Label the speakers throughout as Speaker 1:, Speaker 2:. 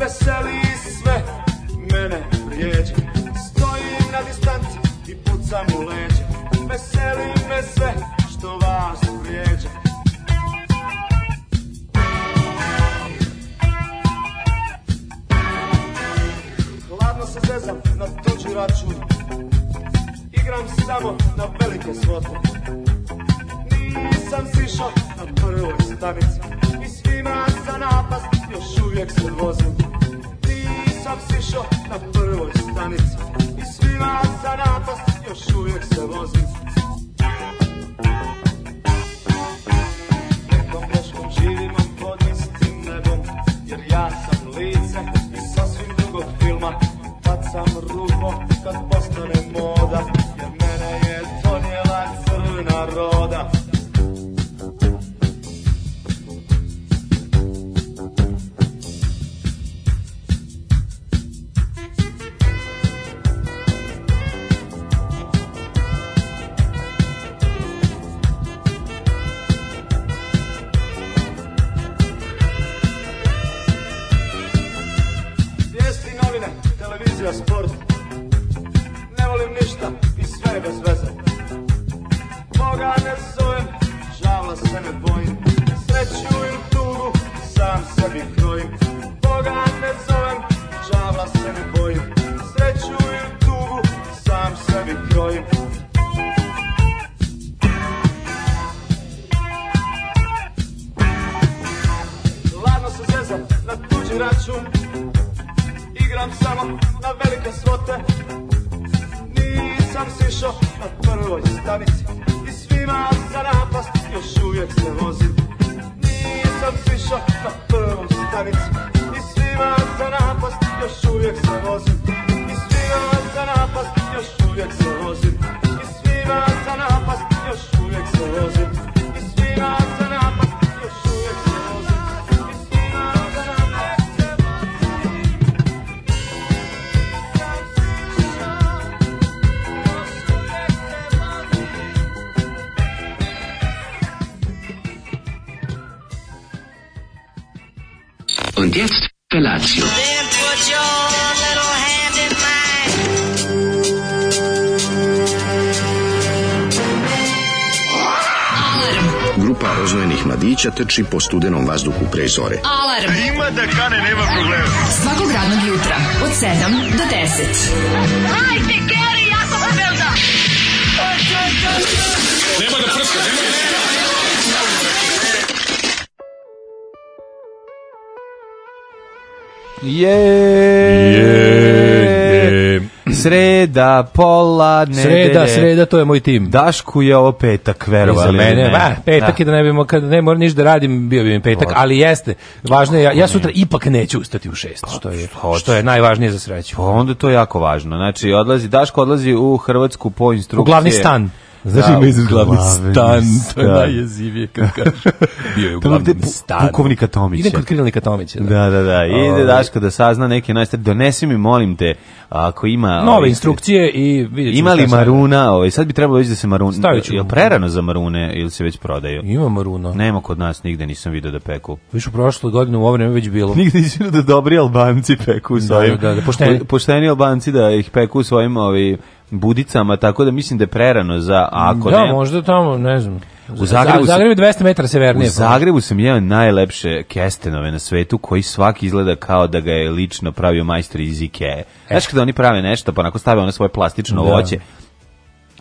Speaker 1: veseli teči trči po studenom vazduhu pre zore. Alarm! A ima da kane, nema problema. Svakog radnog jutra, od 7 do 10. Hajde, Keri, jako sam velda! Nema
Speaker 2: da prska, nema da prska!
Speaker 3: Yeah!
Speaker 2: sreda, pola,
Speaker 3: nedelje. Sreda, sreda, to je moj tim.
Speaker 2: Dašku je ovo petak, verovali.
Speaker 3: mene, Ba, petak da. je da ne bimo, kad ne moram ništa da radim, bio bi mi petak, ali jeste. Važno je, ja, sutra ipak neću ustati u šest, pa, što je, što je najvažnije za sreću.
Speaker 2: Pa onda to je jako važno. Znači, odlazi, Daško odlazi u Hrvatsku po instrukcije. U
Speaker 3: glavni stan.
Speaker 2: Znači glavni stan, to je najjezivije kad Bio je u glavnom stanu.
Speaker 3: Pukovnika Tomića.
Speaker 2: Ide kod Krilnika Tomića. Da, da, da. Ide ovaj. Daško da sazna neke najstari. Donesi mi, molim te, ako ima
Speaker 3: nove ovaj, instrukcije i vidite
Speaker 2: ima li maruna, ovaj, sad bi trebalo vidjeti da se marun Staviću je prerano za marune ili se već prodaju.
Speaker 3: Ima maruna.
Speaker 2: Nema kod nas nigde nisam video da peku.
Speaker 3: Više u prošloj u ovo već bilo.
Speaker 2: Nigde nisam da dobri Albanci peku svojim. Da, da, pošteni. pošteni Albanci da ih peku svojim ovim ovaj, budicama, tako da mislim da je prerano za
Speaker 3: ako ne. Da, možda tamo, ne znam.
Speaker 2: U
Speaker 3: Zagrebu, u Zagrebu 200 metara severnije. U
Speaker 2: pa- Zagrebu sam najlepše kestenove na svetu koji svaki izgleda kao da ga je lično pravio majstor iz e Znaš kada oni prave nešto, pa onako stave ono svoje plastično da. voće,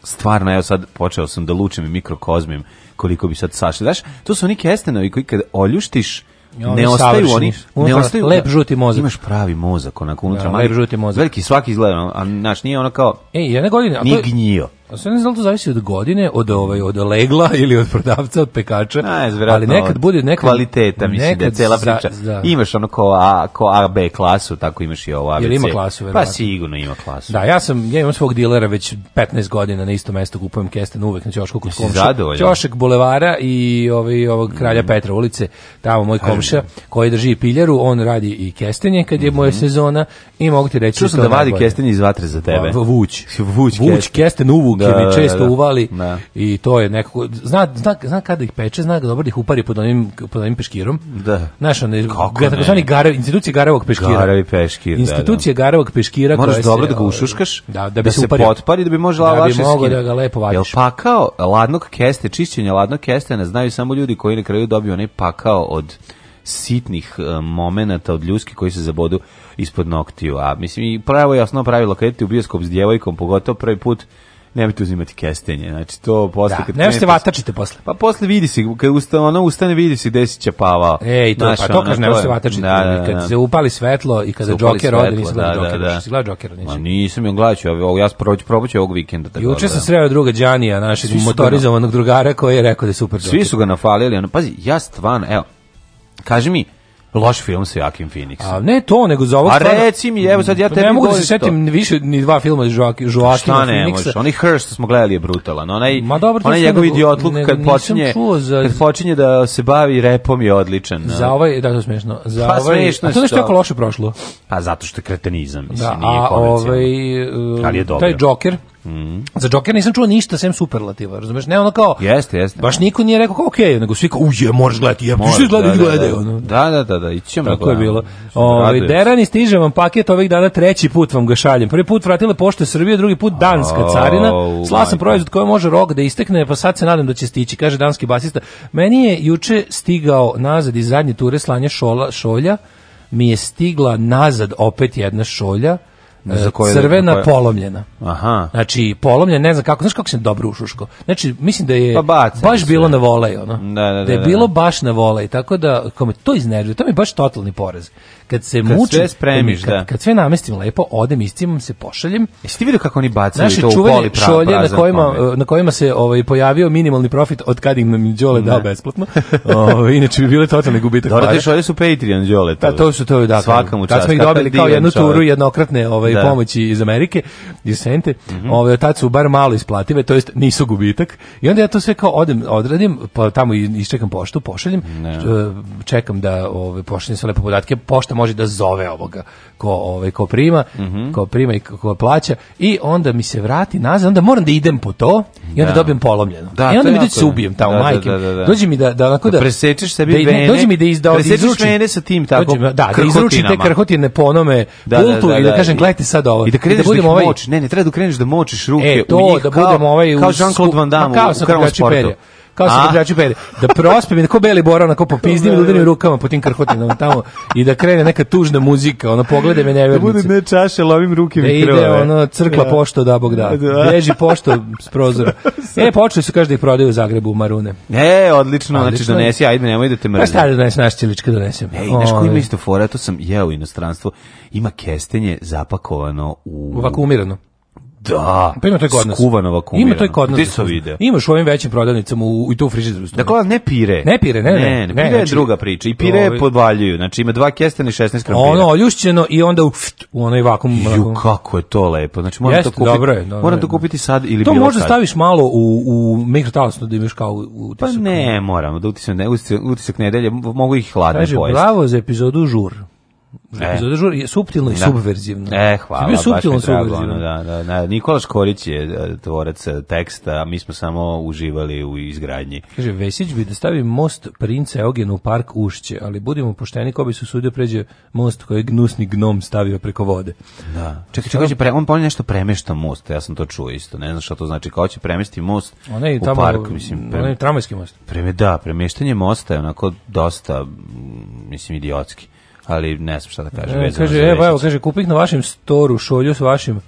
Speaker 2: stvarno, evo sad počeo sam da lučim i mikrokozmim koliko bi sad sašli. Znaš, to su oni kestenovi koji kad oljuštiš, ne ostaju oni, ne
Speaker 3: ostaju lep žuti
Speaker 2: mozak. Imaš pravi mozak onako unutra, ja,
Speaker 3: mali žuti mozak.
Speaker 2: Veliki svaki izgleda, ono, a naš nije ono kao.
Speaker 3: Ej, jedne godine, a
Speaker 2: to gnjio.
Speaker 3: A sve ne znam da to zavisi od godine, od ovaj od legla ili od prodavca, od pekača.
Speaker 2: ali nekad bude neka kvaliteta, mislim da je cela priča. Imaš ono ko A, ko A, B klasu, tako imaš i ovo ABC.
Speaker 3: ima
Speaker 2: klasu, Pa sigurno ima klasu.
Speaker 3: Da, ja sam ja imam svog dilera već 15 godina na isto mesto kupujem kesten uvek na ćošku kod komša. Ćošak bulevara i ovaj ovog kralja mm. Petra ulice, tamo moj komšija koji drži piljaru, on radi i kestenje kad je mm moja mhm. sezona i mogu ti reći Čuo
Speaker 2: sam da vadi kestenje iz vatre za tebe.
Speaker 3: Vuć. Vuć, Vuć kesten, kesten mi često uvali i to je nekako zna zna, zna kada ih peče, zna da ih upari pod onim pod onim peškirom.
Speaker 2: Da.
Speaker 3: Znaš, one zvani gare, institucije garevog peškira.
Speaker 2: Garevi peškir.
Speaker 3: Institucije garevog peškira
Speaker 2: Moraš dobro da ga ušuškaš, ovaj, da, da bi se upari potpari,
Speaker 3: da bi
Speaker 2: možda da bi mogo da
Speaker 3: ga lepo vadiš.
Speaker 2: Jel pakao ladnog keste, čišćenje ladnog keste ne znaju samo ljudi koji na kraju dobiju onaj pakao od sitnih e, momenata od ljuski koji se zabodu ispod noktiju. A mislim i pravo osnovno pravilo kad idete u bioskop s djevojkom, pogotovo prvi put nemojte uzimati kestenje. Znači to posle da, kad
Speaker 3: nešto vatačite posle.
Speaker 2: Pa posle vidi se kad usta ona ustane vidi se gde se
Speaker 3: čepavao. E i to Naša, pa to ono, kaže nemojte se vatačite da, da, kad se upali svetlo i kada Joker ode nisi gledao Joker, da, da. nisi gledao Joker nisi.
Speaker 2: Ma nisam joj gledao, ja ja proći probaću ovog vikenda
Speaker 3: tako. Juče sam sreo druga Đanija, našeg motorizovanog drugara koji je rekao da je super.
Speaker 2: Svi su ga nafalili, ono pazi, ja stvarno, evo. Kaži mi, loš film sa Joakim Phoenix. A
Speaker 3: ne to, nego za ovog A
Speaker 2: reci mi, evo sad ja tebi
Speaker 3: Ne mogu da se setim više ni dva filma za Joakim Phoenixa. Šta ne možeš?
Speaker 2: Onaj Hearst smo gledali je brutalan. Onaj,
Speaker 3: Ma
Speaker 2: onaj njegov idiotluk kad počinje, kad počinje da se bavi repom je odličan.
Speaker 3: Za ovaj, da, to je smešno.
Speaker 2: Za pa ovaj, smešno
Speaker 3: a to je nešto jako loše prošlo.
Speaker 2: Pa zato što je kretenizam, mislim, da, nije a,
Speaker 3: ovaj,
Speaker 2: ali je uh, dobro. Taj
Speaker 3: Joker,
Speaker 2: Mm.
Speaker 3: Za Joker nisam čuo ništa sem superlativa, razumeš? Ne ono kao
Speaker 2: Jeste, jeste.
Speaker 3: Baš niko nije rekao kao okej, okay, nego svi kao uje, moraš gledati, ja piše gledati, i ono.
Speaker 2: Da, da, da, da,
Speaker 3: ići ćemo. je bilo. Ovaj Derani stiže vam paket ovih dana treći put vam ga šaljem. Prvi put vratile pošte Srbije, drugi put danska oh, carina. Sla sam proizvod koji može rok da istekne, pa sad se nadam da će stići, kaže danski basista. Meni je juče stigao nazad iz zadnje ture slanja šola, šolja mi je stigla nazad opet jedna šolja E, za koje, crvena polomljena.
Speaker 2: Aha.
Speaker 3: Znači, polomljena, ne znam kako, znaš kako se dobro ušuško. Znači, mislim da je pa baš bilo na volej, Da, ono.
Speaker 2: da, da,
Speaker 3: da je bilo baš na volej, tako da, kome to iznervio, to mi je baš totalni porez kad se kad muči,
Speaker 2: sve spremiš, kad, da.
Speaker 3: Kad, sve namestim lepo, odem, iscimam se, pošaljem.
Speaker 2: Jesi ti vidio kako oni bacaju Naši to u poli prav, šolje na
Speaker 3: kojima, na kojima se ovaj, pojavio minimalni profit od kad im nam Đole dao besplatno. o, ovaj, inače bi bile totalni gubitak
Speaker 2: Dobro, te šolje su Patreon Đole.
Speaker 3: To, to su to, da.
Speaker 2: Svakamu
Speaker 3: čast. Tad smo ih dobili kao jednu turu jednokratne ovaj, da. pomoći iz Amerike, iz Sente. Mm -hmm. ovaj, tad su bar malo isplative, to jest nisu gubitak. I onda ja to sve kao odem, odradim, pa tamo iščekam poštu, pošaljem, čekam da ovaj, pošaljem sve lepo podatke, pošta može da zove ovoga ko, ovaj, ko prima, mm -hmm. ko prima i ko, plaća i onda mi se vrati nazad, onda moram da idem po to i onda da. dobijem polomljeno. Da, I onda mi dođe se ubijem tamo da, majke. Da, da, da, Dođi mi da da onako da, pa da
Speaker 2: presečeš sebi
Speaker 3: da, vene. Dođi mi da iz da
Speaker 2: mene sa tim tako.
Speaker 3: Dođi, da, da izruči te krhotine po onome da, pultu i da kažem gledajte sad ovo.
Speaker 2: I da kreneš da budemo ovaj. Ne, ne, treba da kreneš da močiš ruke e, to, u njih, da budemo
Speaker 3: ovaj kao Jean-Claude
Speaker 2: Van Damme u krvom sportu kao se
Speaker 3: igrači pede. Da mi, da ko beli bora, onako pizdim da udarim rukama po tim krhotinama tamo i da krene neka tužna muzika, ono pogledaj me nevjernice.
Speaker 2: Da bude ne čaše, lovim ruke mi krvave. Da ide e.
Speaker 3: ono crkla ja. pošto, da bog da. Beži pošto s prozora. e, počeli su, kaži da ih prodaju u Zagrebu, u Marune. E,
Speaker 2: odlično, znači donesi, ajde, nemoj da te
Speaker 3: mrzim. Pa stari donesi, naš cilička donesem.
Speaker 2: Ej, znaš koji ima isto fora, to sam jeo u inostranstvu, ima kestenje zapakovano u...
Speaker 3: Vakumirano.
Speaker 2: Da. Pa ima to kod nas. Ima
Speaker 3: to kod nas. se vide? Imaš u ovim većim prodavnicama u, i tu u frižideru.
Speaker 2: Dakle, ne pire.
Speaker 3: Ne pire, ne,
Speaker 2: ne. ne, pire je znači, druga priča. I pire ovaj- podvaljuju. Znači ima dva kestena i 16 krampira. Ono,
Speaker 3: oljušćeno i onda u, u onaj vakum.
Speaker 2: Ju, kako je to lepo. Znači moram to kupiti. Dobro je, dobro, moram to kupiti sad ili to bilo
Speaker 3: možda staviš malo u, u mikrotalasno da imaš kao u utisak.
Speaker 2: Pa ne, moram da utisak, ne, nedelje. Mogu ih hladno pojesti. Kaže,
Speaker 3: bravo za epizodu žur. E. je suptilno i subverzivno. E, hvala, baš mi
Speaker 2: drago. Ono, da, da, da. Nikola Škorić je e, tvorac e, teksta, a mi smo samo uživali u izgradnji.
Speaker 3: Kaže, Vesić bi da stavi most princa Eugena u park Ušće, ali budimo pošteni, ko bi se usudio pređe most koji je gnusni gnom stavio preko vode.
Speaker 2: Da. Čekaj, čekaj, pre, on poni nešto premešta most, ja sam to čuo isto, ne znam šta to znači, kao će premesti most one u tamo, park,
Speaker 3: mislim. tramvajski most.
Speaker 2: Pre, da, premeštanje mosta je onako dosta, mislim, idiotski ali ne znam šta da kažem. E, kaže,
Speaker 3: evo, evo, kaže, kupih na vašem storu šolju s vašim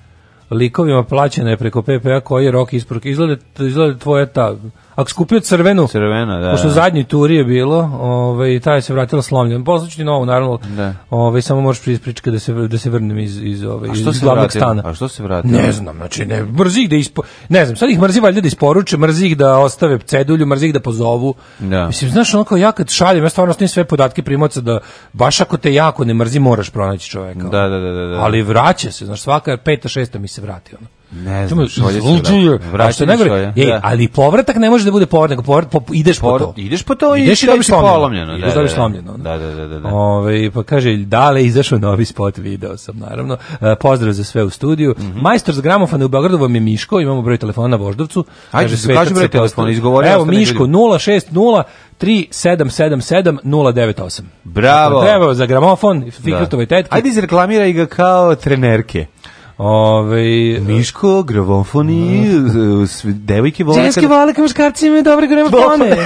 Speaker 3: likovima plaćena je preko PPA koji je rok isprok. Izgleda, izgleda tvoja ta ako skupio
Speaker 2: crvenu, crvena, da,
Speaker 3: pošto zadnji tur je bilo, ovaj, taj se vratila slomljen. Poslaću ti novu, naravno, da. ovaj, samo možeš prispričati da se, da se vrnem iz, iz, ovaj, iz, glavnog stana.
Speaker 2: A što se vratio?
Speaker 3: Ne znam, znači, ne, mrzi da ispo... Ne znam, sad ih mrzi valjda da isporuče, mrzih da ostave cedulju, mrzih da pozovu. Da. Mislim, znaš, onako ja kad šaljem, ja stvarno sve podatke primoca da baš ako te jako ne mrzi, moraš pronaći čoveka.
Speaker 2: Da, ono. da, da, da, da.
Speaker 3: Ali vraća se, znaš, svaka peta, šesta mi se vrati, ono.
Speaker 2: Ne
Speaker 3: znam, izluđuju. Vraćaju ali povratak ne može da bude povratak po, ideš po, po to.
Speaker 2: Ideš po to i ideš i dobiš polomljeno. Ideš da,
Speaker 3: dobiš
Speaker 2: slomljeno. Ono. Da, da,
Speaker 3: da, da. Ove, ovaj, pa kaže, dale, izašao novi spot, video sam, naravno. Uh, pozdrav za sve u studiju. Mm -hmm. Majstor za gramofone u Beogradu vam je Miško, imamo broj telefona na Voždovcu.
Speaker 2: Ajde, kaže, kaži broj telefona,
Speaker 3: Evo, Miško, 060 3777-098. Bravo. Treba za gramofon, Fikretove
Speaker 2: tetke. Ajde izreklamiraj ga kao trenerke.
Speaker 3: Ove,
Speaker 2: Miško, gravofoni devojke vole...
Speaker 3: Ženske vole kao muškarci imaju dobre gramofone.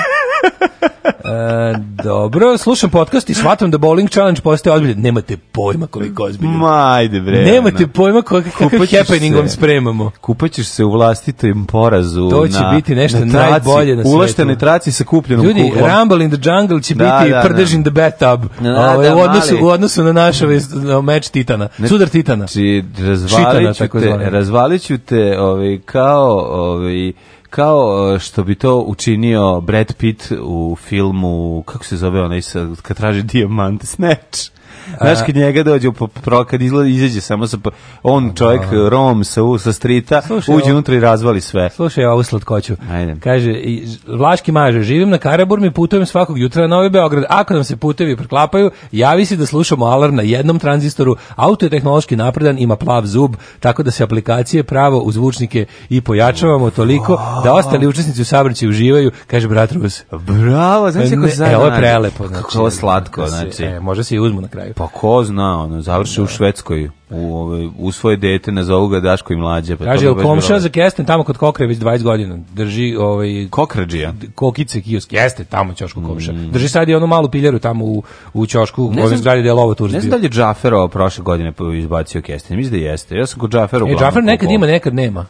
Speaker 3: E, dobro, slušam podcast i shvatam da bowling challenge postaje ozbiljan. Nemate pojma koliko ozbiljan.
Speaker 2: Ma, ajde
Speaker 3: bre. Nemate ono. pojma kakav happeningom se, spremamo.
Speaker 2: Kupaćeš se u vlastitom porazu.
Speaker 3: To će na, biti nešto na
Speaker 2: traci,
Speaker 3: najbolje na
Speaker 2: svetu. Ulaštene traci sa kupljenom
Speaker 3: Ljudi, kuglom. Ljudi, Rumble in the Jungle će da, biti da, prdež in the bathtub. Da, ovaj, da, u, odnosu, mali. u odnosu na naš meč Titana. Ne, Sudar Titana.
Speaker 2: Či, znači, razvalit ću te, razvalit ću te ovaj, kao... Ovaj, kao e, što bi to učinio Brad Pitt u filmu, kako se zove onaj, kad traži dijamant, Snatch. Znaš, kad njega dođe, kad prokad izađe samo sa, on čovjek, Rom sa, sa strita, uđe unutra i razvali sve.
Speaker 3: Slušaj, ovu slatkoću. Ajde. Kaže, Vlaški maže, živim na Karaburmi, putujem svakog jutra na Novi Beograd. Ako nam se putevi preklapaju, javi se da slušamo alarm na jednom tranzistoru. Auto je tehnološki napredan, ima plav zub, tako da se aplikacije pravo u zvučnike i pojačavamo toliko da ostali učesnici u Sabrići uživaju, kaže brat Rus.
Speaker 2: Bravo, znači ko se
Speaker 3: e, ovo je prelepo, znači. slatko, znači. E, može
Speaker 2: se
Speaker 3: i uzmu na kraju.
Speaker 2: Pa ko zna, ono, završi da. u Švedskoj, u, ove, ovaj, u svoje dete, nazovu ga Daško i mlađe.
Speaker 3: Pa Kaže, komša za Kesten tamo kod Kokre već 20 godina, drži ovaj,
Speaker 2: Kokređija.
Speaker 3: Kokice kiosk, jeste tamo Ćoško mm. Drži sad i onu malu piljeru tamo u, u Ćošku, ne zgradi gde je Lovo Ne znam
Speaker 2: da li je Džaferova prošle godine izbacio Kesten, mislim da jeste. Ja
Speaker 3: sam kod E, Džafer nekad ima, nekad nema.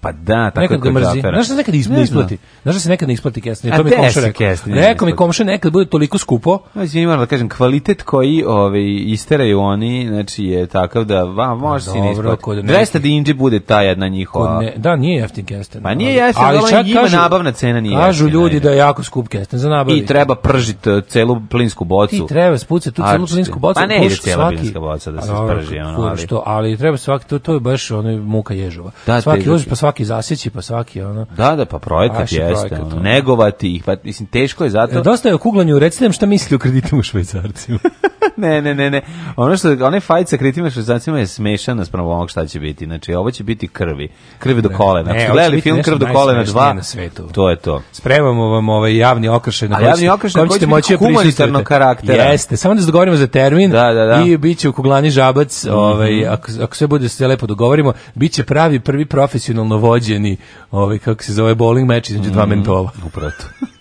Speaker 2: Pa da, tako nekad
Speaker 3: ga mrzi. Znaš da nekad ne isplati? Znaš da se nekad ne isplati kesnje? To mi komšija rekao. Rekao mi nekad bude toliko skupo.
Speaker 2: Znači, moram da kažem, kvalitet koji ove, ovaj, isteraju oni, znači je takav da vam može si ne isplati. 200 dinđe bude ta jedna njihova. Ne,
Speaker 3: da, nije jeftin kesten.
Speaker 2: Pa nije jeftin, ali, ali, ali ima nabavna cena nije
Speaker 3: Kažu ljudi da je jako skup kesten za nabavu.
Speaker 2: I treba pržiti e, celu plinsku bocu.
Speaker 3: I treba spucati tu celu plinsku bocu.
Speaker 2: Pa ne ide cijela plinska boca da se sprži.
Speaker 3: Ono, ali treba svaki, to, je baš ono, muka ježova. Svaki uzi, pa svaki zasjeći, pa svaki ono.
Speaker 2: Da, da, pa projekat jeste. Projekat, ono, ono. Negovati ih, pa mislim teško je zato. E,
Speaker 3: dosta
Speaker 2: je o
Speaker 3: kuglanju, recite nam šta misli o kreditima u Švajcarcima.
Speaker 2: ne, ne, ne, ne. Ono što one fajt sa kreditima u Švajcarcima je smešan spram ovog šta će biti. Znači, ovo će biti krvi. Krvi do kolena. Ne,
Speaker 3: gledali znači, film Krv do kolena 2. Na svetu.
Speaker 2: To je to.
Speaker 3: Spremamo vam ovaj
Speaker 2: javni
Speaker 3: okršaj
Speaker 2: na Javni okršaj koji moći humanitarnog
Speaker 3: karaktera. Jeste, samo da dogovorimo za termin
Speaker 2: da,
Speaker 3: i biće u kuglani žabac, mhm. ovaj ako, sve bude sve lepo dogovorimo, biće pravi prvi profesionalni originalno vođeni, ovaj kako se zove bowling meč između dva mm, mentova.
Speaker 2: Upravo.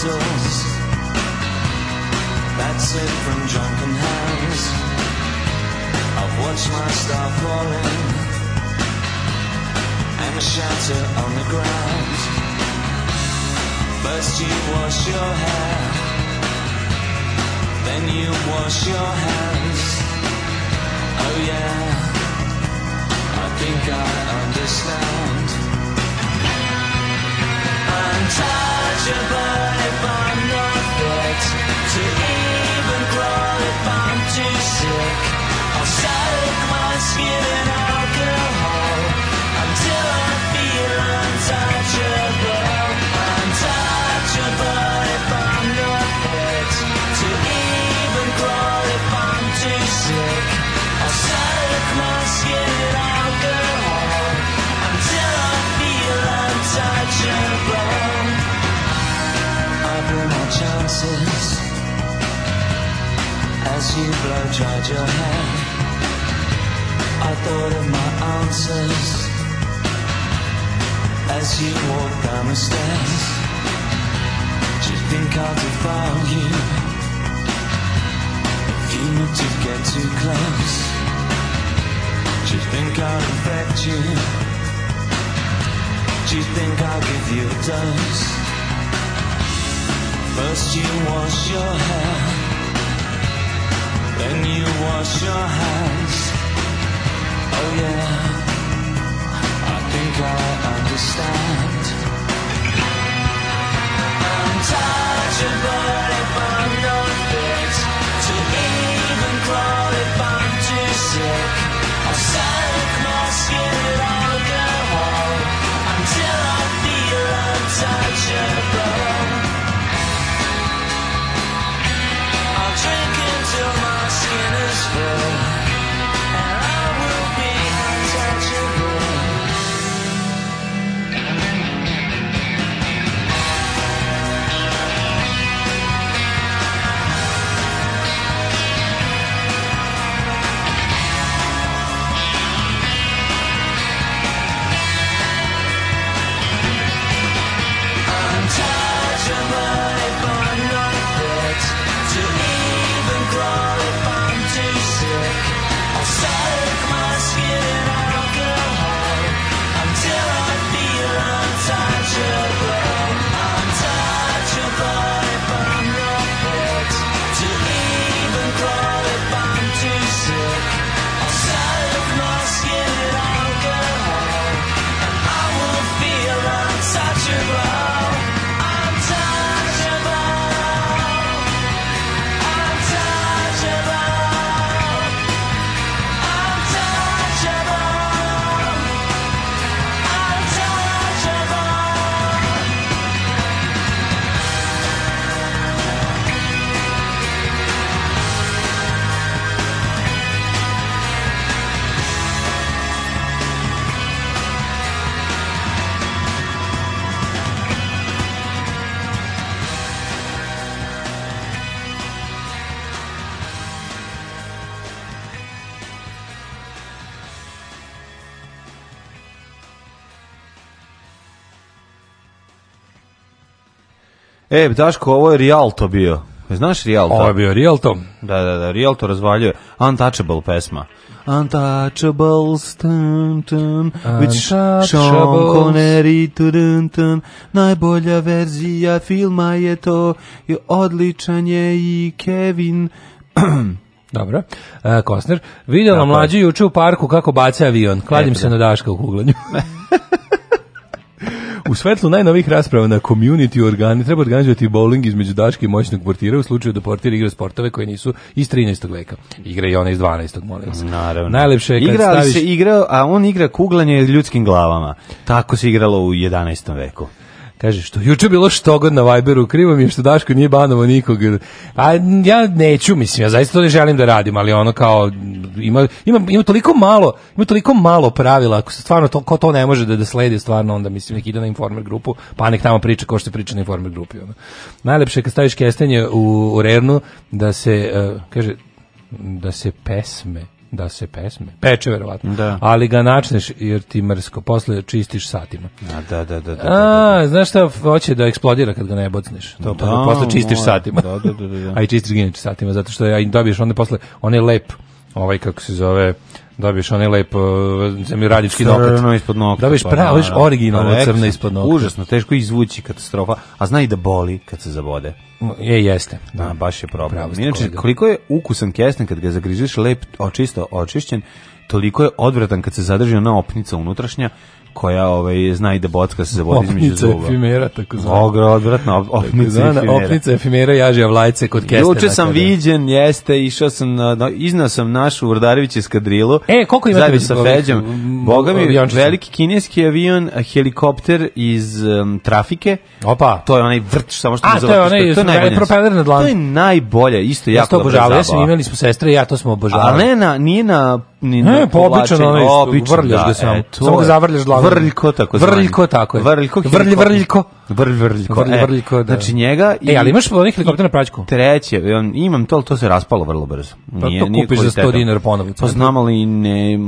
Speaker 2: That's it from drunken hands. I've watched my star falling and shatter on the ground. First you wash your hair, then you wash your hands. Oh yeah, I think I understand. Untouchable. I'm skin kisses as you blow dried your hair. I thought of my answers as you walk down the stairs. Do you think I'll defile you if you need to get too close? Do you think I'll infect you? Do you think I'll give you a dose? First you wash your hair, then you wash your hands. Oh yeah, I think I understand. Untouchable. E, Daško, ovo je Rialto bio. Znaš Rialto?
Speaker 3: Ovo je bio Rialto.
Speaker 2: Da, da, da, Rialto razvaljuje. Untouchable pesma. Untouchable tun, With Sean Connery, tum, tum. najbolja verzija filma je to, i odličan je i Kevin,
Speaker 3: Dobro. E, Kostner, vidjela mlađi juče u parku kako baca avion. Kladim se na Daška u kuglanju. U svetlu najnovih rasprava na community organi treba organizovati bowling između Daške i moćnog portira u slučaju da portir igra sportove koje nisu iz 13. veka.
Speaker 2: Igra i ona iz 12. molim
Speaker 3: Naravno.
Speaker 2: Najlepše je kad igra,
Speaker 3: staviš... igra, a on igra kuglanje ljudskim glavama. Tako se igralo u 11. veku. Kaže, što juče bilo što god na Viberu, krivo mi je što Daško nije banovo nikog. A ja neću, mislim, ja zaista to ne želim da radim, ali ono kao, ima, ima, ima toliko malo, ima toliko malo pravila, ako se stvarno to, ko to ne može da, da sledi, stvarno onda, mislim, nek ide na Informer grupu, pa nek tamo priča ko što priča na Informer grupi. Ono. Najlepše je kad staviš kestenje u, u Rernu, da se, e, kaže, da se pesme da se pesme. Peče verovatno.
Speaker 2: Da.
Speaker 3: Ali ga načneš jer ti mrsko, posle čistiš satima. A,
Speaker 2: da, da, da, da, A,
Speaker 3: znaš šta hoće da eksplodira kad ga ne To pa da, posle čistiš satima.
Speaker 2: Da, da, da, A i
Speaker 3: čistiš satima zato što ja dobiješ onda posle on je lep. Ovaj kako se zove Dobiješ onaj lep uh, zemlji radički nokat.
Speaker 2: Crno ispod nokta.
Speaker 3: Dobiješ pa pravo, viš originalno crno ispod nokta.
Speaker 2: Užasno, teško izvući katastrofa, a zna i da boli kad se zabode.
Speaker 3: Je, jeste.
Speaker 2: Da, da baš je problem. Inače, koliko je ukusan kesten kad ga zagrižiš lep, očisto, očišćen, toliko je odvratan kad se zadrži ona opnica unutrašnja koja ovaj, zna i da bocka se zavodi između zuba. Opnica
Speaker 3: efimera, tako
Speaker 2: zvano. Ogro, odvratno, op, opnica
Speaker 3: efimera. Opnica efimera jaži avlajce kod kestera. Juče
Speaker 2: sam kada. viđen, jeste, išao sam, na, iznao sam našu Urdarević eskadrilu.
Speaker 3: E, koliko imate?
Speaker 2: Zajedno sa Feđom. Boga mi, veliki kineski avion, helikopter iz um, trafike.
Speaker 3: Opa.
Speaker 2: To je onaj vrt, samo što
Speaker 3: A,
Speaker 2: to je
Speaker 3: onaj, to je najbolje.
Speaker 2: Propeller na dlanu. To je najbolje,
Speaker 3: isto jako dobro zabava. Ja sam imali smo sestre, ja to smo
Speaker 2: obožavali. A ne na, nije na ni ne,
Speaker 3: po pa običan onaj vrljaš ga samo. E, samo ga zavrljaš glavom.
Speaker 2: Vrljko, tako zvani.
Speaker 3: Vrljko, tako je.
Speaker 2: Vrljko,
Speaker 3: Vrlj,
Speaker 2: Vrljko.
Speaker 3: Vrlj, Vrljko. Vrlj,
Speaker 2: e,
Speaker 3: Vrljko, da.
Speaker 2: Znači njega...
Speaker 3: I... E, ali imaš onih helikoptera na praćku?
Speaker 2: Treće, imam to, ali to se raspalo vrlo brzo.
Speaker 3: Pa
Speaker 2: nije, to
Speaker 3: kupiš za 100 dinara ponovo. Pa
Speaker 2: to znam, ali ne,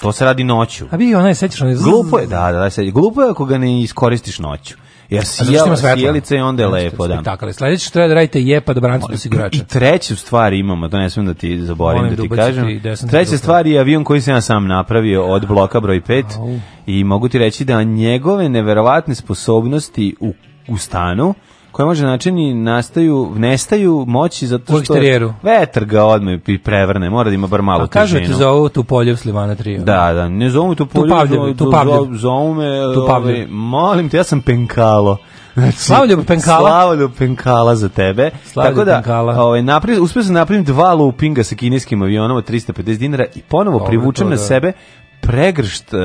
Speaker 2: to se radi noću.
Speaker 3: A bi onaj, sećaš, onaj...
Speaker 2: Glupo je, da, da, da, glupo je ako ga ne iskoristiš noću. Jer sijela, sjelica i onda je lepo,
Speaker 3: da. Tako, da radite je pa da branite
Speaker 2: I treću stvar imamo, to ne smijem da ti zaboravim da ti kažem. Treća stvar je avion koji sam ja sam napravio od bloka broj 5 i mogu ti reći da njegove neverovatne sposobnosti u, u stanu koje može načini nastaju, nestaju moći zato što vetar ga odme i prevrne, mora da ima bar malo
Speaker 3: težinu. A kažu ti za ovo tu poljev Slivana 3.
Speaker 2: Da, ono. da, ne zovu tu
Speaker 3: poljev,
Speaker 2: tu pavljev, zovu me, ove, ovaj, molim te, ja sam penkalo.
Speaker 3: Znači, Slavoljub penkala.
Speaker 2: Slavoljub penkala za tebe. Slavlju Tako da, penkala. Ovaj, naprav, uspio sam napraviti dva loopinga sa kineskim avionom od 350 dinara i ponovo privučem to, da. na sebe pregršt uh,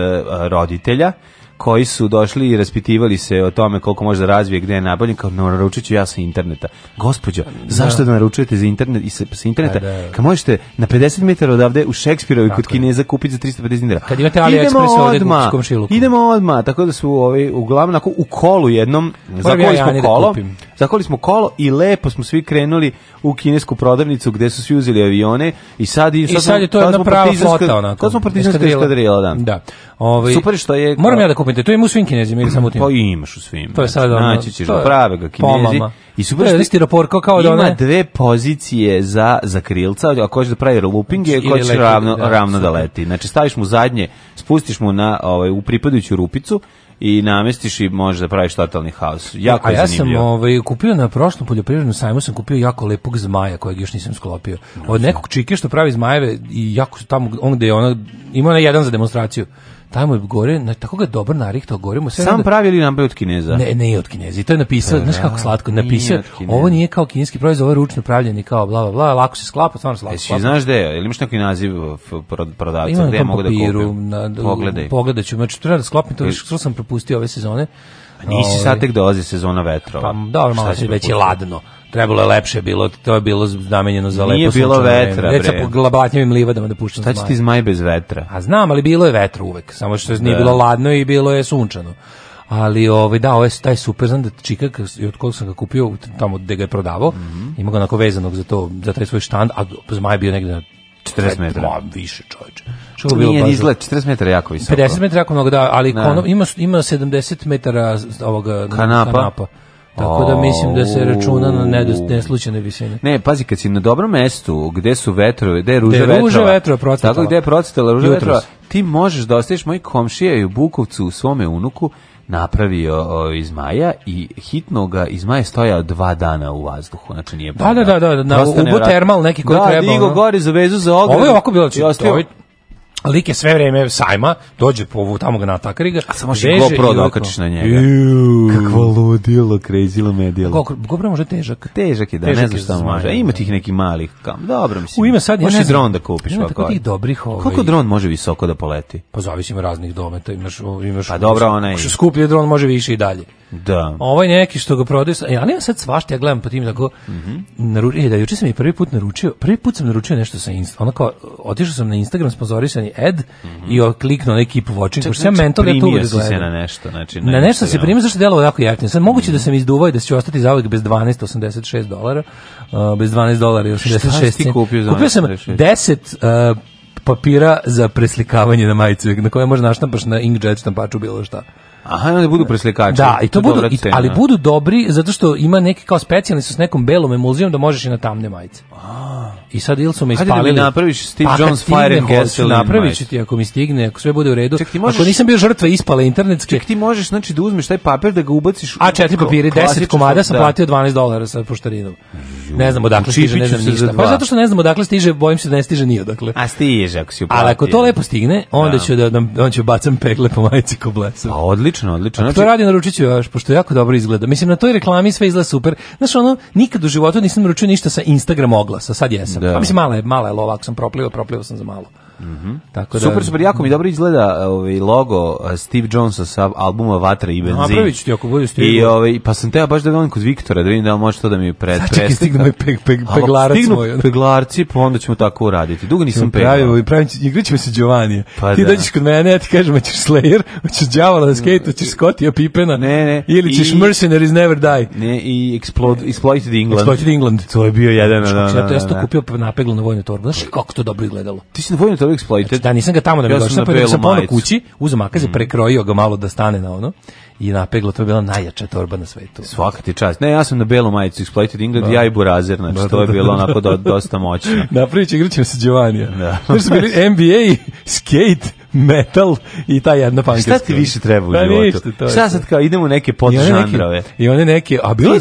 Speaker 2: roditelja koji su došli i raspitivali se o tome koliko može da razvije, gde je nabavljen, kao naručit ću ja sa interneta. Gospodjo, zašto da naručujete za internet, i sa, interneta? Pa Kad možete na 50 metara odavde u Šekspirovi kod Kineza kupiti za 350 dinara.
Speaker 3: Kad imate
Speaker 2: Idemo odma, tako da su uglavnom u kolu jednom, zakoli smo kolo, smo kolo i lepo smo svi krenuli u kinesku prodavnicu gde su svi uzeli avione i sad,
Speaker 3: i sad, je to jedna prava flota
Speaker 2: onako. smo partizanska eskadrila,
Speaker 3: da.
Speaker 2: Ovaj Super što je
Speaker 3: Moram ja da kupim, to ima u svim
Speaker 2: Kinezima
Speaker 3: samo u tim. Pa
Speaker 2: imaš u svim.
Speaker 3: To je
Speaker 2: znači, sad ono, Naći ćeš prave Kinezi.
Speaker 3: I super što stiropor kao kao da
Speaker 2: ona ima dve pozicije za za krilca, ako hoćeš da pravi looping, znači, je će ravno ravno da leti. Znači staviš mu zadnje, spustiš mu na ovaj u pripadajuću rupicu i namestiš i možeš da praviš totalni haos. Jako
Speaker 3: A ja sam ovaj, kupio na prošlom poljoprivrednom sajmu, sam kupio jako lepog zmaja kojeg još nisam sklopio. Od nekog čike što pravi zmajeve i jako tamo, on je ona, ima ona jedan za demonstraciju tamo je gore, na, tako ga je dobro narihtao, gore mu
Speaker 2: sve... Sam pravili nam od Kineza?
Speaker 3: Ne, ne od Kineza, i to je napisao, znaš kako slatko, napisao, ovo nije kao kineski proizvod, ovo je ručno pravljeni kao bla, bla, bla, lako se sklapa, stvarno se lako sklapa.
Speaker 2: znaš gde je, ili imaš neki naziv uh, prodavca, Ima gde mogu da
Speaker 3: kupim? pogledaj. znači, treba da to što sam propustio ove sezone. A
Speaker 2: nisi sad ovaj. tek dolazi sezona vetrova.
Speaker 3: Pa dobro, malo se već je ladno trebalo je lepše bilo, to je bilo namenjeno za lepo
Speaker 2: lepo Nije bilo vetra,
Speaker 3: bre. Deca po glabatnjavim livadama da puštam Šta
Speaker 2: će ti zmaj bez vetra?
Speaker 3: A znam, ali bilo je vetra uvek, samo što je nije bilo ladno i bilo je sunčano. Ali ovaj da, ovaj taj super znam da čika i od kog sam ga kupio tamo gde ga je prodavao, mm -hmm. ima ga onako vezanog za to, za taj svoj štand, a zmaj je bio negde na
Speaker 2: 40 metara.
Speaker 3: Ma, više, čoveče.
Speaker 2: Što bilo Nije izgled 40
Speaker 3: metara
Speaker 2: jako visoko.
Speaker 3: 50 metara jako mnogo, da, ali ne. Ono, ima, ima 70 metara ovoga kanapa. kanapa. Tako da mislim da se računa na neslučajne visine.
Speaker 2: Ne, pazi, kad si na dobrom mestu, gde su vetrove, gde je ruža vetrova. Gde je ruža
Speaker 3: vetrova procvetala. Tako
Speaker 2: gde je procvetala ruža Jutros. vetrova. Ti možeš da ostaviš moj komšija i u Bukovcu u svome unuku napravio o, iz maja i hitno ga iz maja stojao dva dana u vazduhu, znači nije... Da,
Speaker 3: da, da, da, da, da ubo termal neki koji
Speaker 2: da,
Speaker 3: treba. Da,
Speaker 2: digo ono. gori za vezu za ogradu. Ovo je
Speaker 3: ovako bilo, či, znači, lik je sve vrijeme sajma, dođe po tamo ga natakari ga.
Speaker 2: A samo što GoPro da okačiš na njega.
Speaker 3: Kakvo ludilo, crazylo koliko GoPro može težak.
Speaker 2: Težak je, da, težak ne znam šta može. Ima tih neki malih, kam, dobro mislim.
Speaker 3: U ima sad,
Speaker 2: Možeš znam. i dron da kupiš. Ima
Speaker 3: tako tih dobrih.
Speaker 2: Ovaj...
Speaker 3: Kako
Speaker 2: dron može visoko da poleti?
Speaker 3: Pa zavisi raznih dometa, imaš, imaš
Speaker 2: pa dobro, onaj.
Speaker 3: Skuplji dron može više i dalje.
Speaker 2: Da.
Speaker 3: Ovo ovaj je neki što ga prodaju. E, ja nema sad svašta, ja gledam po tim tako. Mm -hmm. e, da juče sam i prvi put naručio, prvi put sam naručio nešto sa Insta. Onako otišao sam na Instagram je ad mm -hmm. i kliknuo neki ekipu watching. Čak, sam znači mental da to gledam. na
Speaker 2: nešto, znači
Speaker 3: na, na nešto
Speaker 2: se
Speaker 3: primio zašto delovalo jako jeftino. Sad moguće mm -hmm. da mhm. sam izduvao i da će ostati zauvek bez 12.86 dolara, uh, bez 12 dolara i 86 cent. Kupio, za kupio sam 10 uh, papira za preslikavanje na majicu, na koje možeš naštampaš na inkjet štampaču bilo šta.
Speaker 2: Aha, oni
Speaker 3: budu
Speaker 2: preslikači.
Speaker 3: Da, i
Speaker 2: to, budu,
Speaker 3: i, ali budu dobri zato što ima neki kao specijalni su s nekom belom emulzijom da možeš i na tamne majice. A. Ah. I sad ili su me ispalili. Hajde da
Speaker 2: mi napraviš Steve pa, Jones Fire and Gasoline. Napravići
Speaker 3: ti ako mi stigne, ako sve bude u redu. možeš, ako nisam bio žrtva ispale internetske. Ček,
Speaker 2: ti možeš znači da uzmeš taj papir da ga ubaciš.
Speaker 3: A četiri papiri, 10 komada sam platio 12 dolara sa poštarinom. Ne znam odakle stiže, ne znam ništa. Pa zato što ne znam odakle stiže, bojim se da ne stiže ni
Speaker 2: odakle. A stiže ako si uplatio. Ali ako to lepo stigne, onda će da, onda bacam pegle po majici ko A pa odlično, odlično. To
Speaker 3: znači- radi na ručiću još, pošto jako dobro izgleda. Mislim, na toj reklami sve izgleda super. Znaš, ono, nikad u životu nisam naručio ništa sa Instagram oglasa, sad jesam. Da. Pa mislim, mala je, mala je lova, ako sam proplio, proplio sam za malo.
Speaker 2: Mhm. Tako da Super, super, jako mi dobro izgleda ovaj logo Steve Jonesa sa albuma Vatra i benzin.
Speaker 3: Napraviću ti ako bude Steve. I
Speaker 2: ovaj pa sam teo baš da gledam kod Viktora da vidim da može to da mi pred Čekaj,
Speaker 3: stigne moj peg peg peglarci stignu ono.
Speaker 2: peglarci, pa onda ćemo tako uraditi. Dugo nisam pegao. Pravio
Speaker 3: i pravim igrićemo se Giovanni. Pa ti da. kod mene, ja ti kažem ćeš Slayer, ćeš Đavola na skate, Scott Scottija Pipena.
Speaker 2: Ne, ne.
Speaker 3: Ili ćeš I, is Never Die.
Speaker 2: Ne, i Explode Exploited England. Exploited
Speaker 3: England.
Speaker 2: To je bio jedan, ono, da,
Speaker 3: da, da. Ja to kupio pa na vojnu torbu. Znaš kako to dobro izgledalo?
Speaker 2: Ti si na vojnu Total Exploited. Znači,
Speaker 3: da, nisam ga tamo da ja sam, na sam kući, uzem akaze, mm. prekrojio ga malo da stane na ono i napeglo, to je bila najjača torba na svetu.
Speaker 2: Svaka ti čast. Ne, ja sam na belu majicu Exploited England, da. ja i Burazer, znači to je bilo onako dosta moćno.
Speaker 3: Napravit će sa Giovanni. Da. su bili NBA, skate, metal i ta jedna punkerska.
Speaker 2: Šta ti više treba u pa životu? Šta sad kao idemo neke podžanrove?
Speaker 3: I one neke, a bilo je,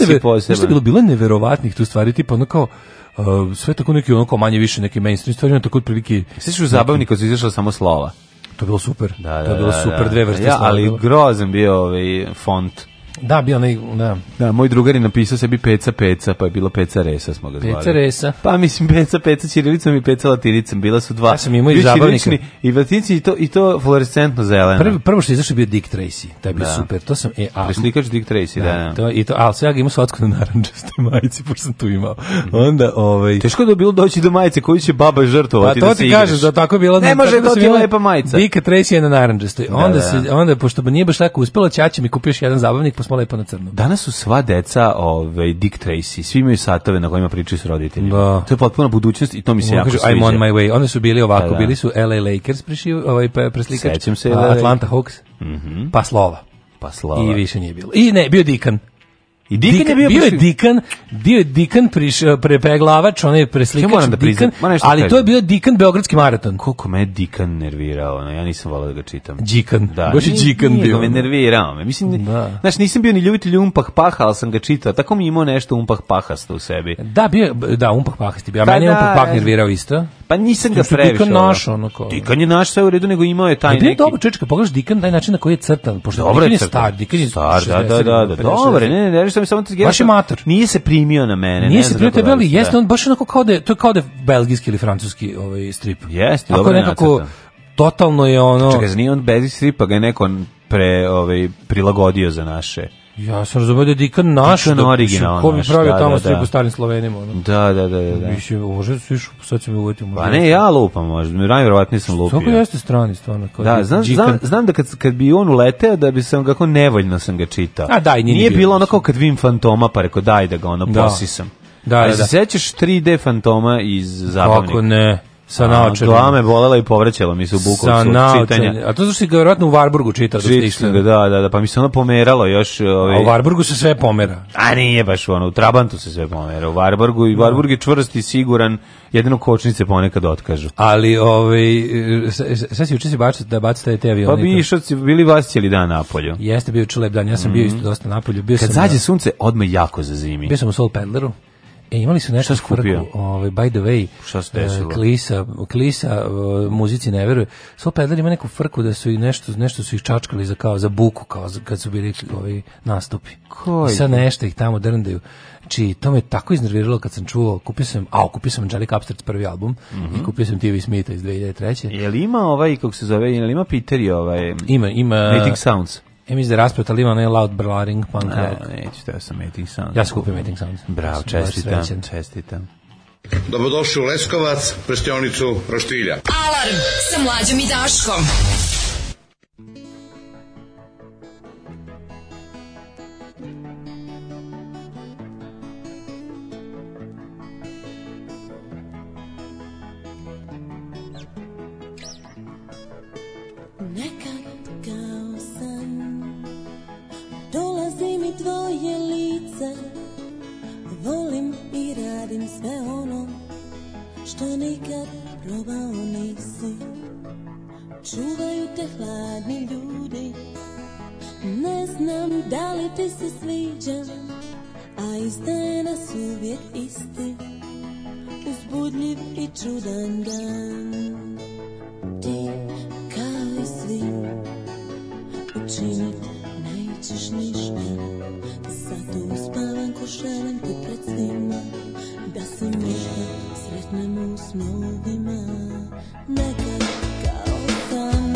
Speaker 3: bilo, bilo neverovatnih tu stvari, tipa ono kao, Uh, sve tako neki onako manje više neki mainstream stvari, ono tako otprilike...
Speaker 2: Svi su zabavni kad su samo slova.
Speaker 3: To je bilo super. Da, da, to je bilo super, dve vrste
Speaker 2: Ali grozan bio ovaj font
Speaker 3: da, bio onaj,
Speaker 2: da. moj drugar je napisao sebi Peca Peca, pa je bilo Peca
Speaker 3: Resa
Speaker 2: smo ga zvali. Peca Resa. Pa mislim Peca Peca ćirilicom
Speaker 3: i
Speaker 2: Peca latinicom, bila su dva. Ja
Speaker 3: sam imao i zabavnika.
Speaker 2: I latinici i to, i to fluorescentno zeleno.
Speaker 3: Prvo, prvo što je izašao bio Dick Tracy, taj bio super, to sam...
Speaker 2: E, a, Preslikač Dick Tracy, da.
Speaker 3: da. To, i to, ali sve ja ga imao svatko na naranđastoj majici, pošto sam tu imao. Mhm. Onda, ovaj...
Speaker 2: Teško da je bilo doći do majice koju će baba žrtovati
Speaker 3: pa, to
Speaker 2: da ti kažeš
Speaker 3: da tako bilo...
Speaker 2: Ne može, to
Speaker 3: ti
Speaker 2: je lepa majica.
Speaker 3: Dick Tracy je na naranđastoj. Onda, da, da. Se, onda, pošto nije baš tako uspjelo Ćaća mi kupio jedan zabavnik, pa smo lepo na crno.
Speaker 2: Danas su sva deca ovaj, Dick Tracy, svi imaju satove na kojima pričaju s roditeljima. Da. To je potpuna budućnost i to mi se Mogu jako kažu, sviđa.
Speaker 3: I'm on my way. Oni su bili ovako, pa bili su LA Lakers prišio, ovaj,
Speaker 2: preslikač, Sećam se, Atlanta Hawks, mm
Speaker 3: pa slova.
Speaker 2: Pa slova.
Speaker 3: I više nije bilo. I ne, bio Dikan.
Speaker 2: I Dikan, Dikan je bio,
Speaker 3: bio je Dikan, bio je Dikan priš, e, prepeglavač, on je preslikač, da Dikan, ali kažem. to je bio Dikan Beogradski maraton.
Speaker 2: Koliko me
Speaker 3: je
Speaker 2: Dikan nervirao, ono, ja nisam volao da ga čitam.
Speaker 3: Dikan, da, baš je Dikan bio.
Speaker 2: Nije me ono. nervirao, me. mislim, da. znaš, nisam bio ni ljubitelj umpah paha, ali sam ga čitao, tako mi
Speaker 3: je
Speaker 2: imao nešto umpah pahasto u sebi.
Speaker 3: Da, bio, da, umpah pahasti bio, a pa meni je umpah pah nervirao isto.
Speaker 2: Pa nisam ga znači, previše. Dikan ono. naš, ono kao. Dikan ono. je naš sve u redu, nego imao je taj neki. Ne, dobro,
Speaker 3: čečka, pogledaš Dikan, taj način na koji je crtan, pošto dobro je star, Dikan
Speaker 2: je star, da, da, da, da, dobro, ne, ne, ne, samo ti Vaš je Nije se primio na mene,
Speaker 3: Nije se primio ali jeste, on baš onako kao da, to je kao da belgijski ili francuski ovaj strip.
Speaker 2: Jeste, dobro, Ako nekako,
Speaker 3: totalno je ono...
Speaker 2: Čekaj, znači on bez stripa pa ga je neko pre, ovaj, prilagodio za naše
Speaker 3: ja sam razumio da je Dikan naš, Dikan da,
Speaker 2: original,
Speaker 3: ko bi pravio da, tamo da, stripu starim Slovenima. Ono.
Speaker 2: Da da, da, da, da.
Speaker 3: Više, može su išu, sad će mi uvjeti.
Speaker 2: Pa ne, ja lupam možda, najvjerovatnije nisam lupio. Kako
Speaker 3: jeste strani, stvarno.
Speaker 2: Kao da,
Speaker 3: znam,
Speaker 2: znam, znam da kad, kad bi on uleteo, da bi sam kako nevoljno sam ga čitao.
Speaker 3: A
Speaker 2: daj, nije,
Speaker 3: nije
Speaker 2: bilo ono kao kad vim fantoma, pa rekao daj da ga ono posisam. Da, da, da. Ali se sećaš 3D fantoma iz zabavnika?
Speaker 3: Kako ne? sa naočarima.
Speaker 2: Glava bolela i povraćala mi se u bukovcu čitanja.
Speaker 3: A to znači si ga u Varburgu čitao.
Speaker 2: da, da, da, pa mi se ono pomeralo još.
Speaker 3: Ovaj... A u Varburgu ovaj- se sve pomera.
Speaker 2: A nije baš ono, u Trabantu se sve pomera, u Varburgu i Varburg je čvrst i siguran, jedino kočnice ponekad otkažu.
Speaker 3: Ali, ovaj, sve si juče si da bacite te
Speaker 2: avione. Pa bi išao, bili vas cijeli dan polju
Speaker 3: Jeste bio čulep dan, ja sam bio mhm. isto dosta napolju. Bio
Speaker 2: Kad sam zađe sunce, odme jako za zimi
Speaker 3: Bio sam u Sol Pedleru, E, imali su nešto
Speaker 2: skupio? Ovaj,
Speaker 3: by the way, šta se e, Klisa, e, muzici ne veruje. Svo pedali ima neku frku da su i nešto, nešto su ih čačkali za, kao, za buku, kao kad su bili ovi nastupi. I sad nešto ih tamo drndaju. Či znači, to me tako iznerviralo kad sam čuo, kupio sam, a kupio sam Angelic Upstart's prvi album mm -hmm. i mhm. kupio sam TV Smitha iz 2003.
Speaker 2: Je li ima ovaj, kako se zove, je ima Peter i ovaj? Ima, ima... Sounds.
Speaker 3: Ja e, mislim da je ali ima onaj loud blaring punk rock.
Speaker 2: Ne, neću,
Speaker 3: teo
Speaker 2: sam Meeting Sound.
Speaker 3: Ja skupim Meeting Sound.
Speaker 2: Bravo, čestitam, čestitam.
Speaker 4: Dobrodošli u Leskovac, prštionicu Roštilja. Alarm
Speaker 5: sa mlađom i Daškom.
Speaker 6: radim sve ono što nikad probao nisi Čuvaju te hladni ljudi Ne znam da li ti se sviđa A je nas uvijek isti Uzbudljiv i čudan dan Ti kao i svi Učinit nećeš ništa Sad uspavam ko šalem pred svima da se možda sretnemo s novima, nekad kao tamo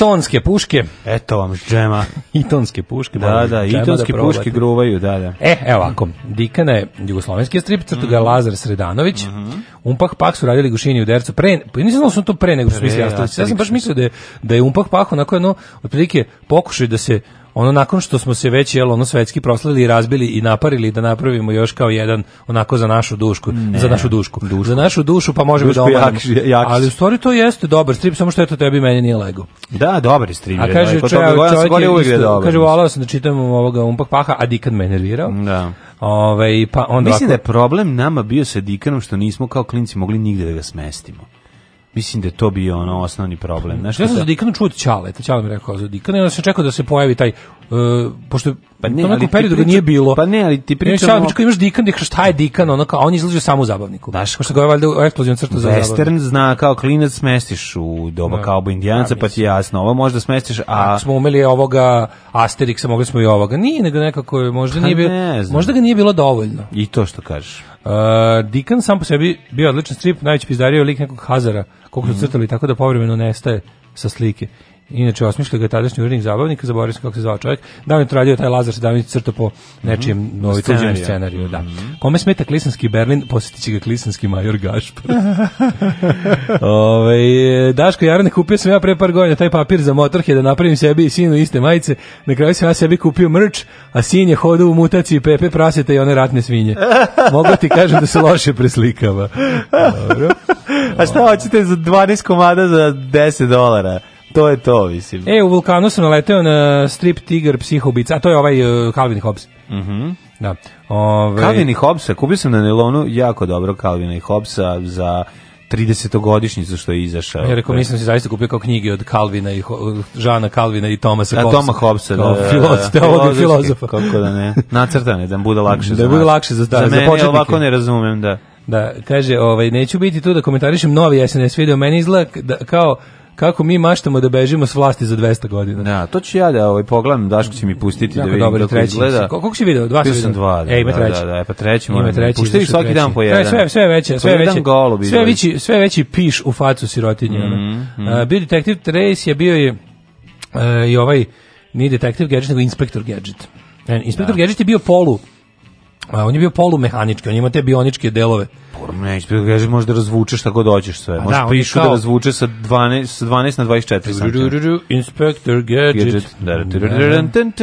Speaker 3: tonske puške.
Speaker 2: Eto vam džema.
Speaker 3: I tonske puške.
Speaker 2: Da, da, i tonske da puške gruvaju, da, da.
Speaker 3: E, evo ovako, Dikana je jugoslovenski strip, crtu je mhm. Lazar Sredanović, mm -hmm. Umpah pak su radili Gušini u Dercu, pre, pa nisam znao sam to pre nego što sam mislio, ja, sam baš mislio da je, da je Umpah pak onako jedno, otprilike pokušaj da se ono nakon što smo se već jelo ono svetski proslavili i razbili i naparili da napravimo još kao jedan onako za našu dušku, za našu dušku, za našu dušu pa možemo da Ali u stvari to jeste dobar strip, samo što eto tebi meni nije lego.
Speaker 2: Da, dobar strip.
Speaker 3: A kaže pa čovjek, kaže volao sam da čitam ovoga Umpak Paha, a Dikan me nervirao.
Speaker 2: Da.
Speaker 3: Ovaj, pa onda
Speaker 2: Mislim da je problem nama bio sa Dikanom što nismo kao klinci mogli nigde da ga smestimo. Mislim da je to bio ono osnovni problem.
Speaker 3: Znaš, ja sam za Dikanu čuo od Ćale, Ćale mi rekao za Dikana, onda sam čekao da se pojavi taj, uh,
Speaker 2: pošto pa ne, ali
Speaker 3: periodu ga nije bilo.
Speaker 2: Pa ne, ali ti pričamo... Imaš,
Speaker 3: imaš Dikan, da šta je Dikan, ono kao, on je izlazio samo u zabavniku. Daš, pošto ga je valjda crta za zabavniku.
Speaker 2: Western zna kao klinac smestiš u doba kao indijanca, ja, pa ti jasno, ovo možda smestiš, a... Ako
Speaker 3: smo umeli ovoga Asterixa, mogli smo i ovoga. Nije, nego nekako, možda, pa nije bilo, možda ga nije bilo dovoljno. I to što kažeš. Uh, Dikan sam po sebi bio odličan strip, najveći pizdario lik nekog Hazara, koliko su crtali, tako da povremeno nestaje sa slike. Inače, osmišlja ga je tadašnji urednik zabavnika, zaboravio sam kako se zvao čovjek. Da je tradio taj Lazar Sedavnić crto po nečijem mm -hmm. novi tuđem scenariju. Da. Mhm. Kome smeta Klisanski Berlin, posjetit će ga Klisanski major Gašpar. Ove, Daško Jarane, kupio sam ja pre par godina taj papir za motorhe da napravim sebi i sinu iste majice. Na kraju sam ja sebi kupio mrč, a sin je hodao u mutaciji Pepe praseta i one ratne svinje.
Speaker 2: Mogu ti kažem da se loše preslikava. Dobro. A šta hoćete za 12 komada za 10 dolara? to je to, mislim.
Speaker 3: E, u Vulkanu sam naleteo na strip Tiger psihobica, a to je ovaj uh, Calvin Hobbes.
Speaker 2: Mhm.
Speaker 3: da. Ove...
Speaker 2: Ovaj- Calvin i Hobbesa, kupio sam na Nelonu jako dobro Calvina i Hobbesa za 30-godišnjicu što je izašao.
Speaker 3: Ja rekao, nisam se zaista kupio kao knjige od Kalvina i Žana Kalvina i Tomasa Hobbesa. Toma
Speaker 2: Hobbesa,
Speaker 3: da. filozofa.
Speaker 2: Kako da ne. Nacrtane, da bude lakše.
Speaker 3: Da bude lakše za, da, za, mene ovako
Speaker 2: ne razumem, da.
Speaker 3: Da, kaže, ovaj, neću biti tu da komentarišem novi SNS video, meni izgleda da, kao kako mi maštamo da bežimo s vlasti za 200 godina.
Speaker 2: Da, to ću ja da ovaj pogledam, Daško će mi pustiti da vidim dobro, kako treći, izgleda. Koliko
Speaker 3: si video?
Speaker 2: Dva
Speaker 3: si da, e,
Speaker 2: ima treći.
Speaker 3: Da, da, da, e, pa
Speaker 2: treći. moram. treći. Pušti
Speaker 3: svaki dan po jedan. Sve, sve veće, sve veće. Golubi, sve veći, sve veći piš u facu sirotinje. Mhm, mm, -hmm, mhm. Uh, detektiv Trace je bio je uh, i ovaj nije detektiv Gadget, nego inspektor Gadget. E, inspektor Gadget je bio polu on je bio polu mehanički. on ima te bioničke delove
Speaker 2: sigurno. Neće, kaže, možda razvuče šta god hoćeš sve. Možda da, pišu kao... da razvuče sa 12, 12 na 24
Speaker 3: Inspector Gadget. Gadget.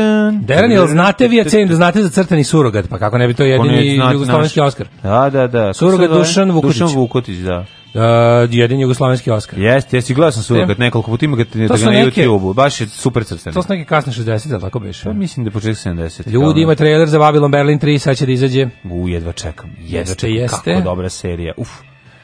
Speaker 3: jel znate vi, da znate za crtani surogat, pa kako ne bi to jedini jugoslovenski Oskar?
Speaker 2: Da, da, da.
Speaker 3: Surogat Dušan Vukotić. Dušan
Speaker 2: Vukotić, da.
Speaker 3: Uh, jedin jugoslovenski Oskar.
Speaker 2: Jeste, jesi gledao sam surogat nekoliko puta, ima ga na YouTube-u, baš je super crtani.
Speaker 3: To su neke kasne 60, ali tako biš? Pa
Speaker 2: mislim da je početak 70.
Speaker 3: Ljudi, ima trailer za Babylon Berlin 3, sad će da izađe.
Speaker 2: U, jedva čekam. Jedva jeste, čekam. jeste. Kako dobro dobra serija. Uf.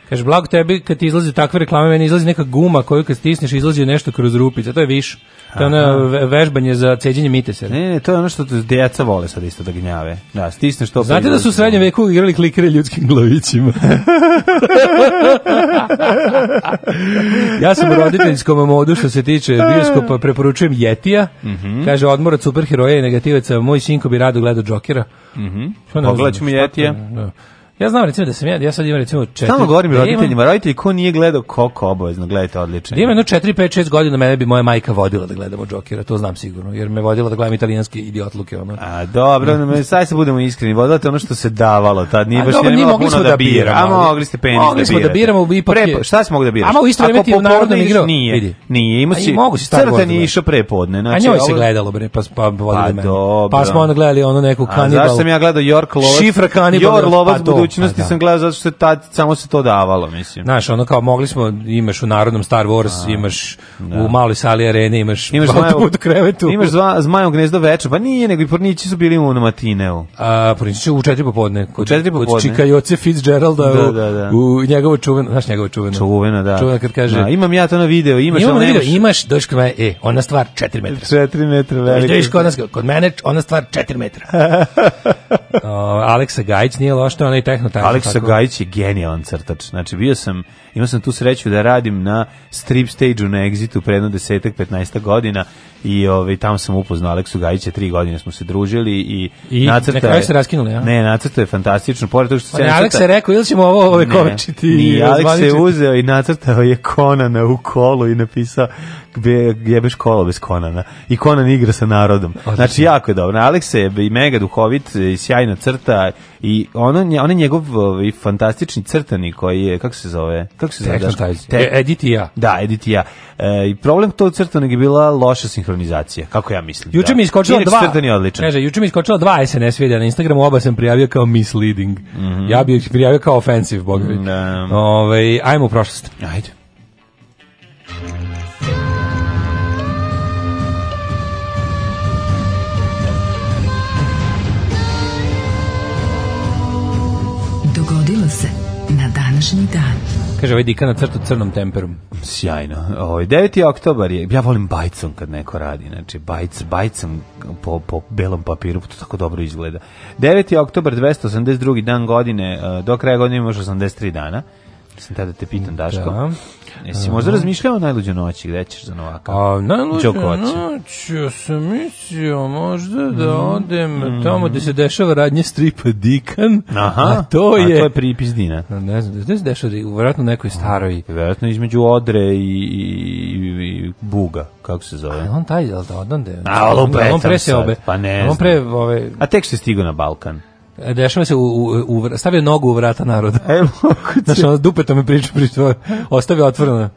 Speaker 3: Kaže, blago tebi kad ti izlazi takve reklame, meni izlazi neka guma koju kad stisneš izlazi nešto kroz rupice, to je viš. To je ono vežbanje za ceđenje mitesa.
Speaker 2: Ne, ne, to je ono što djeca vole sad isto da gnjave. Da, stisneš to. Pa
Speaker 3: Znate da su u srednjem veku igrali klikere ljudskim glavićima. ja sam u roditeljskom modu što se tiče bioskopa, preporučujem Jetija. Mhm. Kaže, odmora od superheroja i negativaca, moj sinko bi rado gledao Jokera. Mm
Speaker 2: -hmm. Pogledat Jetija.
Speaker 3: Ja znam recimo da sam ja, ja sad imam recimo četiri... Samo govorim da roditeljima,
Speaker 2: roditelji ko nije gledao Koko obavezno, gledajte odlično.
Speaker 3: Da imam jedno 4, 5, 6 godina, mene bi moja majka vodila da gledamo Jokera, to znam sigurno, jer me vodila da gledam italijanske idiotluke. Ono.
Speaker 2: A dobro, no, sad se budemo iskreni, vodila te ono što se davalo tad, nije a, baš dobro, nije mogli smo da biramo. A mogli ste penis
Speaker 3: mogli da
Speaker 2: biramo. Mogli
Speaker 3: smo da biramo, ipak Prepo, je...
Speaker 2: Šta se mogli da biraš?
Speaker 3: Ama u isto vreme ti narodnom igrao.
Speaker 2: Nije, vidi. nije,
Speaker 3: ima si... mogu si godinu. Crta
Speaker 2: nije prepodne. Znači,
Speaker 3: a njoj se gledalo, bre, pa,
Speaker 2: pa vodili pa mene.
Speaker 3: Pa smo onda gledali ono neku kanibal. A zašto sam ja gledao York Lovac? Šifra
Speaker 2: kanibalu. York Lovac, pa budućnosti pa da. sam gledao zato što je tad samo se to davalo, mislim.
Speaker 3: Znaš, ono kao mogli smo, imaš u Narodnom Star Wars, A, imaš da. u maloj sali arene, imaš,
Speaker 2: imaš zmaju, krevetu. Imaš zva, zmajom gnezdo večer, pa nije, nego i porniči su bili u Matineu.
Speaker 3: A, porniči su u četiri popodne.
Speaker 2: Kod, u četiri popodne. Kod
Speaker 3: Čika Joce Fitzgeralda, da, da, da. u njegovo čuveno, znaš njegovo čuveno.
Speaker 2: Čuveno, da.
Speaker 3: Čuveno kad kaže. Da,
Speaker 2: imam ja to na video, imaš, imam ali video,
Speaker 3: imaš, imaš dođeš kod mene, e, ona stvar 4 metra.
Speaker 2: 4 metra velika.
Speaker 3: Dođeš kod nas, kod mene, ona stvar 4 metra. o, Aleksa Gajić nije lošta,
Speaker 2: ona Aleksa Gajić je genijalan crtač. Znači, bio sam, imao sam tu sreću da radim na strip stage na Exitu pre jedno desetak, petnaestak godina i ovaj tamo sam upoznao Aleksu Gajića, tri godine smo se družili i,
Speaker 3: I nacrta se raskinuli,
Speaker 2: Ne, nacrta je fantastično, pored toga što se
Speaker 3: pa rekao, ili ćemo ovo ove kovčiti.
Speaker 2: Aleks je uzeo i nacrtao je Konana u kolu i napisao gde jebeš kolo bez Konana. I Konan igra sa narodom. Znači, jako je dobro. Aleksa je i mega duhovit, i e, sjajna crta i ono, on je njegov ovaj, fantastični crtani koji je, kako se zove? Kako se zove?
Speaker 3: E, ja.
Speaker 2: Da, e, problem tog crtanog je bila loša sinhronizacija sinhronizacije, kako ja mislim.
Speaker 3: Juče mi iskočilo
Speaker 2: dva. Crtani odličan.
Speaker 3: Kaže, juče mi iskočilo dva SNS videa na Instagramu, oba sam prijavio kao misleading. Mm -hmm. Ja bih prijavio kao offensive, bog bi. Mm
Speaker 2: -hmm.
Speaker 3: Ovaj ajmo u prošlost.
Speaker 2: Ajde. Dogodilo se na
Speaker 3: današnji dan. Kaže, ovaj dika na crtu crnom temperom.
Speaker 2: Sjajno. Ovo, ovaj, 9. oktobar
Speaker 3: je,
Speaker 2: ja volim bajcom kad neko radi, znači bajc, bajcom po, po belom papiru, to tako dobro izgleda. 9. oktobar, 282. dan godine, eh, do kraja godine imaš 83 dana. Mislim, tada te pitan, Daško. Da. Jesi možda razmišljao o najluđoj
Speaker 3: noći,
Speaker 2: gde ćeš za Novaka?
Speaker 3: A, najluđoj noći sam mislio možda da mhm. odem mm. tamo gde se dešava radnje stripa Dikan, Aha, a to je... A
Speaker 2: to je pripis Dina.
Speaker 3: Ne znam, gde se dešava, vjerojatno nekoj staroj.
Speaker 2: Vjerojatno između Odre i, i, i Buga, kako se zove. A
Speaker 3: on taj, ali da
Speaker 2: odande? A, ali on pre,
Speaker 3: pa ne znam. On pre,
Speaker 2: ove... A tek se stigo na Balkan
Speaker 3: dešava se u, u, u stavio nogu u vrata naroda.
Speaker 2: Evo,
Speaker 3: moguće. Znaš, ono, dupetom je priča, priča, ostavio otvoreno.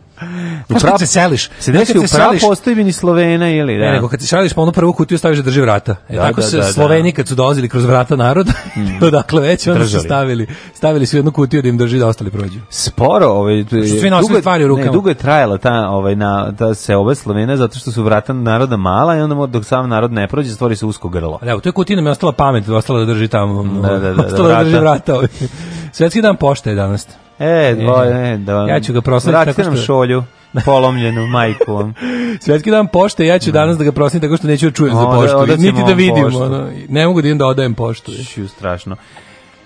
Speaker 2: U se seliš. Se desi
Speaker 3: u postoji Slovena ili da. Ne, nego kad se seliš po onu prvu kutiju staviš da drži vrata. E tako se Sloveni kad su dolazili kroz vrata naroda, mm. odakle već oni su stavili, stavili su jednu kutiju da im drži da ostali prođu.
Speaker 2: Sporo, ovaj
Speaker 3: svi dugo
Speaker 2: stvari
Speaker 3: u
Speaker 2: dugo je trajala ta ovaj na ta se ove Slovene zato što su vrata naroda mala i onda dok sam narod ne prođe stvori se usko grlo.
Speaker 3: Evo, to je kutina mi ostala pamet, ostala da drži tamo. Da, da, da, vrata. Svetski dan pošte je
Speaker 2: danas. E, e, dvoje, e, da.
Speaker 3: Ja ću ga proslaviti
Speaker 2: tako što... nam šolju polomljenu majkom.
Speaker 3: Svetski dan pošte, ja ću danas da ga prosim tako što neću čujem za poštu, Da, niti da vidim. Ono, ne mogu da idem da odajem poštu.
Speaker 2: Šiu, strašno.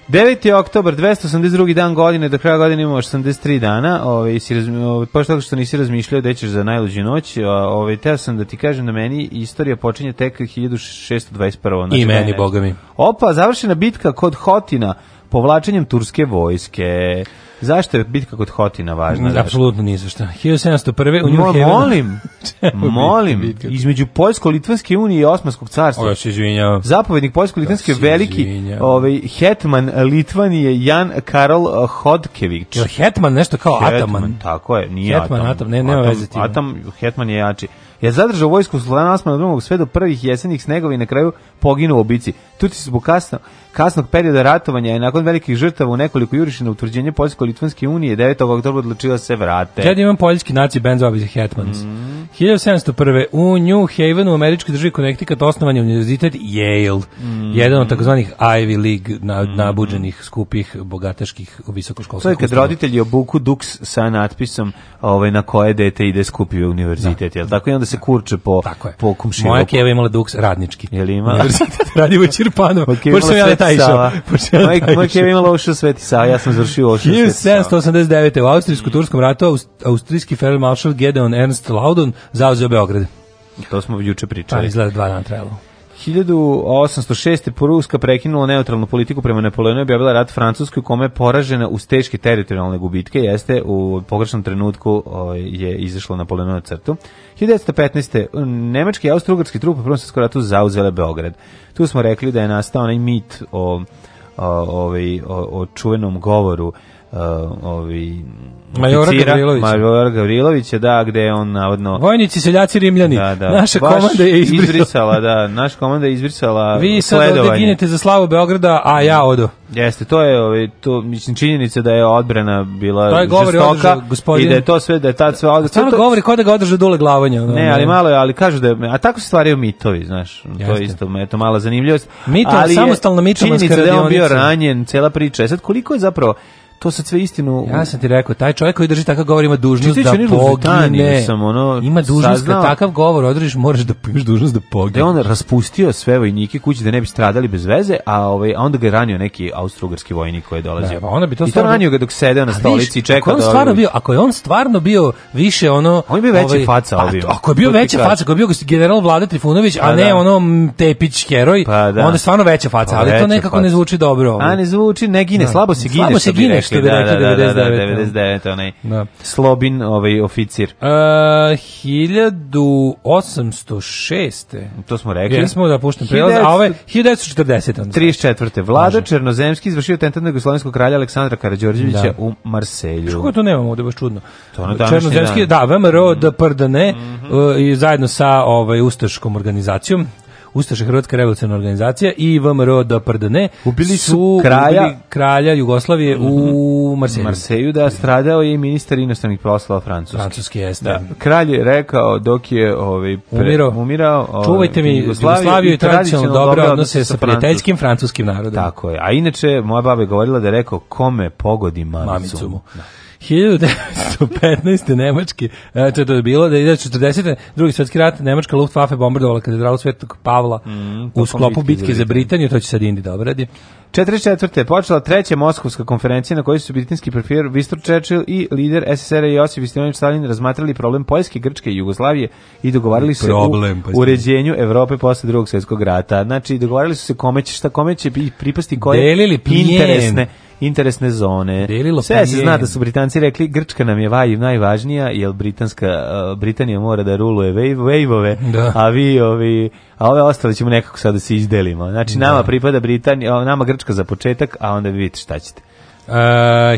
Speaker 2: 9. oktober, 282. dan godine, do kraja godine imamo 83 dana, ovaj, si ovaj, pošto tako što nisi razmišljao da ćeš za najluđu noć, ovaj, teo sam da ti kažem da meni istorija počinje tek 1621. Znači, I meni,
Speaker 3: boga mi.
Speaker 2: Opa, završena bitka kod Hotina, povlačenjem turske vojske. Zašto je bitka kod Hotina važna? Mm,
Speaker 3: apsolutno nije zašto. 1701. u New Mo,
Speaker 2: Molim, molim, između Poljsko-Litvanske unije i Osmanskog carstva.
Speaker 3: Ovo se izvinjava.
Speaker 2: Zapovednik Poljsko-Litvanske veliki ovaj, Hetman Litvanije Jan Karol Hodkević.
Speaker 3: Je Hetman nešto kao Hetman, Ataman?
Speaker 2: Tako je, nije Hetman,
Speaker 3: ne, nema
Speaker 2: Ataman, Hetman je jači je zadržao vojsku Sultana Osmana drugog sve do prvih jesenjih snegova i na kraju poginuo u bici. Tuti su zbog kasno, kasnog perioda ratovanja i nakon velikih žrtava u nekoliko jurišina utvrđenje Poljsko-Litvanske unije 9. oktobra odlučila se vrate.
Speaker 3: Kada imam poljski naci Benzo zove Hetmans. Mm. 1701. u New Haven u američkoj državi Connecticut osnovan je univerzitet Yale, mm. jedan od takozvanih Ivy League nabuđenih, skupih, bogataških visokoškolskih. To je
Speaker 2: kad roditelji obuku duks sa natpisom ovaj, na koje dete ide skupio univerzitet, jel tako? I onda se kurče po po komšiji. Moja keva
Speaker 3: imala duks radnički.
Speaker 2: Je li ima?
Speaker 3: Radi u Pošto ja taj išao.
Speaker 2: Moja keva imala u Sveti Sava, ja sam završio
Speaker 3: u Sveti Sava. 1789. u Austrijsko-Turskom ratu austrijski feldmaršal Gedeon Ernst Laudon zauzeo Beograd.
Speaker 2: To smo juče pričali.
Speaker 3: Pa izgleda dva dana trajalo.
Speaker 2: 1806. Poruska prekinula neutralnu politiku prema Napoleonu i objavila rat Francuskoj kome je poražena uz teške teritorijalne gubitke. Jeste u pogrešnom trenutku je izašla Napoleonu na crtu. 1915. Nemački i austrougarski trup u Prvom svjetskom ratu zauzele Beograd. Tu smo rekli da je nastao onaj mit o, o, ovaj, o čuvenom govoru Uh, ovi
Speaker 3: Majora Gavrilovića. Majora
Speaker 2: Gavrilovića, da, gde je on navodno...
Speaker 3: Vojnici, seljaci, rimljani. Da, da. Naša Vaš komanda je
Speaker 2: izbrisala. izbrisala. da, naša komanda je izbrisala Vi
Speaker 3: sad ovde ginete za slavu Beograda, a ja odo.
Speaker 2: Jeste, to je ovaj to mislim činjenica da je odbrana bila je govori žestoka i da je to sve da je tad sve odbrana.
Speaker 3: Stvarno to... govori kod da ga održa dule glavanja. Ono,
Speaker 2: ne, ali malo je, ali kažu da je, a tako se stvaraju mitovi, znaš, Jeste. to je isto, eto, mala zanimljivost.
Speaker 3: Mito, ali samostalna mičemanska
Speaker 2: radionica. Činjenica da je on bio ranjen, cela priča. E sad koliko je zapravo to se sve istinu...
Speaker 3: Ja sam ti rekao, taj čovjek koji drži takav govor ima dužnost da pogine.
Speaker 2: ono,
Speaker 3: ima dužnost da takav govor održiš, možeš da imaš dužnost da pogine.
Speaker 2: on raspustio sve vojnike kući da ne bi stradali bez veze, a, ovaj, onda ga je ranio neki austrougarski vojnik koji je dolazio. Da, onda bi to I ranio ga dok sedeo na stolici i čekao da... Stvarno
Speaker 3: bio, ako je on stvarno bio više ono...
Speaker 2: On je bio ovaj, faca. Pa,
Speaker 3: ako je bio veći faca, ako je bio general Vlada Trifunović, a pa ne ono Tepić heroj, pa da. onda je stvarno veća faca, pa ali to nekako ne zvuči dobro. Ovaj. A ne zvuči, ne slabo gine. Slabo se gine, Nemačke, da, da, da, da, 99,
Speaker 2: onaj da. slobin ovaj oficir. E, uh,
Speaker 3: 1806.
Speaker 2: To smo rekli. smo
Speaker 3: da puštam prelaz, a ove 1940.
Speaker 2: Onda. 34. Vlada Može. Černozemski izvršio tentat na jugoslovenskog kralja Aleksandra Karađorđevića da. u Marselju. Što
Speaker 3: to nemamo, ovde baš čudno. To na Černozemski, dan. da, VMRO, mm. da prdane, mm -hmm. uh, i zajedno sa ovaj, Ustaškom organizacijom, Ustaše Hrvatska revolucionarna organizacija i VMRO do prdne
Speaker 2: su, su kralja, mhm. kralja Jugoslavije u mhm. Marseju. Marseju da stradao je i ministar inostranih poslova francuski.
Speaker 3: Francuski jeste. Da.
Speaker 2: Kralj je rekao dok je ovaj umirao, umirao
Speaker 3: mi ovaj, Jugoslaviju, i tradicionalno dobro odnose sa prijateljskim francuskim narodom.
Speaker 2: Tako je. A inače moja baba je govorila da je rekao kome pogodi mamicu.
Speaker 3: 1915. Nemački, e, to je to bilo, da je 40. drugi svjetski rat, Nemačka Luftwaffe bombardovala katedralu Svetog Pavla mm, u sklopu bitke, za Britaniju, to će sad Indi da obradi.
Speaker 2: 44. je počela treća Moskovska konferencija na kojoj su britinski profijer Vistor Churchill i lider SSR Josip Istinović Stalin razmatrali problem Poljske, Grčke i Jugoslavije i dogovarali se problem, u uređenju Evrope posle drugog svjetskog rata. Znači, dogovarali su se kome će, šta kome će pripasti koje Delili, interesne interesne zone. Sve se zna da su Britanci rekli Grčka nam je vaj najvažnija, jer Britanska, uh, Britanija mora da ruluje wave-ove, a vi ovi, a ove ostale ćemo nekako sad da se izdelimo. Znači, nama pripada Britanija, nama Grčka za početak, a onda vi vidite šta ćete.
Speaker 3: Uh,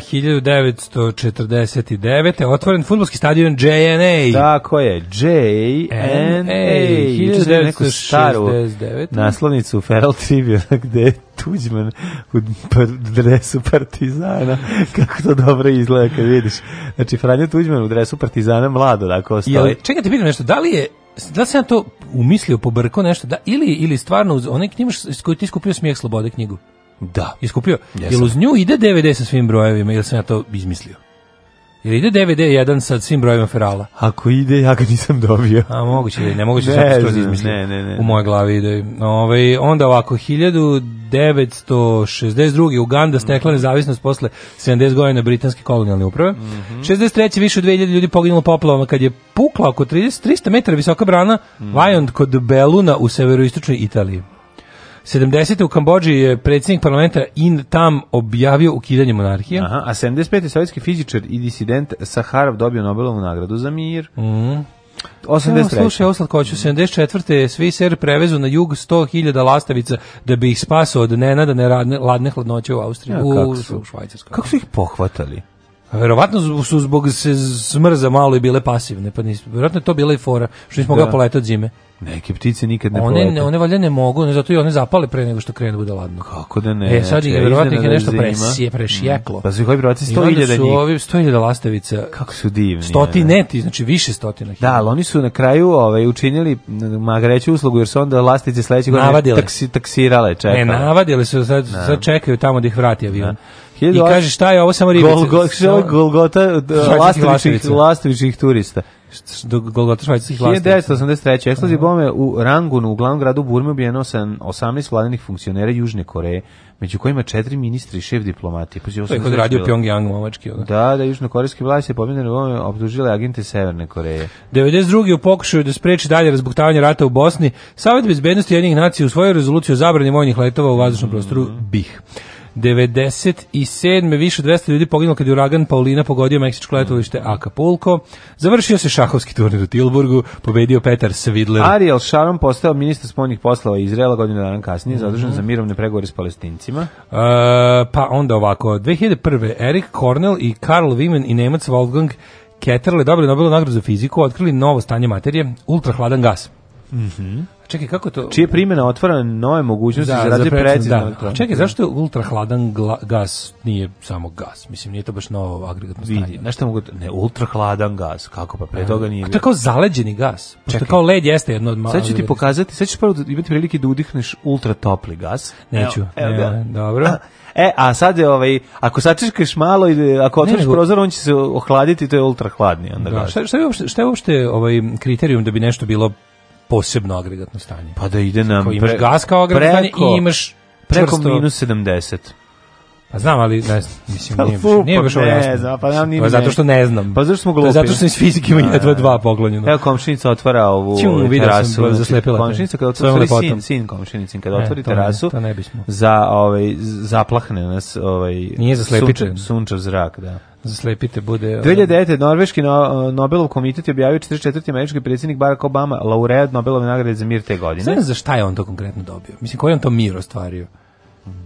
Speaker 3: 1949. otvoren futbolski stadion JNA.
Speaker 2: Tako je, JNA. naslovnicu Feral Tribune gde je Tuđman u dresu Partizana. Kako to dobro izgleda kad vidiš. Znači, Franjo Tuđman u dresu Partizana mlado, tako stoji.
Speaker 3: čekaj, te pitam nešto, da li je da sam ja to umislio, pobrko nešto, da, ili, ili stvarno, onaj knjimaš s koju ti skupio Smijeh Slobode knjigu?
Speaker 2: Da.
Speaker 3: Iskupio. Jesam. Jel uz nju ide DVD sa svim brojevima ili sam ja to izmislio? Ili ide DVD jedan sa svim brojevima Ferala?
Speaker 2: Ako ide, ja ga nisam dobio.
Speaker 3: A moguće li, ne moguće ne, sam to izmislio.
Speaker 2: Ne, ne, ne.
Speaker 3: U moje glavi ide. Ove, ovaj, onda ovako, 1962. Uganda stekla mm nezavisnost posle 70 godina britanske kolonijalne uprave. Mm -hmm. 63. više od 2000 ljudi poginulo poplavama kad je pukla oko 30, 300 metara visoka brana mm kod Beluna u severoistočnoj Italiji. 70. u Kambođi je predsjednik parlamenta in tam objavio ukidanje monarhije.
Speaker 2: Aha, a 75. sovjetski fizičar i disident Saharov dobio Nobelovu nagradu za mir. Mhm.
Speaker 3: 83. Evo, slušaj, oslatko, slatkoću, 74. svi ser prevezu na jug 100.000 lastavica da bi ih spaso od nenada neradne, ladne hladnoće u Austriji,
Speaker 2: kako su, u Švajcarskoj. Kako su ih pohvatali?
Speaker 3: Verovatno su zbog se smrza malo i bile pasivne, pa nisu. Verovatno je to bila i fora, što nismo ga poletati od zime.
Speaker 2: Neke ptice nikad ne one, polete.
Speaker 3: Ne, one valjda ne mogu, ne, zato i one zapale pre nego što krenu bude ladno.
Speaker 2: Kako da ne?
Speaker 3: E, sad znači, je verovatno ih je nešto presije, prešijeklo. Mm.
Speaker 2: Pa su ih ovi vjerovatno 100.000
Speaker 3: njih.
Speaker 2: ovi
Speaker 3: 100.000 lastavica.
Speaker 2: Kako su divni.
Speaker 3: Stoti neti, znači više stotina.
Speaker 2: Da, ali oni su na kraju ovaj, učinili mm, magreću uslugu, jer su onda lastavice sledećeg godina taksi, taksirale,
Speaker 3: čekale. Ne, navadile su, sad, sad čekaju tamo da ih vrati avion. Da.
Speaker 2: I kaže šta je ovo samo ribice. Golgota, Golgota lastovičih, lastovičih turista.
Speaker 3: Golgota švajcarskih
Speaker 2: lastovica. 1983. Eksplozije bome u Rangunu, u glavnom gradu Burme, ubijeno 18 vladinih funkcionera Južne Koreje, među kojima četiri ministri i šef diplomati. Pa to
Speaker 3: je kod radio Pyongyang
Speaker 2: momački. Ono. Da, da, južnokorejski vladi se u ovome optužile agente Severne Koreje.
Speaker 3: 92. u pokušaju da spreči dalje razbuktavanje rata u Bosni, Savjet bezbednosti jednih nacija u svojoj rezoluciji o zabrani vojnih letova u vazdušnom prostoru mhm. BiH. 97. više od 200 ljudi poginulo kad je uragan Paulina pogodio meksičko letovište mhm. Acapulco. Završio se šahovski turnir u Tilburgu, pobedio Petar Svidler.
Speaker 2: Ariel Sharon postao ministar spoljnih poslova Izraela godinu dana kasnije, mhm. zadužen za mirovne pregovore s palestincima.
Speaker 3: Uh, pa onda ovako, 2001. Erik Cornell i Karl Wimen i Nemac Wolfgang Ketterle dobili Nobelu nagradu za fiziku, otkrili novo stanje materije, ultrahladan gas.
Speaker 2: Mhm. Čekaj, kako to? Čije primena otvara nove mogućnosti
Speaker 3: da, za razvoj precizno. Da. Čekaj, zašto je ultra hladan gas nije samo gas? Mislim, nije to baš novo agregatno stanje.
Speaker 2: mogu... Ne, ultra hladan gas, kako pa, pre toga nije... A
Speaker 3: to je kao zaleđeni gas. Čekaj. kao led jeste jedno
Speaker 2: od malo... Sad ću ti pokazati, sad ćeš prvo imati prilike da udihneš ultra topli gas.
Speaker 3: Neću,
Speaker 2: ne,
Speaker 3: dobro.
Speaker 2: e, a sad je ovaj, ako sačekaš malo i ako otvoriš prozor, on će se ohladiti, to je ultra hladni
Speaker 3: onda da, Šta, šta je uopšte, šta je uopšte ovaj kriterijum da bi nešto bilo posebno agregatno stanje.
Speaker 2: Pa da ide nam... Kao imaš
Speaker 3: gas kao agregatno stanje i imaš
Speaker 2: čvrsto... Preko minus 70.
Speaker 3: Pa znam, ali ne znam, mislim,
Speaker 2: pa, nije, fup, nije
Speaker 3: baš ovo jasno. Znam, pa nam pa nije. Pa
Speaker 2: zato što ne znam.
Speaker 3: Pa zato što smo glupi. Pa
Speaker 2: zato što
Speaker 3: sam
Speaker 2: iz fizike ima jedva dva poglonjeno. Evo komšinica otvara ovu Ču, e, terasu. Sam,
Speaker 3: zaslepila
Speaker 2: znači, komšinica kada otvori sin, sin komšinicin, kada e, otvori to terasu, ne, to ne bismo. za, ovaj, zaplahne nas ovaj, nije zrak, da.
Speaker 3: Zaslepite
Speaker 2: bude. 2009. Ono- norveški no, Nobelov komitet je objavio 44. američki predsjednik Barack Obama, laureat Nobelove nagrade za mir te godine. Znam za
Speaker 3: šta je on to konkretno dobio? Mislim, koji je on to mir ostvario?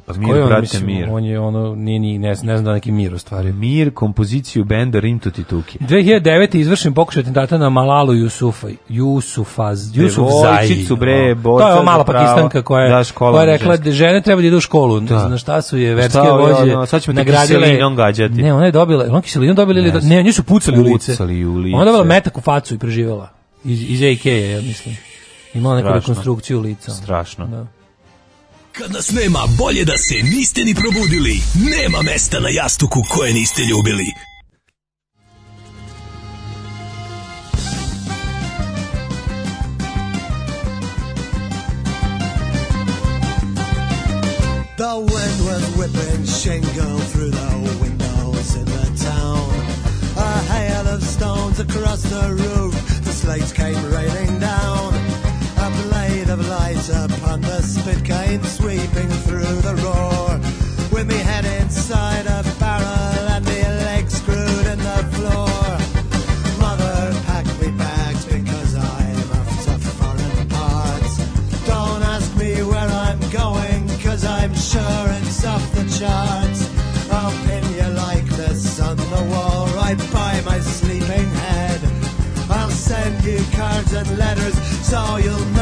Speaker 2: Pa mir, on, brate, mislim, mir.
Speaker 3: On je ono, nije, nije, ne, ne znam da neki mir stvari.
Speaker 2: Mir, kompoziciju benda rim
Speaker 3: tuti tuki. 2009. izvršen pokušaj atentata na Malalu Jusufa, Yusufaz, Jusuf Zaji.
Speaker 2: bre, ono.
Speaker 3: To je mala pakistanka koja, je, koja je rekla da žene treba da idu u školu. Da. Znaš šta su je pa verske šta, vođe ono,
Speaker 2: sad ćemo nagradile. Kiselinom gađati.
Speaker 3: Ne, ona je dobila, ona kiselinom dobila ili... Ne, ne nju su pucali, pucali u lice. Pucali
Speaker 2: u lice.
Speaker 3: Ona je
Speaker 2: dobila
Speaker 3: metak u facu i preživjela. Iz, iz AK-a, ja mislim. Imala neku rekonstrukciju lica.
Speaker 2: Ono. Strašno. Da.
Speaker 7: Kad nas nema, bolje da se niste ni probudili. Nema mesta na jastuku koje niste ljubili. The wind was whipping shingle through the windows in the town. A hail of stones across the roof, the slates came raining down. the light upon the spit came sweeping through the roar. With me head inside a barrel and me legs screwed in the floor. Mother packed me bags because I'm off to foreign parts. Don't ask me where I'm going, cause I'm sure it's off the charts. I'll pin you like this on the wall right by my sleeping head. I'll send you cards and letters so you'll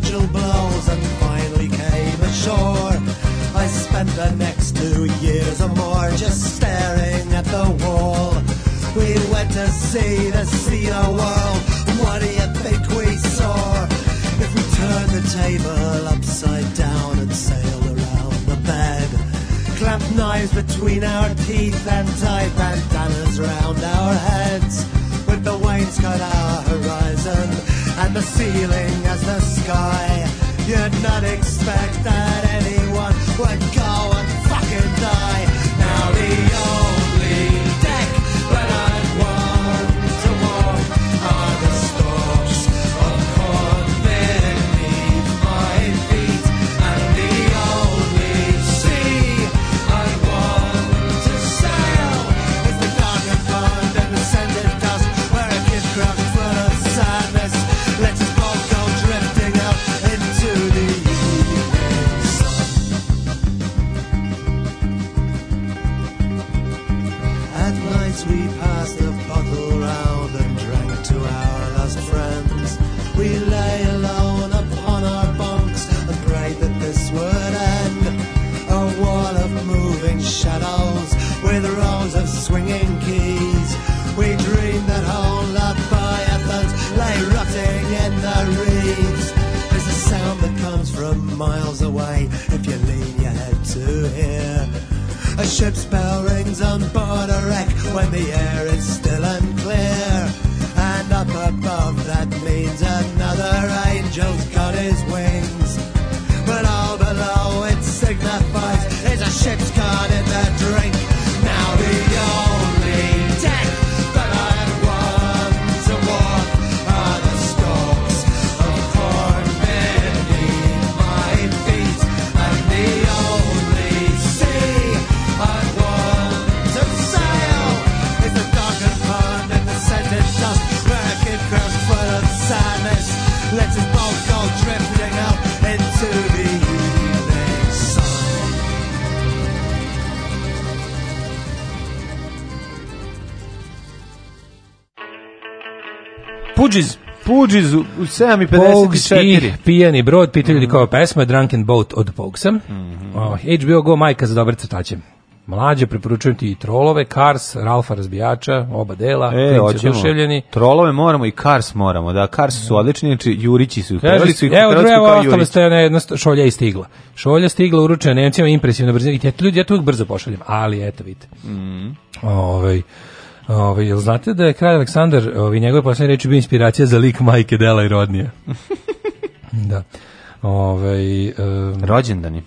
Speaker 3: virginal blows and finally came ashore. I spent the next two years or more just staring at the wall. We went to see the sea of world. What do you think we saw? If we turned the table upside down and sailed around the bed, clamped knives between our teeth and tied bandanas round our heads, with the wainscot out the ceiling as the sky. You'd not expect that anyone would go away if you lean your head to hear, A ship's bell rings on board a wreck when the air is still unclear. And up above that means another angel's got his way. Puđiz. Puđiz u 7.54. Pijani brod, pitali mm. kao pesma Drunken Boat od Pogsa. Mm -hmm. Oh, HBO Go majka za dobre crtače. Mlađe, preporučujem ti i trolove, Kars, Ralfa razbijača, oba dela, e, oduševljeni.
Speaker 2: Trolove moramo i Kars moramo, da, Kars su odlični, znači Jurići su.
Speaker 3: Kaži,
Speaker 2: su
Speaker 3: evo, drugo, ostale ste na jedna šolja i stigla. Šolja stigla uručena Nemcima, impresivna brzina. ti ljudi, ja to uvijek brzo pošaljem, ali eto, vidite. Mm. Ove, ovaj, Ovaj jel znate da je kraj Aleksandar, ovi, ovaj, njegove posljednje reči bio inspiracija za lik majke Dela i rodnije.
Speaker 2: da. Ovaj um, rođendani.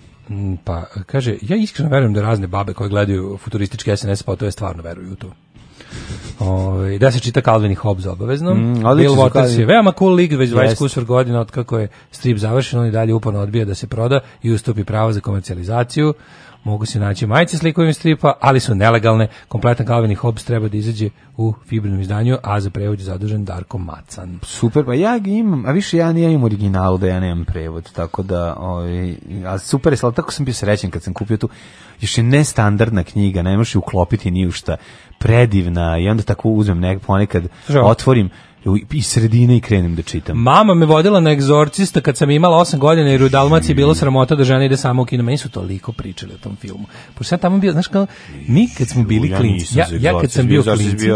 Speaker 3: Pa kaže, ja iskreno verujem da razne babe koje gledaju futurističke SNS pa to je stvarno veruju u to. Ovaj, da se čita Calvin i Hobbes obavezno. Mm, Bill Waters je veoma cool lik, već 20 kusur godina od kako je strip završen, on i dalje uporno odbija da se proda i ustupi pravo za komercijalizaciju mogu se naći majice s likovim stripa, ali su nelegalne. Kompletan Calvin i Hobbes treba da izađe u fibrinom izdanju, a za prevod je zadužen Darko Macan.
Speaker 2: Super, pa ja ga imam, a više ja imam originalu da ja nemam prevod, tako da, ovaj, a super je, ali tako sam bio srećen kad sam kupio tu, još je nestandardna knjiga, ne možeš uklopiti ni u šta, predivna, i onda tako uzmem nek, ponekad, otvorim, iz sredine i krenem da čitam.
Speaker 3: Mama me vodila na egzorcista kad sam imala 8 godina jer u Dalmaciji bilo sramota da žena ide samo u kino. Meni su toliko pričali o tom filmu. Pošto ja tamo bio, znaš kao, mi kad smo bili ja klinci, ja, ja kad sam bio klinci,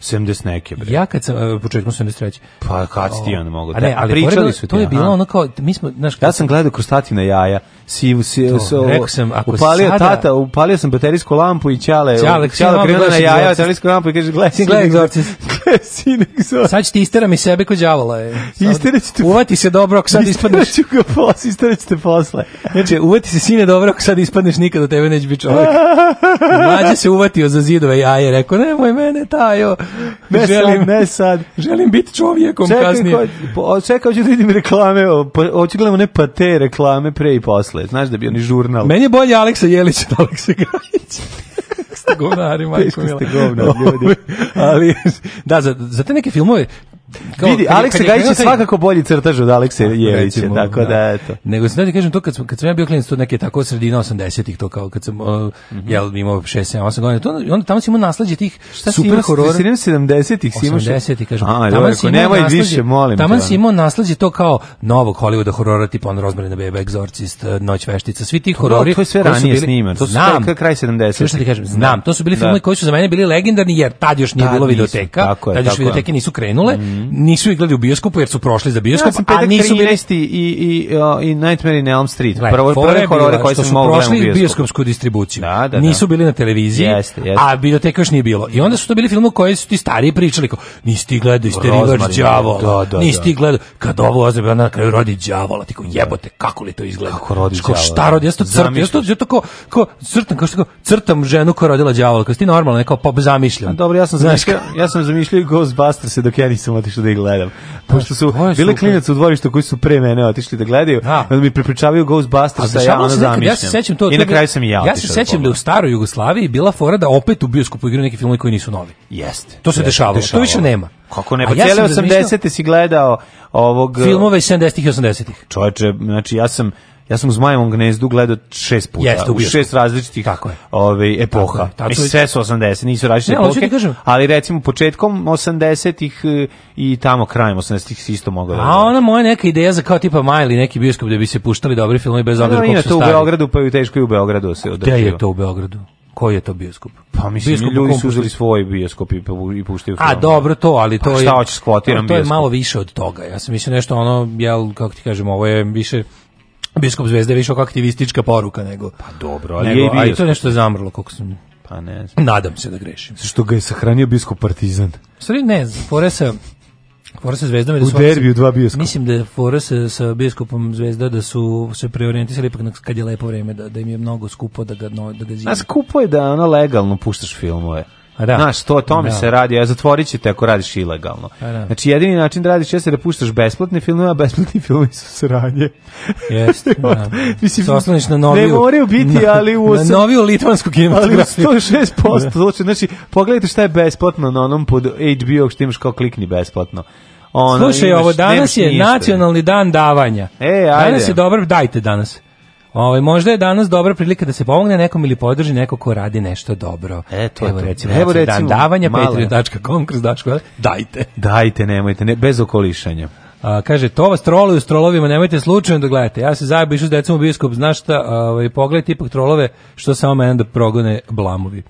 Speaker 3: 70
Speaker 2: neke
Speaker 3: bre. Ja kad sam uh, početkom 73.
Speaker 2: Pa kad si ti on mogao? Ne, ali
Speaker 3: pričali su to je bilo ono kao mi smo, znaš,
Speaker 2: ja sam gledao kroz jaja si, si
Speaker 3: to, rekao
Speaker 2: sam, ako upalio sada... tata, upalio sam baterijsku lampu i ćale, ćale, ćale krenuo na jaja, baterijsku lampu i kaže, gledaj, sin
Speaker 3: egzorcist. sin Sad ću ti isteram i sebe ko djavola. E. te... Uvati se dobro, ako sad ispadneš.
Speaker 2: Isterać ću ga posle, isterać te posle.
Speaker 3: Znači, uvati se sine dobro, ako sad ispadneš nikada, tebe neće biti čovjek. Mlađe se uvatio za zidove jaje, rekao, nemoj mene tajo.
Speaker 2: Ne želim, sad, ne sad.
Speaker 3: Želim biti čovjekom čekaj, kasnije.
Speaker 2: čekaj, ću da vidim reklame, hoću pa- gledamo ne pate reklame pre i posle znaš da bi oni žurnal.
Speaker 3: Meni je bolje Aleksa Jelić od Aleksa Gajića. ste
Speaker 2: govnari, majko mila. ste govnari, ljudi. Ali,
Speaker 3: da, za, za te neke filmove,
Speaker 2: kao, Vidi, Alekse Gajić je svakako bolji crtaž od Alekse Jevića, tako da, eto.
Speaker 3: Nego sam da kažem to kad kad sam ja bio klinic, to neke tako sredina 80-ih to kao kad sam uh, mm -hmm. jel imao 6 7 8 godina to onda tamo se ima naslađe tih
Speaker 2: šta super horora
Speaker 3: 70-ih si imao
Speaker 2: 80 ih kažem A, tamo se nemoj više molim tamo
Speaker 3: se imao naslađe to kao novog Hollywooda horora tipa on Rozmarina bebe Exorcist Noć veštica svi ti horori
Speaker 2: to je sve ranije snimano to
Speaker 3: su
Speaker 2: kraj
Speaker 3: 70-ih što ti kažem znam to su bili filmovi koji su za mene bili legendarni jer tad još nije bilo videoteka tad još videoteke nisu krenule mhm nisu ih u bioskopu jer su prošli za bioskop,
Speaker 2: ja a
Speaker 3: nisu
Speaker 2: bili i i i Nightmare in Elm Street.
Speaker 3: Right. Prvo horore koje su mogli prošli u bioskopsku distribuciju. Da, da, nisu bili na televiziji, jeste, jeste. a biblioteka još nije bilo. I onda su to bili filmovi koje su ti stariji pričali kao nisi ti gledao Isterivač đavola, nisi ti gledao kad ovo ozebe na kraju rodi đavola, ti jebote kako li to izgleda.
Speaker 2: Kako
Speaker 3: rodi đavola? Šta rodi? Jesto crtam, jesto to kao kao crtam kao što crtam ženu koja rodila đavola, kao ti normalno, neka pop pa
Speaker 2: zamišljam. Dobro, ja sam
Speaker 3: zamišljao,
Speaker 2: ja sam zamišljao Ghostbusters dok ja nisam otišao da ih gledam. Pošto su bile bili u dvorištu koji su pre mene otišli da gledaju, da. onda mi prepričavaju Ghostbusters, sa
Speaker 3: ja ono
Speaker 2: zamišljam.
Speaker 3: Ja se
Speaker 2: sećam to. I na kraju sam i ja Ja
Speaker 3: se sećam da u staroj Jugoslaviji bila fora da opet u bioskopu igraju neki filmove koji nisu novi.
Speaker 2: Jeste.
Speaker 3: To se dešavalo. To više nema.
Speaker 2: Kako ne, pa ja cijele 80-te si gledao ovog...
Speaker 3: Filmove iz 70-ih i 80-ih.
Speaker 2: Čovječe, znači ja sam ja sam u Zmajevom gnezdu gledao šest puta, Jeste, u šest različitih tako je. Ove, ovaj, epoha. Tako je, tako sve su 80, nisu različite ne, epoke, ali recimo početkom 80-ih e, i tamo krajem 80-ih si isto mogao
Speaker 3: A ona moja neka ideja za kao tipa Majli neki bioskop da bi se puštali dobri filmovi bez obzira kog su ima
Speaker 2: to u Beogradu, pa je teško i u Beogradu se održio.
Speaker 3: Gde je ono. to u Beogradu? Koji je to bioskop?
Speaker 2: Pa mislim, bioskop ljudi su uzeli svoj bioskop i, i puštaju film.
Speaker 3: A dobro to, ali pa to pa, je... To je malo više od toga. Ja sam mislio nešto ono, jel, kako ti kažem, ovo je više Biskup Zvezda je više aktivistička poruka nego...
Speaker 2: Pa dobro,
Speaker 3: ali nego, je i to je zamrlo, koliko sam... Pa ne znam. Nadam se da grešim.
Speaker 2: Što ga je sahranio biskup Partizan?
Speaker 3: Sorry, ne, fore sa... Fora sa da
Speaker 2: U dva bioskopa.
Speaker 3: Mislim da je sa, sa bioskopom zvezda da su se preorijentisali ipak kad je lepo vreme, da, da im je mnogo skupo da ga, no, da ga A
Speaker 2: skupo je da ono legalno puštaš filmove. Da. Znaš, to o tome da. se radi, a zatvorit ćete ako radiš ilegalno. Da. Znači, jedini način da radiš jeste da puštaš besplatne filme, a besplatni filmi su sranje.
Speaker 3: Jeste, da. Mislim, na noviju. Ne moraju biti, na, ali u... na noviju litvansku
Speaker 2: kinematografiju. Ali 106%. Znači, znači, pogledajte šta je besplatno na onom pod HBO, što imaš kao klikni besplatno.
Speaker 3: Ona, Slušaj, imaš, ovo danas je nacionalni dan davanja.
Speaker 2: E, ajde.
Speaker 3: Danas je dobar, dajte danas. Ovaj možda je danas dobra prilika da se pomogne nekom ili podrži neko ko radi nešto dobro.
Speaker 2: E, to
Speaker 3: Evo, Recimo, Evo znači, recimo, dan davanja Dajte.
Speaker 2: Dajte, nemojte, ne, bez okolišanja.
Speaker 3: A, kaže, to vas troluju s trolovima, nemojte slučajno da gledate. Ja se zajebišu išu s decom u biskup, znaš šta, ovaj, pogledajte ipak trolove što samo mene da progone blamovi.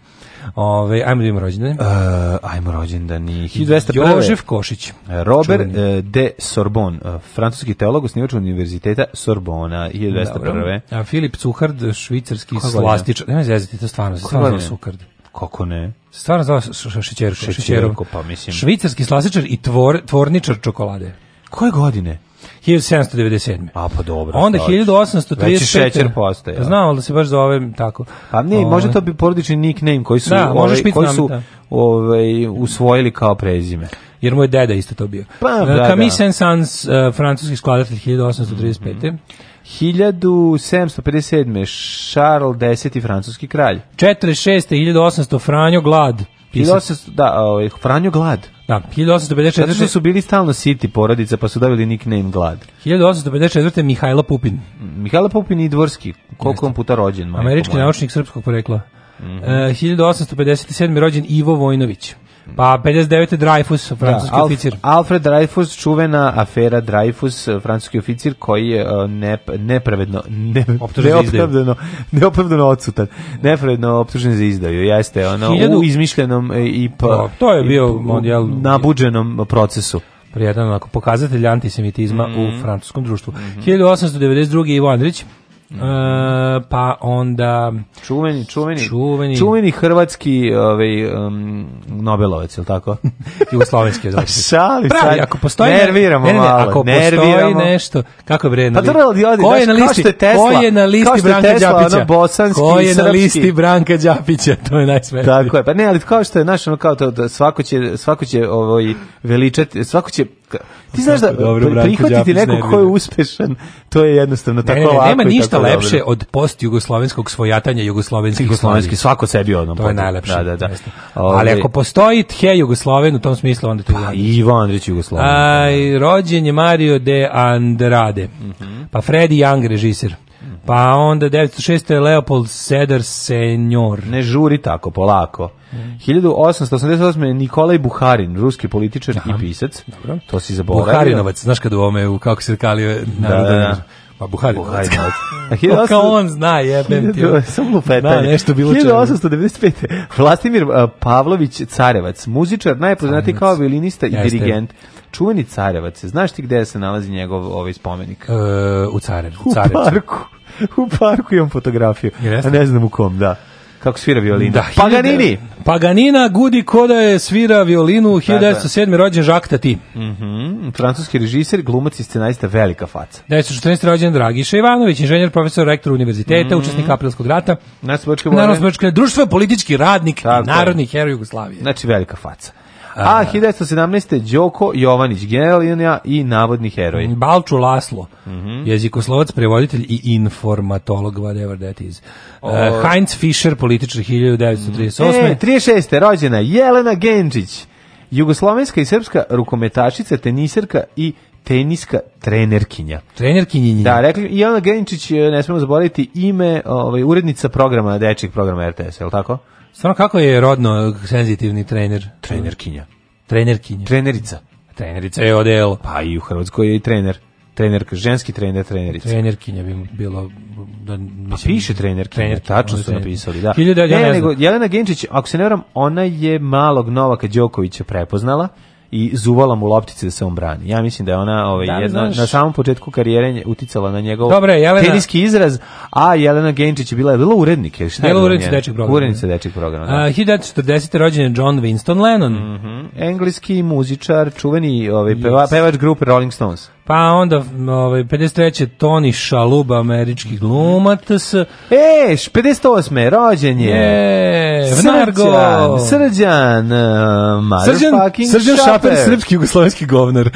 Speaker 3: Ove, ajmo da imamo rođendane. Uh,
Speaker 2: ajmo rođendan.
Speaker 3: 1201. Jožef Košić.
Speaker 2: Robert e, čuveni. de Sorbon, e, francuski teolog, snivač univerziteta Sorbona, 1201. A
Speaker 3: Filip Cuhard, švicarski slastičar. Nemoj zezati, to stvarno, stvarno Cuhard.
Speaker 2: Kako ne?
Speaker 3: Stvarno za šećerko. pa mislim. Švicarski slastičar i tvor, tvorničar čokolade.
Speaker 2: Koje godine?
Speaker 3: 1797.
Speaker 2: A pa dobro.
Speaker 3: Onda 1835.
Speaker 2: Veći šećer postaje. Pa znam,
Speaker 3: ali se baš zove tako.
Speaker 2: Pa ne, ovaj. može to bi porodični nickname koji su, da, ove, ovaj, koji su ovaj, usvojili kao prezime
Speaker 3: jer moj deda isto to bio. Pa, eh, da, Camus da. saëns uh, eh, francuski skladatelj 1835. Mm -hmm.
Speaker 2: 1757. Charles X. francuski kralj.
Speaker 3: 46. 1800. Franjo Glad. 1800,
Speaker 2: da, ovaj, Franjo Glad.
Speaker 3: Da, 1854. Zato
Speaker 2: što su bili stalno siti porodica, pa su dobili nickname glad.
Speaker 3: 1854. Mihajla Pupin. Mm,
Speaker 2: Mihajla Pupin i Dvorski. Koliko on puta rođen?
Speaker 3: Američki naučnik srpskog porekla. Mm -hmm. uh, 1857. rođen Ivo Vojnović. Mhm. Pa 59. Dreyfus, francuski da, oficir.
Speaker 2: Alfred Dreyfus, čuvena afera Dreyfus, eh, francuski oficir koji je eh, ne, nepravedno, ne, neopravdano, neopravdano odsutan. Nepravedno optužen za izdaju. Jeste ono, u izmišljenom eh, i pa,
Speaker 3: to je bio jel...
Speaker 2: nabuđenom procesu
Speaker 3: prijedan onako pokazatelj antisemitizma u mhm. francuskom društvu. Mm -hmm. 1892. Ivo Andrić, E, pa onda
Speaker 2: čuveni čuveni čuveni, čuveni hrvatski ovaj um, Nobelovac jel tako
Speaker 3: jugoslovenski
Speaker 2: pa je šali
Speaker 3: pravi ako postoji
Speaker 2: nerviramo ne, ne, malo, ako postoji
Speaker 3: nešto kako bre
Speaker 2: na pa li, ko
Speaker 3: je na listi Tesla, ko je na listi Branka ono, Đapića
Speaker 2: ko
Speaker 3: je na listi Branka Đapića to je najsmešnije
Speaker 2: tako je pa ne ali kao što je našo ono, kao to da svako će svako će ovaj veličati svako će ti znaš da dobro, prihvatiti nekog ko je uspješan to je jednostavno tako ne,
Speaker 3: Nema ništa lepše od post-jugoslovenskog svojatanja jugoslovenskih
Speaker 2: Jugoslovenski, svako sebi ono.
Speaker 3: To je pa najlepše. Da, da, da. Ali ovaj ako postoji he Jugosloven u tom smislu, onda to je... Pa,
Speaker 2: Ivan Jugosloven.
Speaker 3: Aj, rođen je Mario de Andrade. Mm Pa Freddy Young, režiser. Pa onda 906. Leopold Seder Senjor.
Speaker 2: Ne žuri tako, polako. 1888. Nikolaj Buharin, ruski političar Aha. i pisac. Dobro. To si zaboravio.
Speaker 3: Buharinovac, znaš kad u ovome, kako se kalio narodom. Da, da, da.
Speaker 2: Pa Buhari. Buhari.
Speaker 3: A Kao on zna, jebem ti.
Speaker 2: Ono. Samo lupetanje. Da, nešto bilo 1895. Vlastimir eh, Pavlović Carevac, muzičar, najpoznatiji kao violinista i dirigent. Čuveni Carevac. Znaš ti gde se nalazi njegov ovaj spomenik? Eh,
Speaker 3: u Carevcu.
Speaker 2: U parku. U parku imam fotografiju. A ne znam u kom, da kako svira violinu. Da, Paganini.
Speaker 3: Paganina gudi koda je svira violinu u 1907. rođen Žak Tati. Mm
Speaker 2: -hmm. Francuski režiser, glumac i scenarista, velika faca.
Speaker 3: 1914. rođen Dragiša Ivanović, inženjer, profesor, rektor univerziteta, mm -hmm. učesnik aprilskog rata,
Speaker 2: narodno
Speaker 3: društvo, politički radnik, narodni heroj Jugoslavije.
Speaker 2: Znači velika faca. A 1917. Đoko Jovanić, Gelina i navodni heroj. Mm,
Speaker 3: Balču Laslo, mm jezikoslovac, prevoditelj i informatolog, whatever that is. Uh, Heinz Fischer, političar 1938.
Speaker 2: E, 36. rođena Jelena Genčić, jugoslovenska i srpska rukometačica, tenisarka i teniska trenerkinja.
Speaker 3: Trenerkinja.
Speaker 2: Da, rekli Jelena Genčić, e, ne smemo zaboraviti ime, ovaj urednica programa dečijeg programa RTS, je tako?
Speaker 3: Stvarno kako je rodno senzitivni trener? Trenerkinja. Trenerkinja.
Speaker 2: Trenerica.
Speaker 3: Trenerica
Speaker 2: je odel. Pa i u Hrvatskoj je i trener. Trenerka, ženski trener, trenerica. Trenerkinja
Speaker 3: bi bilo
Speaker 2: da pa mislim, pa piše trener, trener tačno su trener. napisali, da. Jelena Genčić, ako se ne varam, ona je malog Novaka Đokovića prepoznala i zuvala mu loptice da se on brani. Ja mislim da je ona ovaj, da, jedna, na samom početku karijere uticala na njegov Dobre, Jelena, teniski izraz, a Jelena Genčić je bila, bila urednik. Je,
Speaker 3: bila urednica dečeg programa. Urednica
Speaker 2: dečeg programa,
Speaker 3: da. Uh, 1940. rođen je John Winston Lennon. Mm -hmm.
Speaker 2: Engleski muzičar, čuveni ovaj, pevač grupe Rolling Stones.
Speaker 3: Pa onda ovaj 53. Toni Šaluba američki glumac. E,
Speaker 2: 58. rođen je. Vnargo. Srđan, Srđan, uh, Srđan
Speaker 3: Šaper, srpski jugoslovenski govnar.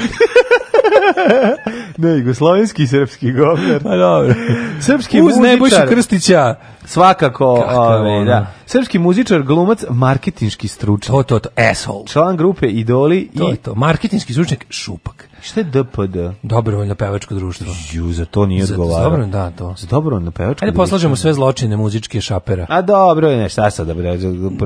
Speaker 2: ne, jugoslovenski srpski govnar. Pa
Speaker 3: dobro. Srpski Uz Nebojša Krstića.
Speaker 2: Svakako, ove, ovaj, ono. da. Srpski muzičar, glumac, marketinški stručnik
Speaker 3: To, to, to,
Speaker 2: Član grupe Idoli.
Speaker 3: To
Speaker 2: i...
Speaker 3: to, marketinški stručnjak, šupak.
Speaker 2: Šta je DPD?
Speaker 3: Dobrovoljno pevačko društvo.
Speaker 2: Ju, za to nije odgovara.
Speaker 3: Dobro, da, to. Za
Speaker 2: dobrovoljno
Speaker 3: pevačko. Ajde poslažemo sve zločine muzičke šapera.
Speaker 2: A dobro, ne, šta sad Dobro,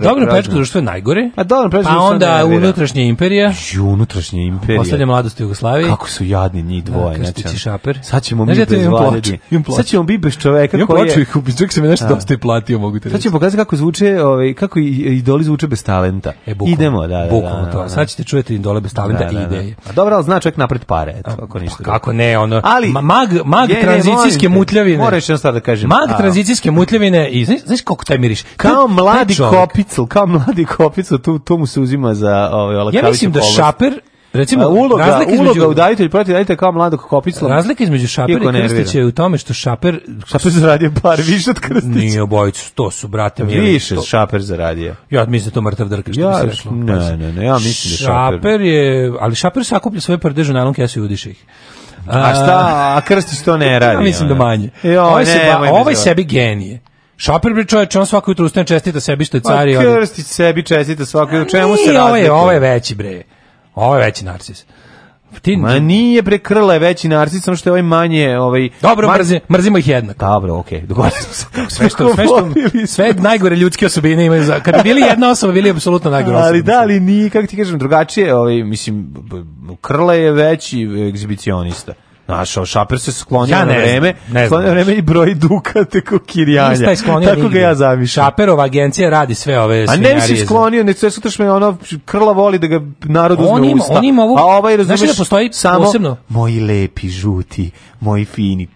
Speaker 3: Dobro pevačko društvo
Speaker 2: je
Speaker 3: najgore.
Speaker 2: A dobro, pevačko
Speaker 3: pa društvo. Pa
Speaker 2: onda unutrašnje
Speaker 3: imperija.
Speaker 2: Ju, unutrašnje imperije.
Speaker 3: Poslednja mladost Jugoslavije.
Speaker 2: Kako su jadni njih dvoje, znači.
Speaker 3: šaper.
Speaker 2: Sad ćemo mi bez vladeti. Sad ćemo mi bez čoveka
Speaker 3: koji je. Ja ih, se mi nešto dosta i platio, mogu ti
Speaker 2: reći. Sad pokazati kako zvuče, ovaj kako idoli zvuče bez talenta. E, Idemo, da, da. Bukvalno
Speaker 3: to. Sad ćete čujete idole bez talenta i ideje. A dobro, al
Speaker 2: znači čovjek napred pare, eto, kako pa ništa.
Speaker 3: kako ne, ono, ali, mag, mag tranzicijske ne, mutljavine. Moraš
Speaker 2: da kažem.
Speaker 3: Mag tranzicijske mutljavine i znaš, znaš taj miriš?
Speaker 2: Kao mladi kopicl, kao mladi kopicl, tu, tu mu se uzima za ovaj,
Speaker 3: Ja mislim da Šaper Recimo,
Speaker 2: uloga, razlika uloga između, udavitelj proti udavitelja kao mladog kopicla.
Speaker 3: Razlika između Šaper i Krstića je u tome što Šaper...
Speaker 2: Šaper zaradio par više od Krstića. Nije
Speaker 3: obojicu, to su, brate.
Speaker 2: Više to... Šaper zaradio.
Speaker 3: Ja mislim
Speaker 2: da to mrtav
Speaker 3: drka,
Speaker 2: ja, bi Ne, ne, ne, ja mislim da
Speaker 3: Šaper... Šaper je... Ali Šaper sakuplja svoje prdežu na ja i udiše ih.
Speaker 2: A šta, a Krstić to ne radi.
Speaker 3: Ja mislim da ono. manje. Jo, ovaj, ne, se, ovaj sebi genije. Šaper bi čovječ, on svako jutro ustane čestita sebi što je car i
Speaker 2: pa on. Krstić sebi čestita svako jutro, čemu se radi? Ovaj ovaj je
Speaker 3: veći bre. Ovo je veći narcis.
Speaker 2: Ti... Ma nije prekrla je veći narcis, samo što je ovaj manje... Ovaj,
Speaker 3: Dobro, mrzimo ih jednako.
Speaker 2: Dobro, okej,
Speaker 3: okay. dogovorili smo se. Sve, što, sve, što, sve najgore ljudske osobine imaju za... Kad bi bili jedna osoba, bili apsolutno najgore Ali
Speaker 2: da, ali nije, kako ti kažem, drugačije, ovaj, mislim, krla je veći egzibicionista. Našao, Šaper se sklonio ja na vreme, sklonio na vreme i broj duka teko Kirijanja.
Speaker 3: Tako nigde. ga ja zamišljam. Šaperova agencija radi sve ove A
Speaker 2: ne
Speaker 3: se
Speaker 2: sklonio, ne sve sutraš me ono, krla voli da ga narod uzme on usta. On ima
Speaker 3: ovu,
Speaker 2: a
Speaker 3: ovaj, razumeš, da postoji samo posebno?
Speaker 2: moji lepi žuti, moji fini,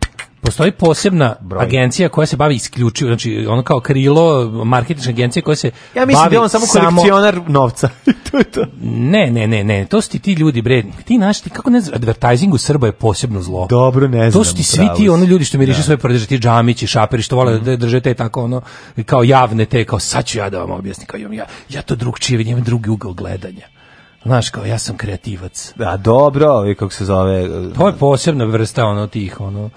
Speaker 3: postoji posebna broj. agencija koja se bavi isključivo, znači ono kao krilo marketinške agencije koja se
Speaker 2: Ja mislim
Speaker 3: da
Speaker 2: on samo kolekcionar samo... novca. to
Speaker 3: Ne, ne, ne, ne, to su ti, ti ljudi bre. Ti naši, ti kako ne znaš, advertising u Srba je posebno zlo.
Speaker 2: Dobro, ne znam. To
Speaker 3: su ti svi ti oni ljudi što mi riješe svoje prodaje, ti džamići, šaperi što vole mhm. da držete tako ono kao javne te kao sad ću ja da vam objasnim kao ja ja to drugčije vidim, drugi ugao gledanja. Znaš kao, ja sam kreativac.
Speaker 2: Da, dobro, i kako se zove...
Speaker 3: To je e, posebna vrsta ono tih, ono...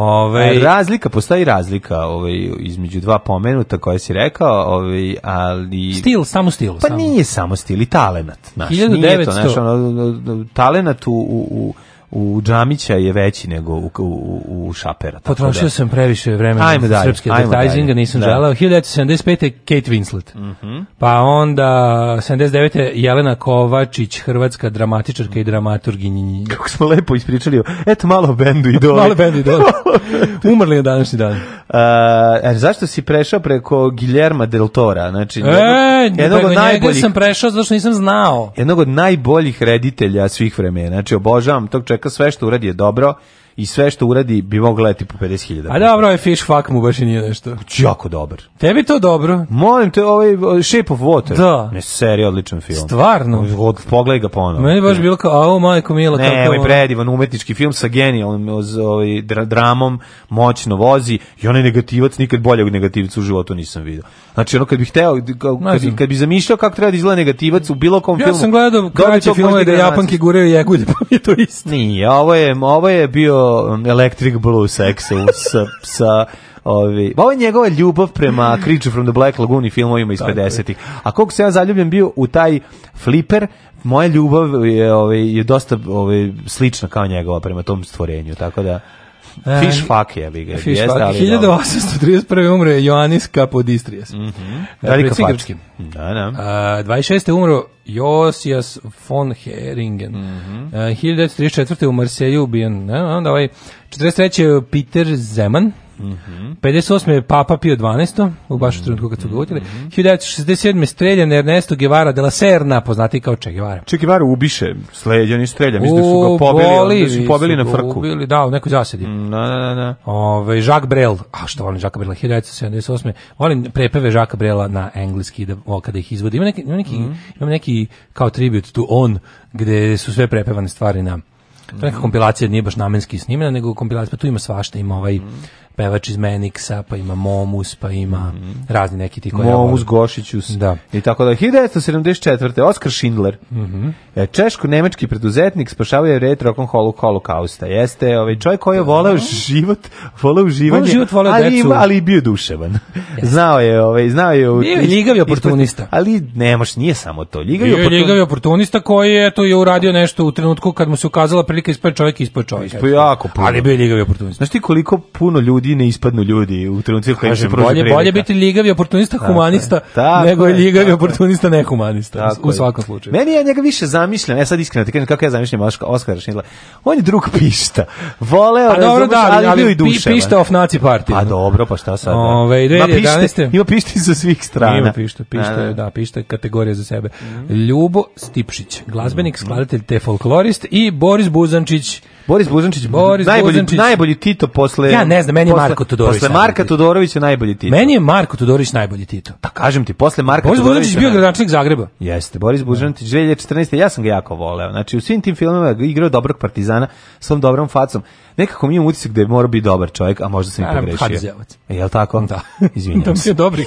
Speaker 3: Ove, ovaj,
Speaker 2: razlika, postoji razlika ove, ovaj, između dva pomenuta koje si rekao, ove, ovaj, ali...
Speaker 3: Stil, samo stil.
Speaker 2: Pa
Speaker 3: samo.
Speaker 2: nije samo stil, i talenat. Naš, 1900... Nije to, naš, ono, ono, ono, talenat u, u u Džamića je veći nego u, u, u Šapera.
Speaker 3: Potrošio sam previše vremena ajmo dalje, srpske advertisinga, nisam da. želao. 1975. Kate Winslet. Mhm. Pa onda 79. Jelena Kovačić, hrvatska dramatičarka i dramaturginji.
Speaker 2: Kako smo lepo ispričali. Eto malo bendu i
Speaker 3: dole. malo bendu i dole. Umrli je današnji dan.
Speaker 2: Uh, zašto si prešao preko Guillerma del Tora? Znači,
Speaker 3: e, jednog od najboljih... sam prešao zato što nisam znao.
Speaker 2: Jednog od najboljih reditelja svih vremena. Znači, obožavam tog čeka čoveka sve što uradi je dobro i sve što uradi bi mogao leti po 50.000. A
Speaker 3: dobro, je ovaj fish fuck mu baš i nije nešto.
Speaker 2: Znači, jako dobar.
Speaker 3: Tebi to dobro.
Speaker 2: Molim te, ovaj Shape of Water.
Speaker 3: Da.
Speaker 2: Ne, serija, odličan film.
Speaker 3: Stvarno.
Speaker 2: Od, pogledaj ga ponovno
Speaker 3: Meni baš bilo kao, a majko mila.
Speaker 2: Ne, kako... ovaj ono. predivan umetnički film sa genijalnim ovaj, dramom, moćno vozi i onaj negativac, nikad boljeg negativca u životu nisam vidio. Znači, ono kad bih hteo, kad, bi, kad bi zamišljao kako treba da izgleda negativac u bilo kom
Speaker 3: ja filmu.
Speaker 2: Ja sam
Speaker 3: gledao kraće filmove da Japanki guraju jegulje, pa mi je to
Speaker 2: isto. Nije, ovo je, ovo je bio Electric Blue sexus sa, sa Ovi, ovo je njegova ljubav prema Creature from the Black Lagoon i filmovima iz 50-ih. A koliko se ja zaljubljen bio u taj Flipper moja ljubav je, ovaj, je dosta ovaj, slična kao njegova prema tom stvorenju, tako da... E, fish fuck je bi
Speaker 3: ga.
Speaker 2: Fish
Speaker 3: 1831. umro je Joannis Kapodistrijas.
Speaker 2: Mm -hmm.
Speaker 3: E, Velika
Speaker 2: grčki. Da, da.
Speaker 3: E, a, 26. umro Josias von Heringen.
Speaker 2: Mm -hmm. A,
Speaker 3: 1934. u Marseju ubijen. Ne? Onda ovaj 43. Peter Zeman.
Speaker 2: Mhm. -hmm.
Speaker 3: 58. je Papa Pio 12. u baš u trenutku kad su ga utjeli. 1967. streljan Ernesto Guevara de la Serna, poznati kao Che Guevara. Che
Speaker 2: Guevara ubiše, Sledjan i streljan. Mislim da su ga pobili, su pobili na frku. Ubili,
Speaker 3: da, u nekoj zasedi. Na,
Speaker 2: na, na.
Speaker 3: Ove, Jacques Brel, a što volim Jacques Brel, 1978. Volim prepeve Jacques Brela na engleski da, o, kada ih izvodi. Ima neki, ima neki, mm. ima neki kao tribute to on, gde su sve prepevane stvari na to je neka kompilacija, nije baš namenski snimena nego kompilacija, pa tu ima svašta, ima ovaj, mm pevač iz Meniksa, pa ima Momus, pa ima mm. razni neki ti
Speaker 2: koji Momus, ja Gošićus
Speaker 3: da.
Speaker 2: i tako da. 1974. Oskar Schindler, mm -hmm.
Speaker 3: E,
Speaker 2: češko njemački preduzetnik, spašavao je vred holokausta. Jeste ovaj čovjek koji je voleo život, voleo uživanje, voleo život, voleo ali, decu. ali i bio duševan. Znao je, ovaj, znao je...
Speaker 3: I je oportunista.
Speaker 2: ali nemaš nije samo to. Ljigavi
Speaker 3: oportunista. je oportunista koji je to je uradio nešto u trenutku kad mu se ukazala prilika ispred čovjeka, ispod čovjeka.
Speaker 2: Ispod jako puno.
Speaker 3: Ali bio je oportunista. Znaš
Speaker 2: ti koliko puno ljudi ne ispadnu ljudi u trenutku kad se prođe
Speaker 3: bolje, bolje biti ligavi oportunista humanista nego je ligavi oportunista nehumanista u svakom slučaju.
Speaker 2: Meni ja njega više zamišljam, ja e, sad iskreno te kako ja zamišljam Oskar Šindla. On je drug pišta. Voleo, pa dobro, da, ali, bio i
Speaker 3: Pišta of Nazi Party. A
Speaker 2: pa dobro, pa šta sad? Ove, Ima pišta sa svih strana.
Speaker 3: Ima pišta, pišta, da, pišta kategorija za sebe. Mhm. Ljubo Stipšić, glazbenik, mhm. skladatelj te folklorist i Boris Buzančić,
Speaker 2: Boris Buzančić, Boris najbolji, Buzančić. najbolji Tito posle
Speaker 3: Ja ne znam, meni Marko
Speaker 2: Tudorović Posle Marka Todorović je najbolji Tito.
Speaker 3: Meni je Marko Tudorović najbolji Tito.
Speaker 2: Pa kažem ti, posle Marka
Speaker 3: Boris je bio gradonačelnik Zagreba.
Speaker 2: Jeste, Boris Bužantić 2014. Ja sam ga jako voleo. Znači u svim tim filmovima igrao dobrog partizana s tom dobrom facom. Nekako mi je utisak da je morao biti dobar čovjek, a možda sam i pogrešio. E, jel tako?
Speaker 3: Da.
Speaker 2: Izvinjavam
Speaker 3: se. Da je dobri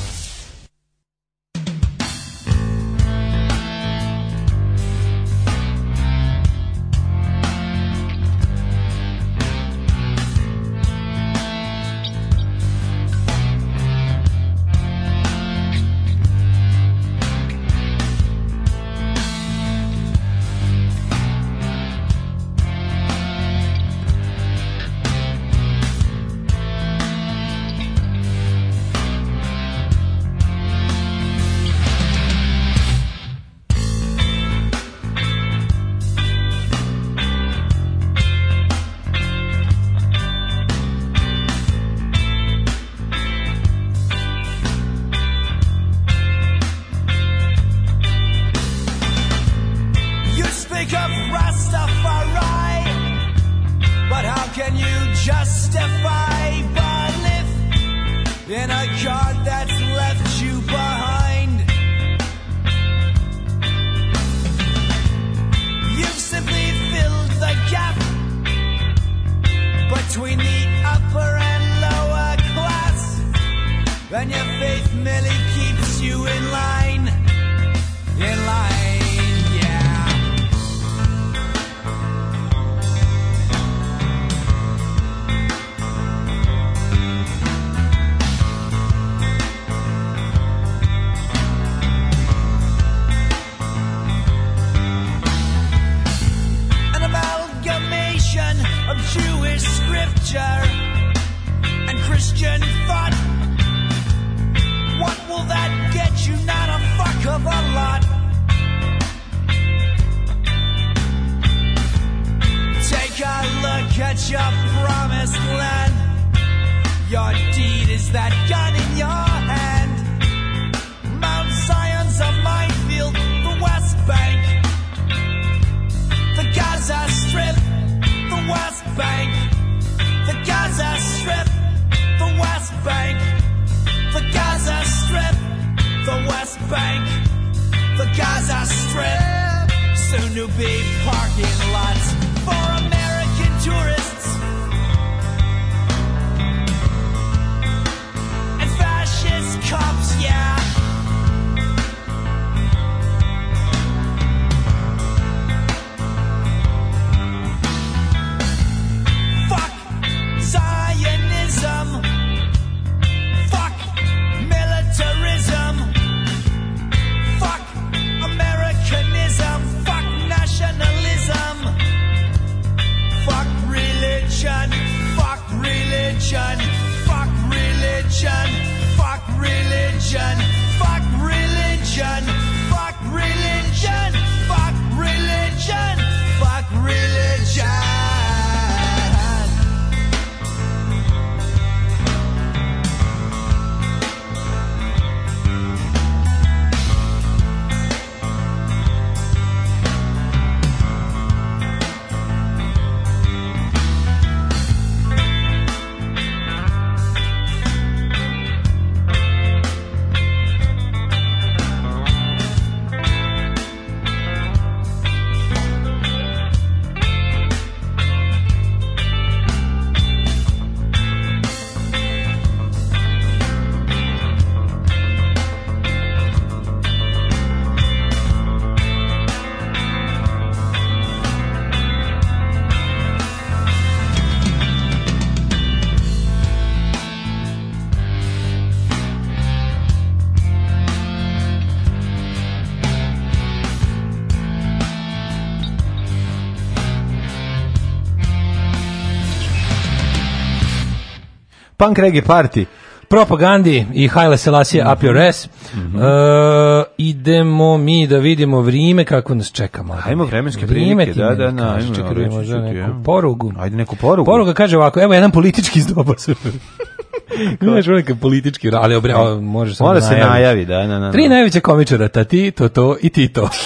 Speaker 2: Punk Reggae Party,
Speaker 3: Propagandi i Haile Selassie mm -hmm. Up Your Ass. Mm -hmm. e, idemo mi da vidimo vrijeme kako nas čeka. Mladen.
Speaker 2: Hajmo vremenske prilike, da, da,
Speaker 3: da, ajmo. Čekaj, da možda
Speaker 2: neku porugu. Ajde neku porugu.
Speaker 3: Poruga kaže ovako, evo jedan politički izdobar. Znaš, onaj kao politički, ali obre, može
Speaker 2: samo Mora
Speaker 3: se
Speaker 2: najavi, da, na,
Speaker 3: na, na. Tri najveće komičara, Tati, Toto i Tito.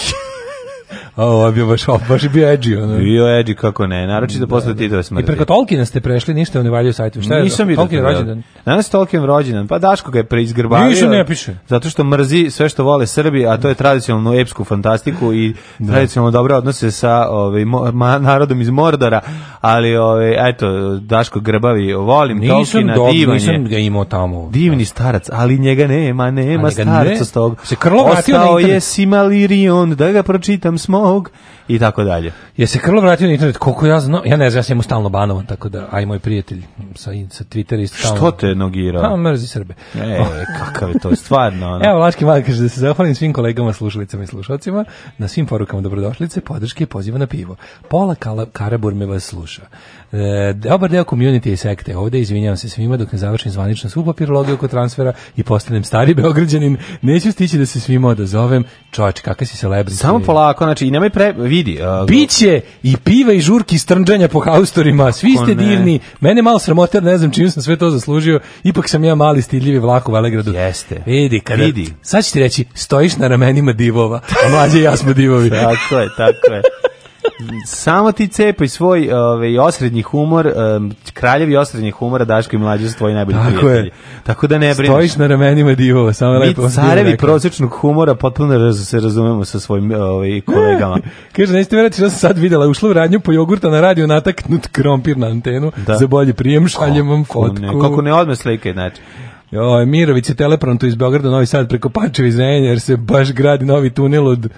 Speaker 3: A ovo je bio baš, baš je bio edgy. Ono.
Speaker 2: Bio edgy, kako ne, naročito posle da, Titove smrti.
Speaker 3: I preko Tolkiena ste prešli, ništa ne valjaju
Speaker 2: sajtu. Šta je Nisam vidio. Tolkien
Speaker 3: rođendan.
Speaker 2: Danas je Tolkien rođendan, pa Daško ga je preizgrbavio. Više
Speaker 3: ne piše.
Speaker 2: Zato što mrzi sve što vole Srbi, a to je tradicionalnu epsku fantastiku i da. tradicionalno dobre odnose sa ove ovaj, narodom iz Mordora, ali ovaj, eto, Daško grbavi, volim Tolkina Tolkiena,
Speaker 3: Nisam ga imao tamo.
Speaker 2: Divni starac, ali njega nema, nema starca ne. s
Speaker 3: Se krlo Ostao
Speaker 2: je Simalirion, da ga pročitam smo ovog i tako dalje.
Speaker 3: Je se Krlo vratio na internet, koliko ja znam, ja ne znam, ja sam stalno banovan, tako da, aj moj prijatelj sa, sa Twittera
Speaker 2: stalno. Što te nogira? Pa,
Speaker 3: mrzi Srbe. E,
Speaker 2: kakav je to, stvarno.
Speaker 3: Ono. Evo, Laški Mali kaže da se zahvalim svim kolegama, slušalicama i slušalcima, na svim porukama dobrodošlice, podrške i poziva na pivo. Pola Karabur me vas sluša. E, dobar deo community i sekte ovde, izvinjavam se svima dok ne završim zvanično svu papirologiju oko transfera i postanem stari beograđanin, neću stići da se svima odazovem, čoč kakav si celebrity.
Speaker 2: Samo polako, znači, i nemoj vidi.
Speaker 3: Uh, i piva i žurki strnđanja po haustorima. Svi ste divni. Mene malo sramote, ne znam čim sam sve to zaslužio. Ipak sam ja mali stidljivi vlak u Velegradu.
Speaker 2: Jeste.
Speaker 3: Vidi, vidi. Sad ću ti reći, stojiš na ramenima divova, a mlađe i ja smo divovi. tako
Speaker 2: je, tako je. Samo ti cepaj svoj ovaj, osrednji humor, kraljevi osrednji humora, Daško i mlađe su tvoji najbolji Tako prijatelji. Tako da ne brineš.
Speaker 3: Stojiš na ramenima divova samo
Speaker 2: lepo. carevi prosječnog humora potpuno raz, se razumemo sa svojim ovaj, kolegama.
Speaker 3: Kaže, nećete verati što sam sad vidjela ušla u radnju po jogurta na radiju nataknut krompir na antenu, da. za bolji prijem šaljem vam fotku. Ne, kako
Speaker 2: ne odme slike, znači.
Speaker 3: Joj, Mirović je telepronto iz Beograda, Novi Sad preko Pačevi iz jer se baš gradi novi tunel od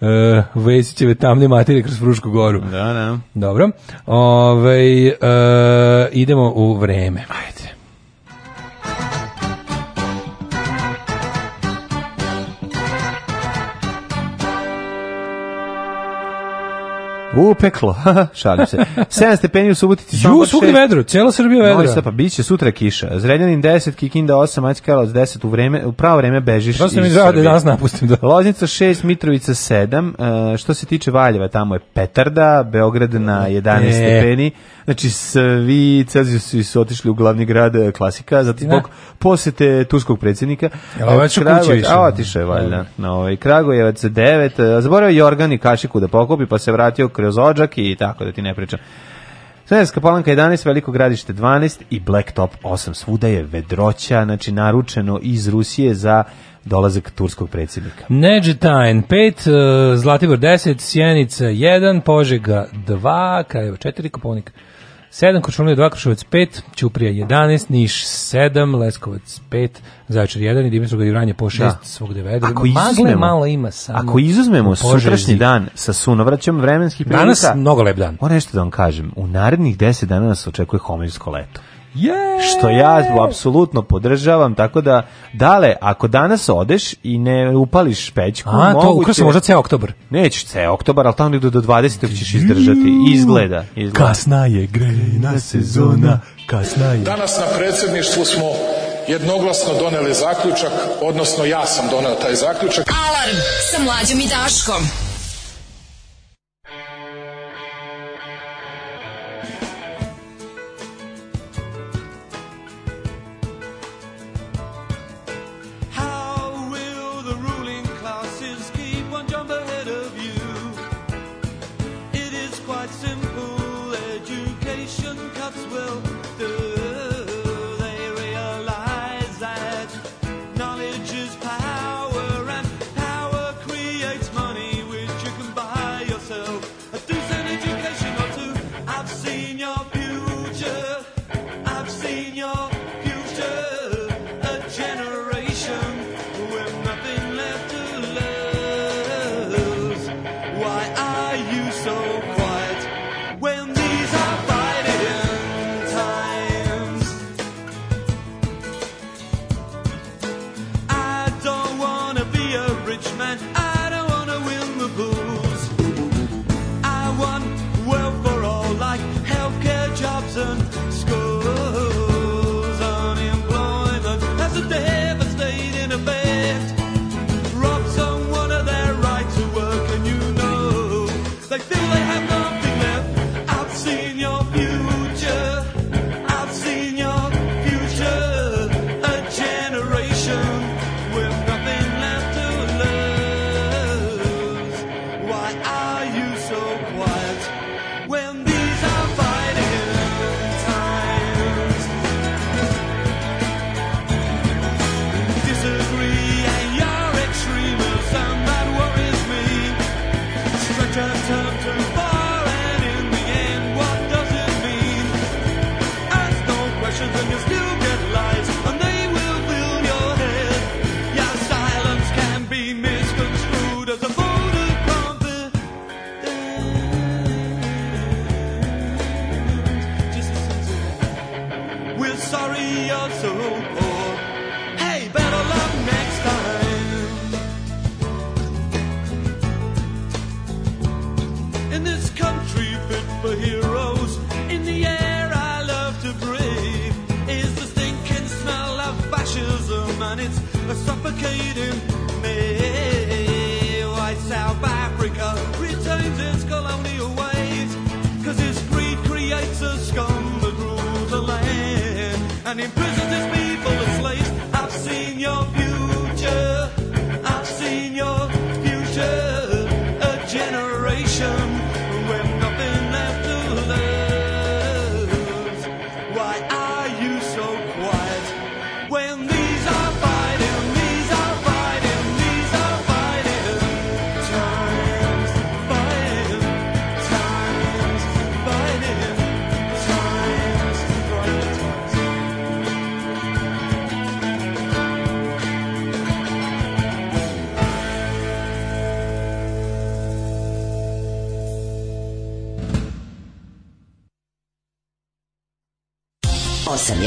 Speaker 3: uh, Vesićeve tamne materije kroz Frušku goru.
Speaker 2: Da, da.
Speaker 3: Dobro. Ove, e, idemo u vreme. Ajde.
Speaker 2: U, peklo, šalim se. 7 stepeni u Subotici,
Speaker 3: Ju, svuk vedro, cijela Srbija vedra. Novi
Speaker 2: pa biće sutra kiša. Zrenjanin 10, Kikinda 8, Mačkalac 10, u, vreme, u pravo vreme bežiš Prosto mi da
Speaker 3: danas napustim.
Speaker 2: Da. Loznica 6, Mitrovica 7, uh, e, što se tiče Valjeva, tamo je Petarda, Beograd na 11 e. stepeni, Znači, svi Celsiusi su otišli u glavni grad e, klasika, zatim zbog posete turskog predsjednika.
Speaker 3: Jel,
Speaker 2: ovo više?
Speaker 3: A otišao je, valjda.
Speaker 2: No, ovaj, Kragujevac 9, e, zaboravio Jorgan i Kašiku da pokupi, pa se vratio kroz Ođak i tako da ti ne pričam. Sredarska palanka 11, Veliko gradište 12 i Blacktop 8. Svuda je vedroća, znači naručeno iz Rusije za dolazak turskog predsjednika.
Speaker 3: Neđetajn 5, e, Zlatibor 10, Sjenica 1, Požega 2, Krajeva 4, Koponik 7, Kočunovic, 2, Kruševac 5, Ćuprija 11, Niš 7, Leskovac 5, Zaječar 1 i Dimitrovgrad i Vranje po 6 da. svog 9.
Speaker 2: Ako
Speaker 3: izuzmemo, malo ima samo
Speaker 2: ako izuzmemo sutrašnji dan sa sunovraćom vremenskih prilika...
Speaker 3: Danas mnogo lep dan. Moram
Speaker 2: nešto da vam kažem, u narednih 10 dana nas očekuje homilsko leto je Što ja apsolutno podržavam, tako da dale, ako danas odeš i ne upališ pećku, A,
Speaker 3: to
Speaker 2: ukrasi
Speaker 3: možda ceo oktobar.
Speaker 2: Nećeš ceo oktobar, ali tamo negdje do 20. ćeš izdržati. Izgleda. izgleda.
Speaker 3: Kasna je grejna sezona, kasna je.
Speaker 8: Danas na predsjedništvu smo jednoglasno doneli zaključak, odnosno ja sam donao taj zaključak.
Speaker 9: Alarm sa mlađom i Daškom.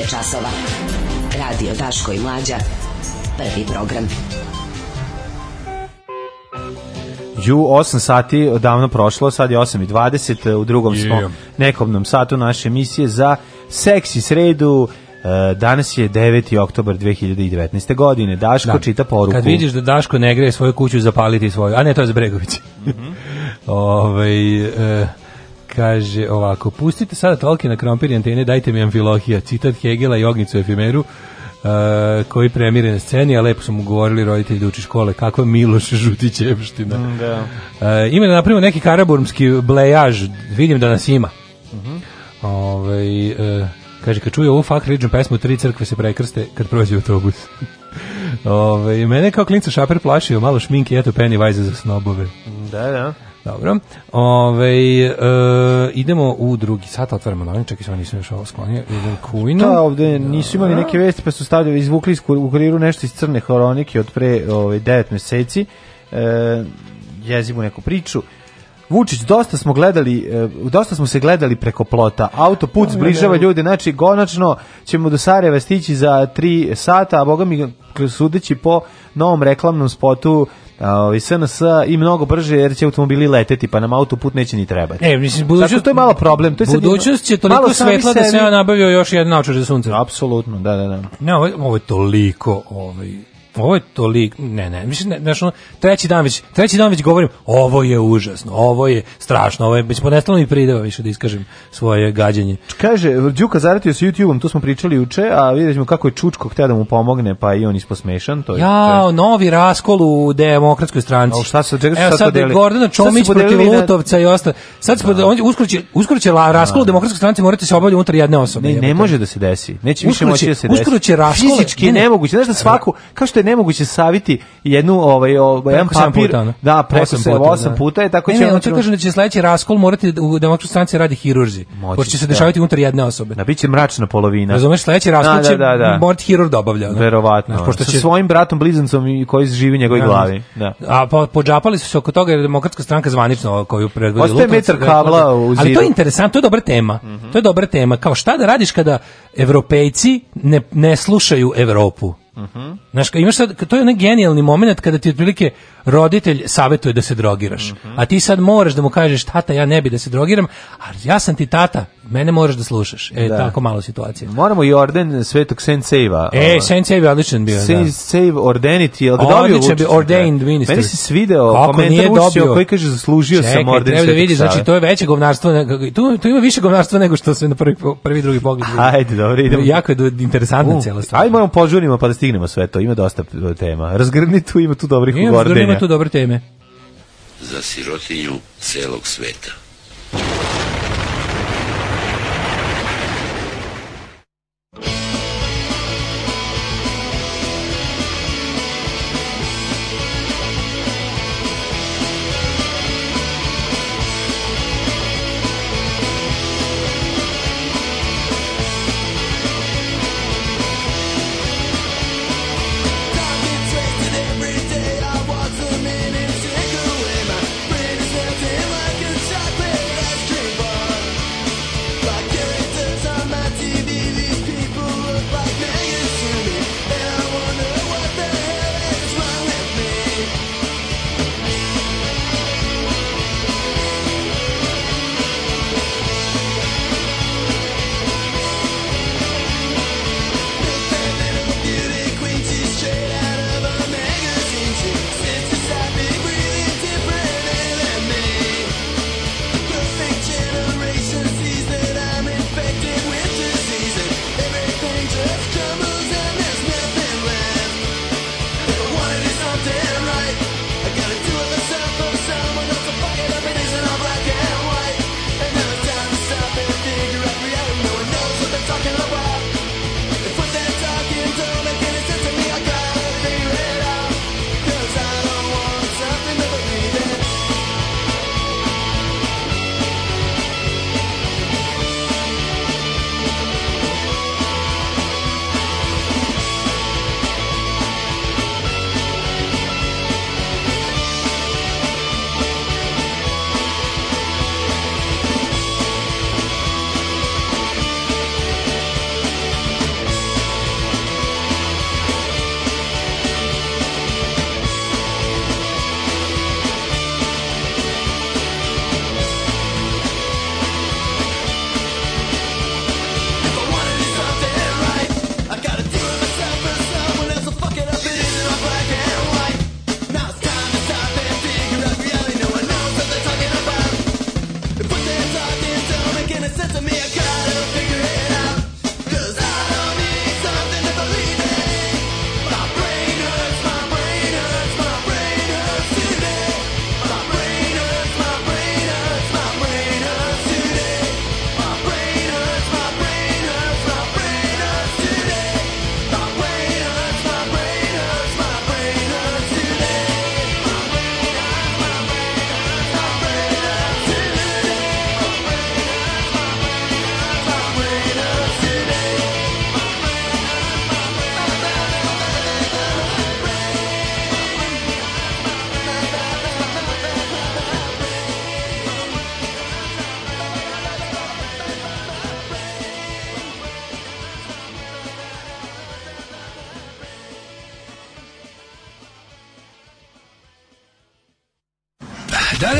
Speaker 10: časova. Radio Daško i Mlađa. Prvi program.
Speaker 2: Ju, 8 sati odavno prošlo, sad je 8.20, u drugom smo nekomnom satu naše emisije za seksi sredu, e, danas je 9. oktobar 2019. godine. Daško da. čita poruku.
Speaker 3: Kad vidiš da Daško ne greje svoju kuću zapaliti svoju, a ne, to je za Bregović. Mm -hmm. Ovej... e, Kaže ovako, pustite sada tolke na krompir i antene, dajte mi amfilohija, citat Hegela i ognicu efimeru, e, koji premire na sceni, a lepo su mu govorili roditelji da uči škole, kakva Miloš Žutićevština. Mm,
Speaker 2: da.
Speaker 3: Uh, ima napravimo neki karaburmski blejaž, vidim da nas ima. Mm kaže, kad čuje ovu fuck religion pesmu, tri crkve se prekrste kad prođe autobus. Ove, ovaj, mene kao klinca šaper plašio, malo šminke, eto Pennywise za snobove.
Speaker 2: Da, da.
Speaker 3: Dobro. E, idemo u drugi sat, otvaramo novin, čak i nisam još ovo sklonio.
Speaker 2: Idem nisu imali neke vesti, pa su stavljali, izvukli u kuriru nešto iz crne horonike od pre ove, 9 meseci. E, jezimu neku priču. Vučić, dosta smo gledali, e, dosta smo se gledali preko plota. Autoput zbližava ljude, znači konačno ćemo do Sarajeva stići za tri sata, a boga mi sudeći po novom reklamnom spotu Ovi ovaj, SNS i mnogo brže jer će automobili leteti pa nam autoput neće ni trebati.
Speaker 3: E, mislim budućnost to
Speaker 2: je malo problem. To
Speaker 3: je budućnost će toliko svetla da se ja nabavio još jedan naočar za sunce.
Speaker 2: Apsolutno, da, da, da.
Speaker 3: Ne, ovo, ovo je toliko ovaj ovo je tolik, ne, ne, mislim, ne, ono, treći dan već, treći dan već govorim, ovo je užasno, ovo je strašno, ovo je, već ponestalo mi prideva više da iskažem svoje gađanje.
Speaker 2: Kaže, Đuka zaratio s YouTube-om, tu smo pričali juče, a vidjet ćemo kako je Čučko htio da mu pomogne, pa i on isposmešan. To je,
Speaker 3: ja, novi raskol u demokratskoj stranci. a
Speaker 2: šta se, čekaj, Evo,
Speaker 3: sad, sad Gordana Čomić protiv protiv na... i ostalo. Sad se, uskoro će, uskoro će raskol u demokratskoj stranci morate se obavljati unutar jedne osobe.
Speaker 2: Ne, ne može da se desi. Neće više moći da se desi. Uskoro
Speaker 3: će raskol.
Speaker 2: Fizički nemoguće. Znaš da svaku, kao što je nemoguće saviti jednu ovaj ovaj jedan papir. Puta, ono. da, preko se puta, osam puta je tako ne,
Speaker 3: će ne, on će da će sledeći raskol morati u demokratskoj stranci radi hirurzi. Hoće će se dešavati unutar jedne osobe. Na
Speaker 2: biće mračna polovina.
Speaker 3: Razumeš, sledeći raskol
Speaker 2: će da, da, da.
Speaker 3: morati hirurg da ono.
Speaker 2: Verovatno. Ono, pošto će svojim bratom blizancom koji živi u njegovoj glavi. Da.
Speaker 3: A pođapali podžapali su se oko toga jer demokratska stranka zvanično koju predvodi
Speaker 2: Lutovac. metar kabla u
Speaker 3: Ali to je interesantno, to je dobra tema. Mhm. To je dobra tema. Kao šta da radiš kada evropejci ne, ne slušaju
Speaker 2: Evropu? Uh mhm. -huh.
Speaker 3: Znaš, imaš sad, to je onaj genijalni moment kada ti otprilike roditelj savjetuje da se drogiraš. A ti sad moraš da mu kažeš tata ja ne bi da se drogiram, a ja sam ti tata, mene moraš da slušaš. E tako malo situacije.
Speaker 2: Moramo i orden Svetog Senseiva.
Speaker 3: E, ovaj. Senseiv je odličan bio.
Speaker 2: ordeniti, je dobio
Speaker 3: bi ordained minister.
Speaker 2: Meni se svideo komentar dobio. koji kaže zaslužio sam orden
Speaker 3: da
Speaker 2: vidi,
Speaker 3: Znači to je veće govnarstvo, tu, tu ima više govnarstva nego što se na prvi, prvi drugi pogled.
Speaker 2: Ajde,
Speaker 3: dobro, idemo. Jako je interesantna
Speaker 2: uh, stvar. Hajde, moramo požurimo pa da stignemo sve to, ima dosta tema. Razgrni tu, ima tu dobrih to
Speaker 3: dobre teme.
Speaker 11: Za sirotinju celog sveta.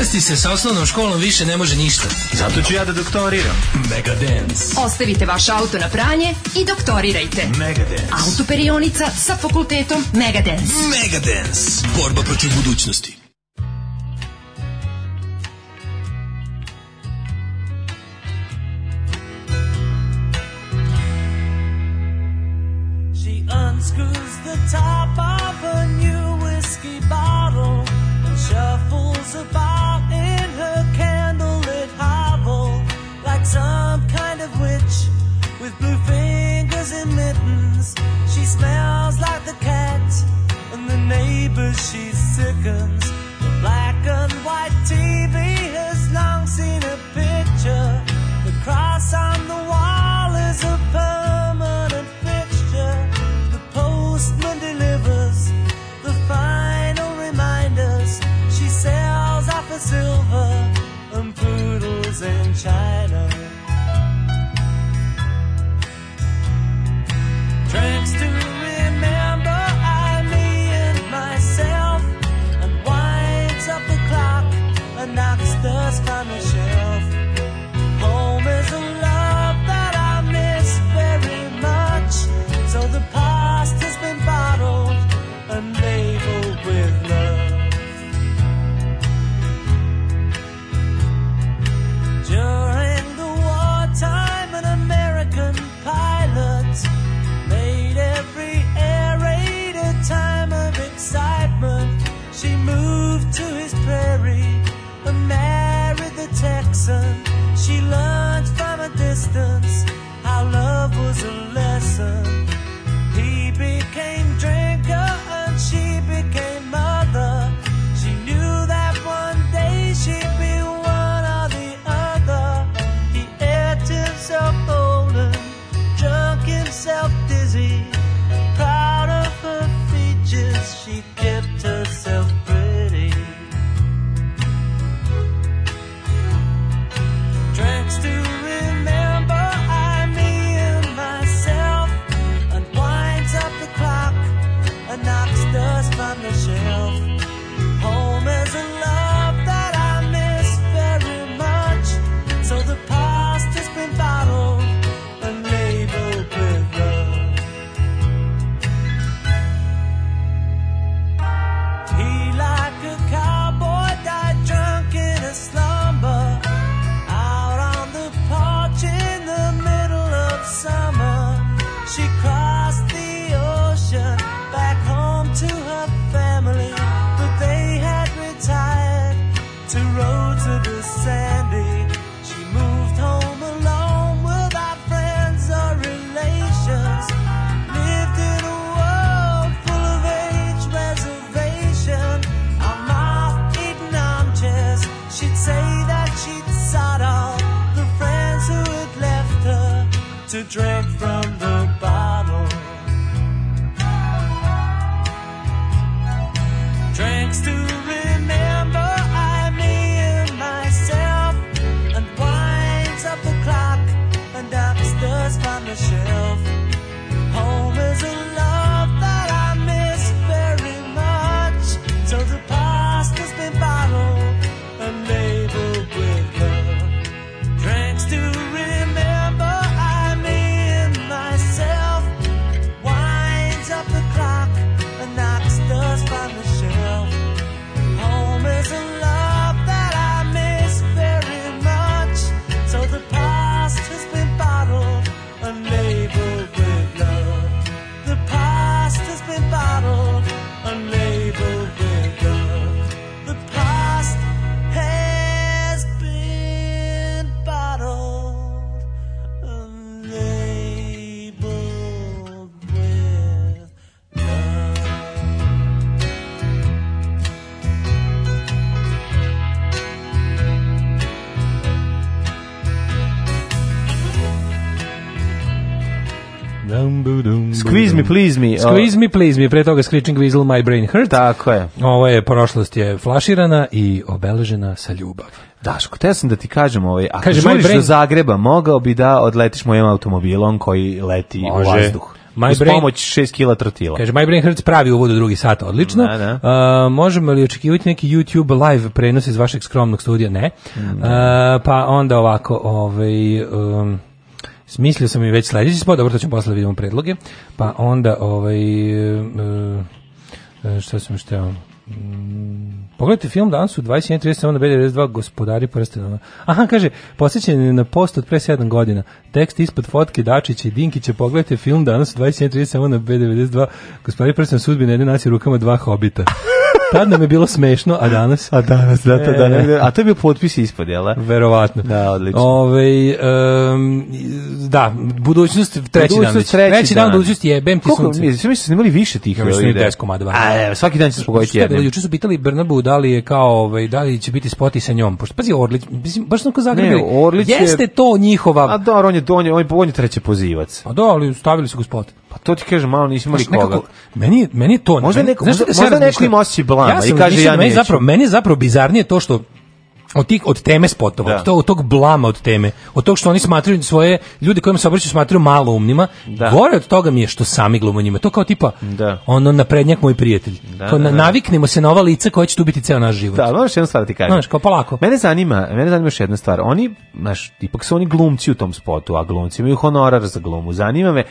Speaker 12: Izvesti se sa osnovnom školom više ne može ništa.
Speaker 13: Zato ću ja da doktoriram.
Speaker 14: Megadance. Ostavite vaš auto na pranje i doktorirajte. Megadance. Autoperionica sa fakultetom Megadance.
Speaker 15: Megadance. Borba protiv budućnosti. yourself
Speaker 2: please me.
Speaker 3: Squeeze me, please me. Pre toga Screeching Weasel, My Brain hurt.
Speaker 2: Tako je.
Speaker 3: Ovo je, prošlost je flaširana i obeležena sa ljubav.
Speaker 2: Daško, te sam da ti kažem, ovaj, ako Kaže, želiš brain... do Zagreba, mogao bi da odletiš mojim automobilom koji leti Može. u vazduh. My uz brain, pomoć 6 kila trotila.
Speaker 3: Kaže, My Brain Hurts pravi uvod u drugi sat, odlično. Da, da. možemo li očekivati neki YouTube live prenos iz vašeg skromnog studija? Ne. Mm. pa onda ovako, ovaj... Um, Smislio sam i već sledeći spot, dobro, to ćemo posle vidimo predloge. Pa onda, ovaj, e, e, što sam šteo? Mm, pogledajte film danas u 21.37 na B92 gospodari prstenova. Aha, kaže, posjećen na post od pre 7 godina. Tekst ispod fotke Dačića i Dinkića. Pogledajte film danas u 21.37 na B92 gospodari prstenova sudbine jedne nacije rukama dva hobita. Tad nam je bilo smešno, a danas?
Speaker 2: A danas, da, ta, da, ne,
Speaker 3: a to je bio potpis ispod, jel?
Speaker 2: Verovatno.
Speaker 3: Da, odlično. Ove, um, da, budućnost treći budućnost, dan. Treći, treći dan, dan budućnost je BMT sunce. Koliko,
Speaker 2: Mi, mi snimali više tih. Ja, mi snimali 10 komada. Van. A, ne,
Speaker 3: svaki dan će se pogoditi jednom. Juče su pitali Brnabu da li je kao, ovaj, da li će biti spoti sa njom. Pošto, pazi, Orlić, mislim, baš sam kao Ne, Jeste je, to njihova...
Speaker 2: A da, on je, on je, on je, on je treći pozivac.
Speaker 3: A da, ali stavili su ga spot.
Speaker 2: Pa to ti kažem, malo nisi imali koga. meni,
Speaker 3: je to... Možda,
Speaker 2: neko, možda, možda, možda neko blama ja i kaže ja
Speaker 3: neću. Zapravo, meni je zapravo bizarnije to što od, tih, od teme spotova, od, to, tog blama od teme, od tog što oni smatruju svoje ljudi kojima se obraćaju smatruju malo umnima, da. gore od toga mi je što sami glumo njima. To kao tipa, da. ono naprednjak moj prijatelj. Da, da, naviknemo se na ova lica koja će tu biti ceo naš život.
Speaker 2: Da, možeš jednu stvar ti kažem. Znaš, kao polako. Mene zanima, mene zanima još jedna stvar. Oni, znaš, ipak su oni glumci u tom spotu, a glumci imaju honorar za glumu. Zanima me,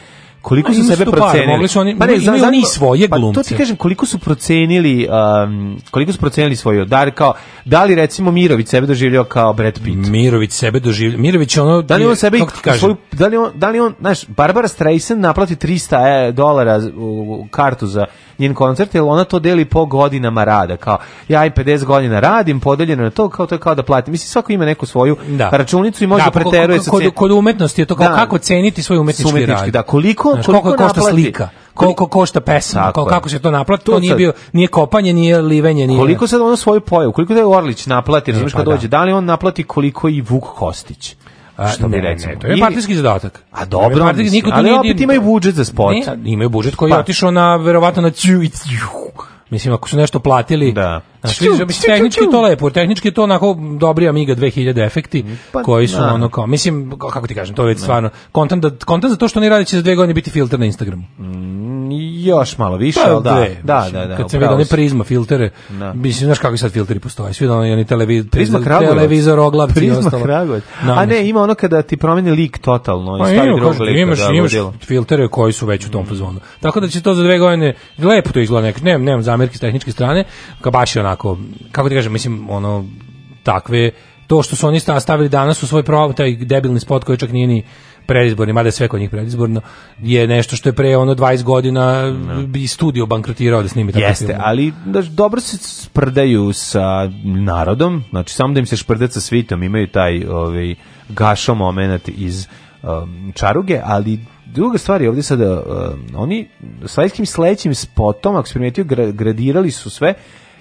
Speaker 2: koliko su sebe procenili. su
Speaker 3: oni, pa ne, imaju oni svoje glumce.
Speaker 2: Pa to ti kažem, koliko su procenili, um, koliko su procenili svoje li kao, da li recimo Mirović sebe doživljao kao Brad Pitt?
Speaker 3: Mirović sebe doživljao, Mirović ono...
Speaker 2: Da li on
Speaker 3: sebe,
Speaker 2: svoju, da li on, da li on, znaš, Barbara Streisand naplati 300 e, dolara u, u kartu za njen koncert, jer ona to deli po godinama rada, kao ja i 50 godina radim, podeljeno na to, kao to je kao da platim. Mislim, svako ima neku svoju računicu i može da, preteruje sa
Speaker 3: cijenom. kod umetnosti je to kao da. kako ceniti svoj umetnički, umetnički Da, koliko, Znaš, koliko, koliko košta slika koliko košta pesma, kako, kako se to naplati, to, nije bio nije kopanje, nije livenje, nije.
Speaker 2: Koliko sad ono svoju pojavu, koliko da je Orlić naplati, razumiješ kad pa dođe, da li on naplati koliko i Vuk Kostić?
Speaker 3: Što bi rekao. to je partijski zadatak.
Speaker 2: A dobro, ali opet imaju budžet za spot.
Speaker 3: Ne, imaju budžet koji je pa. otišao na, verovatno, na ciu i Mislim, ako su nešto platili, da. Znači, ču, tehnički ču. to lepo, tehnički to onako dobri Amiga 2000 efekti mm, pa koji su ono kao, mislim, kako ti kažem, to je već stvarno, Kontent da, kontent za to što oni radi će za dve godine biti filter na Instagramu. Mm,
Speaker 2: još malo više, pa, da, da, mislim, da, da, Kad
Speaker 3: se vidi prizma filtere, da. mislim, znaš kako sad filteri postoje, svi da ono, oni, oni prizma televizor, oglav, prizma
Speaker 2: i A ne, ima ono kada ti promeni lik totalno pa, i stavi
Speaker 3: Imaš, imaš filtere koji su već u tom fazonu. Tako da će to za dve godine, lepo to izgleda, ne, nemam zamerke s tehničke strane, kao baš je onako, kako ti kažem, mislim, ono, takve, to što su oni stavili danas u svoj prav, taj debilni spot koji čak nije ni predizborni, mada je sve kod njih predizborno, je nešto što je pre ono 20 godina bi studio bankrotirao da snimi tako
Speaker 2: Jeste, ali da dobro se sprdeju sa narodom, znači samo da im se šprde sa svitom, imaju taj ovaj, gašo moment iz um, čaruge, ali druga stvar je ovdje sad um, oni vajskim sledećim spotom, ako se primijetio gra, gradirali su sve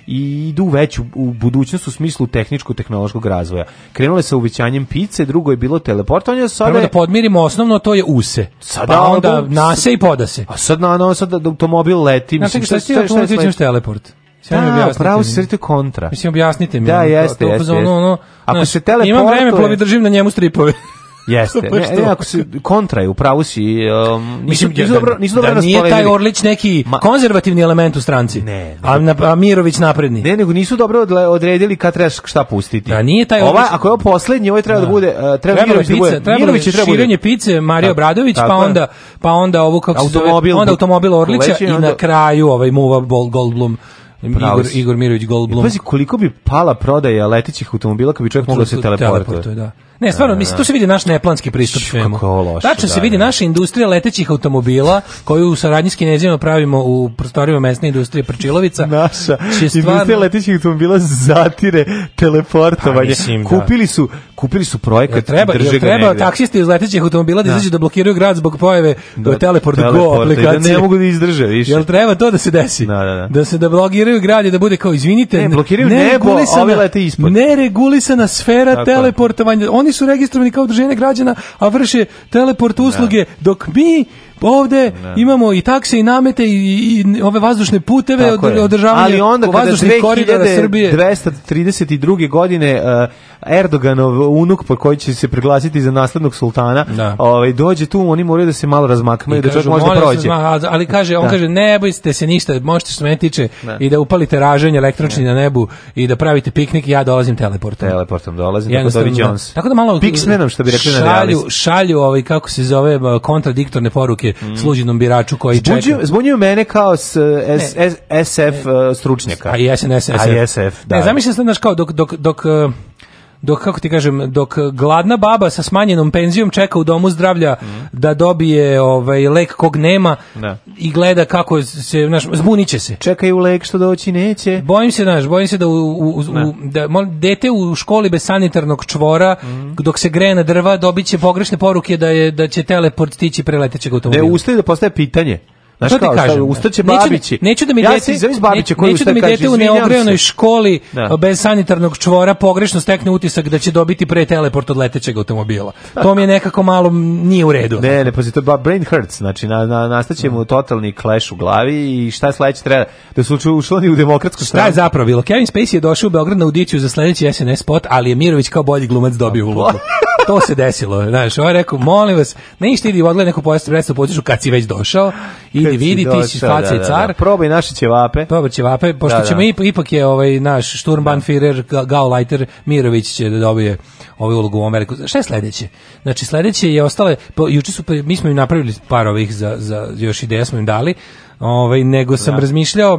Speaker 2: i idu već u, u budućnost u smislu tehničko-tehnološkog razvoja. Krenule je sa uvećanjem pice, drugo je bilo teleportovanje,
Speaker 3: sada Prvo da podmirimo osnovno, to je use. Sada pa onda ono, nase i podase.
Speaker 2: A sad na no, sad automobil leti, mislim, šta,
Speaker 3: šta, šta, šta, teleport.
Speaker 2: Da, pravo se kontra.
Speaker 3: Mislim, objasnite mi.
Speaker 2: Da, ono, jeste, to, to, Ono,
Speaker 3: ono,
Speaker 2: Ako
Speaker 3: znaš,
Speaker 2: se
Speaker 3: teleportuje... Imam vreme, plovi držim na njemu stripove.
Speaker 2: Jeste. Ne, ne, ako si kontra je, upravo si. nisu, um, nisu dobro,
Speaker 3: nisu dobro da nije taj Orlić neki Ma, konzervativni element u stranci.
Speaker 2: Ne.
Speaker 3: a, Mirović napredni.
Speaker 2: Ne, nego nisu dobro odredili kad trebaš šta pustiti. Da, nije taj Orlić. ako je ovo poslednji, ovo ovaj e, treba da, bude... Uh, treba Mirović
Speaker 3: da bude.
Speaker 2: Mirović je treba
Speaker 3: širenje pice, Mario Bradović, pa onda, pa onda ovu kako se onda automobil Orlića i na kraju ovaj Muva Goldblum Igor, Igor Mirović Goldblum. E, pazi
Speaker 2: koliko bi pala prodaja letećih automobila kad bi čovjek mogao se teleportovati. Da.
Speaker 3: Ne, stvarno, e. mislim, tu se vidi naš neplanski pristup svemu. Tačno se vidi naša industrija letećih automobila koju u saradnji s kinezima pravimo u prostorima mesne industrije Prčilovica.
Speaker 2: Naša stvarno... industrija letećih automobila zatire pa, teleportovanje. Pa, Kupili su kupili su projekat, treba, drže ga treba
Speaker 3: taksisti iz letećih automobila da, da. izađu da blokiraju grad zbog pojave e, da, Teleport Go aplikacije.
Speaker 2: Da ne mogu
Speaker 3: da
Speaker 2: izdrže više.
Speaker 3: Jel treba to da se desi? Da, se da blokiraju grad i da bude kao, izvinite, ne, blokiraju ne nebo, ovi lete ispod. Neregulisana sfera teleportovanja. Oni su registrovani kao udruženje građana, a vrše teleport usluge, dok mi ovde imamo i takse i namete i, ove vazdušne puteve od, održavanje Ali onda kada
Speaker 2: 2232. godine uh, Erdoganov unuk po koji će se priglasiti za naslednog sultana, ovaj dođe tu, oni moraju da se malo razmaknu da prođe.
Speaker 3: ali kaže, on kaže ne bojite se ništa, možete što me tiče i da upalite raženje električni na nebu i da pravite piknik, ja dolazim teleportom.
Speaker 2: Teleportom dolazim, tako da Jones. Tako da malo šalju, na
Speaker 3: Šalju ovaj kako se zove kontradiktorne poruke poruke mm. složenom biraču koji Zbuđu, čeka.
Speaker 2: Zbunjuju mene kao s, s, S, SF ne. E, stručnjaka.
Speaker 3: A i SNS, SF. A i SF, da. Ne, zamislite, se, znaš, kao dok, dok, dok e, dok kako ti kažem dok gladna baba sa smanjenom penzijom čeka u domu zdravlja da dobije ovaj lek kog nema i gleda kako se naš zbuniće se
Speaker 2: čekaju lek što doći neće
Speaker 3: bojim se naš bojim se da u, u, dete u školi bez sanitarnog čvora mhm. dok se greje na drva dobiće pogrešne poruke da je da će teleport tići preletećeg automobila Ne
Speaker 2: ustaje da postaje pitanje Znaš kao, kažem, šta, ustaće babići.
Speaker 3: Neću, da mi ja iz se babiće koji neću da mi dete u neogrejanoj školi da. bez sanitarnog čvora pogrešno stekne utisak da će dobiti pre teleport od letećeg automobila. To mi je nekako malo nije u redu.
Speaker 2: Ne, ne, ba, brain hurts, znači na, na, nastaće mu totalni kleš u glavi i šta sledeće treba da su ušli u demokratsku
Speaker 3: stranu. Šta je zapravo Kevin Spacey je došao u Beograd na audiciju za sledeći SNS spot, ali je Mirović kao bolji glumac dobio pa, ulogu. to se desilo, znaš, on ovaj je rekao, molim vas, ne išti idi odgledaj neku pojastu predstavu, potišu kad si već došao, idi vidi, došao, ti si faca i car. Da,
Speaker 2: Probaj naše ćevape.
Speaker 3: Probaj ćevape, pošto da, ćemo ipak je ovaj naš Sturmbannführer, Gaulajter, Mirović će da dobije ovu ulogu u Ameriku. Šta je sledeće? Znači, sledeće je ostale, po, juče su, mi smo im napravili par ovih za, za još ideja smo im dali, ovaj, nego sam razmišljao,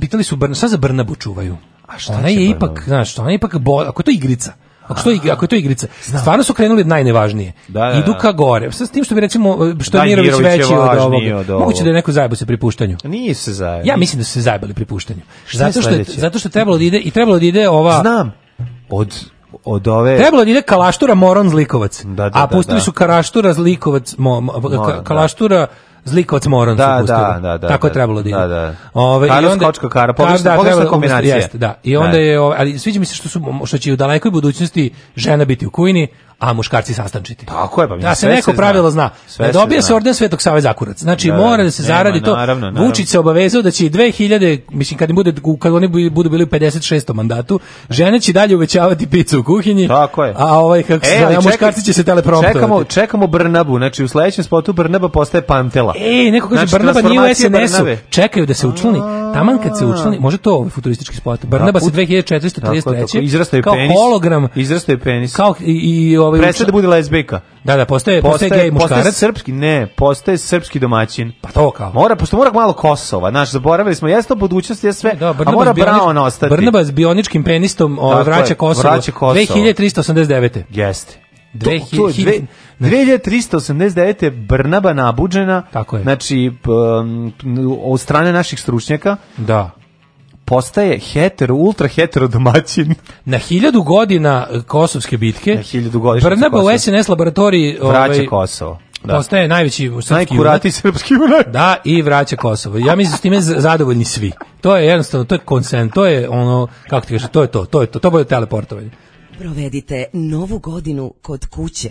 Speaker 3: pitali, su, šta za Brnabu čuvaju? A šta ona je ipak, znaš, ona je ipak, bo, ako je to igrica, ako, što, je to igrica. Stvarno su krenuli od najnevažnije. Idu ka gore. S tim što bi recimo, što da, je Mirović veći od ovog. Moguće da je neko zajebao se pripuštanju.
Speaker 2: Pa nije se zajebao.
Speaker 3: Ja mislim da su se zajebali pripuštanju. Zato što, je, zato što trebalo da ide, i trebalo da ide ova...
Speaker 2: Znam. Od od ove
Speaker 3: Trebalo da ide Kalaštura Moron Zlikovac. a pustili su Kalaštura, Zlikovac, Kalaštura Zlikovac Moron da, su da, da, da, Tako je trebalo da ide. Da, da.
Speaker 2: Ove, Karos, i onda, Kočko Kara, pogrešna, kombinacija. Jeste,
Speaker 3: da. I onda je, ali sviđa mi se što, su, što će u dalekoj budućnosti žena biti u kujni, a muškarci sastančiti. Tako je, pa da se neko pravilo zna. zna. se, orden Svetog Save Zakurac. Znači mora da se zaradi to. Vučić se obavezao da će 2000, mislim kad bude kad oni budu bili u 56. mandatu, žene će dalje uvećavati picu u kuhinji. Tako je. A ovaj kako e, muškarci će se telepromptovati. Čekamo,
Speaker 2: čekamo Brnabu, znači u sledećem spotu Brnaba postaje Pantela.
Speaker 3: Ej, neko kaže znači, Brnaba nije u SNS-u. Čekaju da se učlani. Taman kad se učlani, može to ovaj futuristički spot. Barnaba se 2433.
Speaker 2: kao penis. Kao hologram. Izrastaje je penis.
Speaker 3: Kao i, i ovaj Prestaje
Speaker 2: da bude lesbika.
Speaker 3: Da, da, postaje postaje, postaje gej muškarac.
Speaker 2: Postaje srpski, ne, postaje srpski domaćin.
Speaker 3: Pa to kao.
Speaker 2: Mora, pošto mora malo Kosova, znaš, zaboravili smo, jeste to budućnost, je sve, da, a mora bionič, Brown ostati.
Speaker 3: s bioničkim penistom o, vraća Kosovo. Vraća Kosovo. 2389.
Speaker 2: Jeste. 2000, 2389. Brnaba nabuđena. Tako je. Znači, um, od strane naših stručnjaka. Da postaje hetero, ultra hetero domaćin.
Speaker 3: Na hiljadu godina e, kosovske bitke, na hiljadu godina Brnaba u SNS laboratoriji vraća ovaj, Kosovo. Da. Postaje najveći srpski
Speaker 2: Najkurati srpski
Speaker 3: Da, i vraća Kosovo. Ja mislim s time zadovoljni svi. To je jednostavno, to je konsent to je ono, kako ti kažeš, to je to, to je to, to bude teleportovanje.
Speaker 16: Provedite novu godinu kod kuće.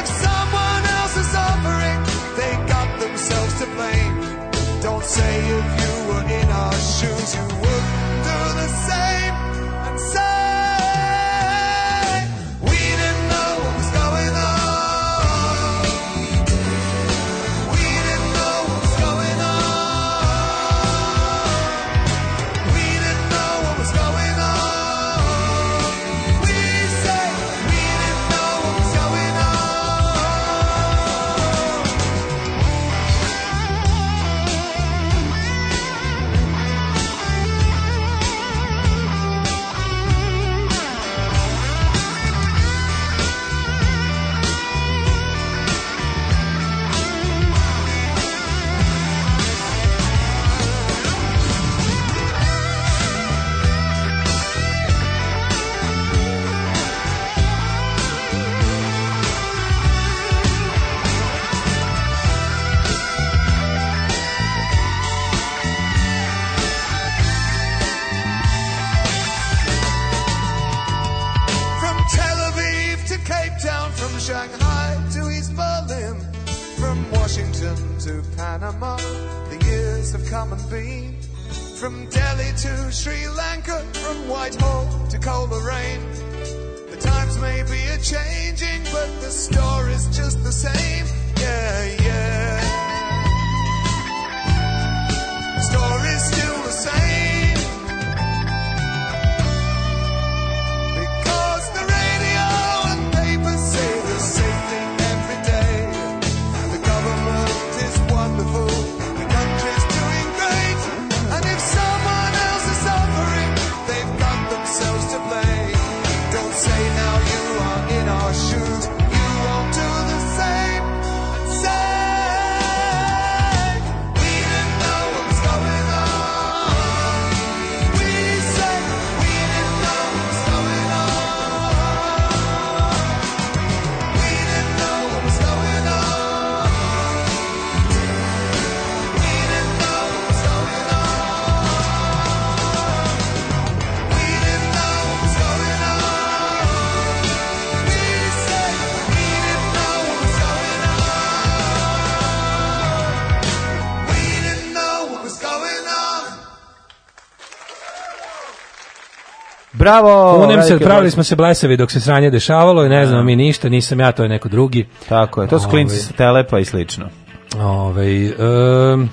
Speaker 17: Excited.
Speaker 2: to Sri Lanka, from Whitehall to Coleraine. The times may be a changing, but the story's just the same. Yeah, yeah. The story's still the same. Bravo!
Speaker 3: se, pravili smo se blesevi dok se sranje dešavalo i ne znam mi ništa, nisam ja, to je neko drugi.
Speaker 2: Tako je, to su ovaj. klinci sa telepa i slično.
Speaker 3: Ove, ovaj,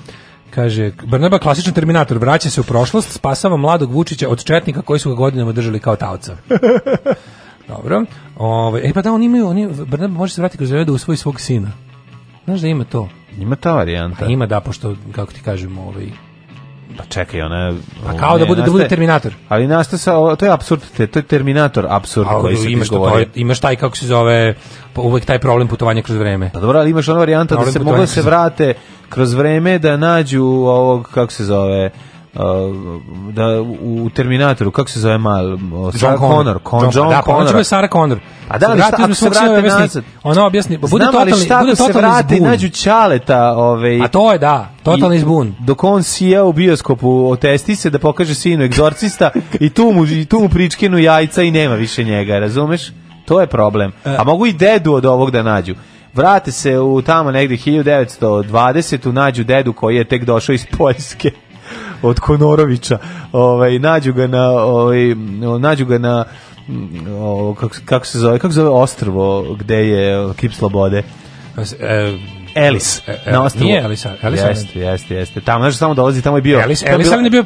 Speaker 3: kaže, Brneba klasičan terminator, vraća se u prošlost, spasava mladog Vučića od četnika koji su ga godinama držali kao tavca. Dobro. Ove, ovaj, e pa da, oni imaju, oni, može se vratiti kroz redu u svoj svog sina. Znaš da ima to? Ima
Speaker 2: ta varijanta.
Speaker 3: ima da, pošto, kako ti kažemo, ovaj,
Speaker 2: pa čekaj, ona... Pa
Speaker 3: kao da bude, da bude Terminator.
Speaker 2: Ali nasta to je absurd, to je Terminator absurd koji se
Speaker 3: imaš, taj, kako se zove, pa uvek taj problem putovanja kroz vreme.
Speaker 2: Pa dobro, ali imaš ona varijanta da se mogu se vrate kroz vreme da nađu ovog, kako se zove, da u Terminatoru kako se zove mal
Speaker 3: Sarah Connor, Connor, John, Connor. Da, Sarah Connor. A da, li ono, šta, ako se vrate nazad? Ona objasni, bude šta bude se vrati
Speaker 2: nađu čaleta, ovaj.
Speaker 3: A to je da, totalni izbun.
Speaker 2: Dok on sija u bioskopu, otesti se da pokaže sinu egzorcista i tu mu i tu mu pričkinu jajca i nema više njega, razumeš? To je problem. E. A mogu i dedu od ovog da nađu vrate se u tamo negdje 1920 u nađu dedu koji je tek došao iz Poljske od Konorovića. Ovaj nađu ga na ovaj nađu ga na kako, se zove kako se zove ostrvo gde je Kip Slobode. E, Ellis.
Speaker 3: E, e, na ostrvu. Nije Ellis,
Speaker 2: Jeste, jeste, jeste. Tamo nešto samo dolazi, tamo je bio.
Speaker 3: Ellis, Ellis je bio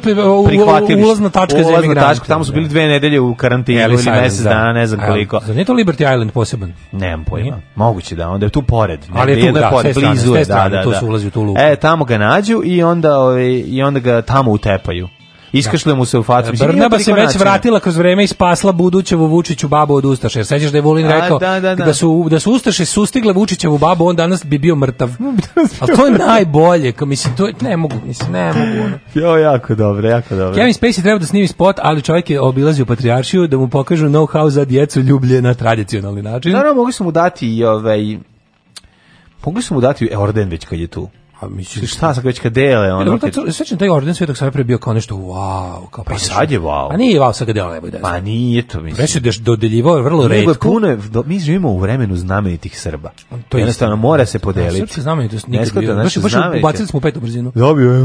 Speaker 3: e, ulazna tačka za Ulazna tačka,
Speaker 2: tamo su bili dve nedelje u karantinu ili mesec dana, ne znam koliko.
Speaker 3: Zar nije to Liberty Island poseban?
Speaker 2: Nemam pojma. Moguće da, onda je tu pored. Ali je tu, da, pored, blizu je, da, da, To su ulazi u tu luku. E, tamo ga nađu i onda, ovaj, i onda ga tamo utepaju iskašle mu se u facu.
Speaker 3: Brnaba se već vratila kroz vreme i spasla Budućevu Vučiću babu od ustaše. Sećaš da je Vulin rekao da, su, da su Ustaše sustigle Vučićevu babu, on danas bi bio mrtav. Ali to je najbolje, mislim, to ne mogu, mislim, ne mogu. Ono.
Speaker 2: Jo, jako dobro, jako dobro.
Speaker 3: Kevin Spacey treba da snimi spot, ali čovjek je obilazio patrijaršiju da mu pokažu know-how za djecu ljublje na tradicionalni način.
Speaker 2: Naravno, mogli su mu dati i ovaj, mogli su mu dati e, orden već kad je tu. Pa mislim šta sa već kad dele ono.
Speaker 3: Kad... Sećam taj orden Svetog sa pre bio kao nešto wow, kao pa i
Speaker 2: sad je wow.
Speaker 3: A nije wow sa kad dele ne
Speaker 2: Pa nije to
Speaker 3: mislim. Već je dodeljivao vrlo retko. Nego
Speaker 2: puno mi živimo u vremenu znamenitih Srba. To je jednostavno mora se podeliti. Srpske
Speaker 3: znamenitosti nikad nije. Baš baš bacili smo pet brzinu.
Speaker 2: Dobio je.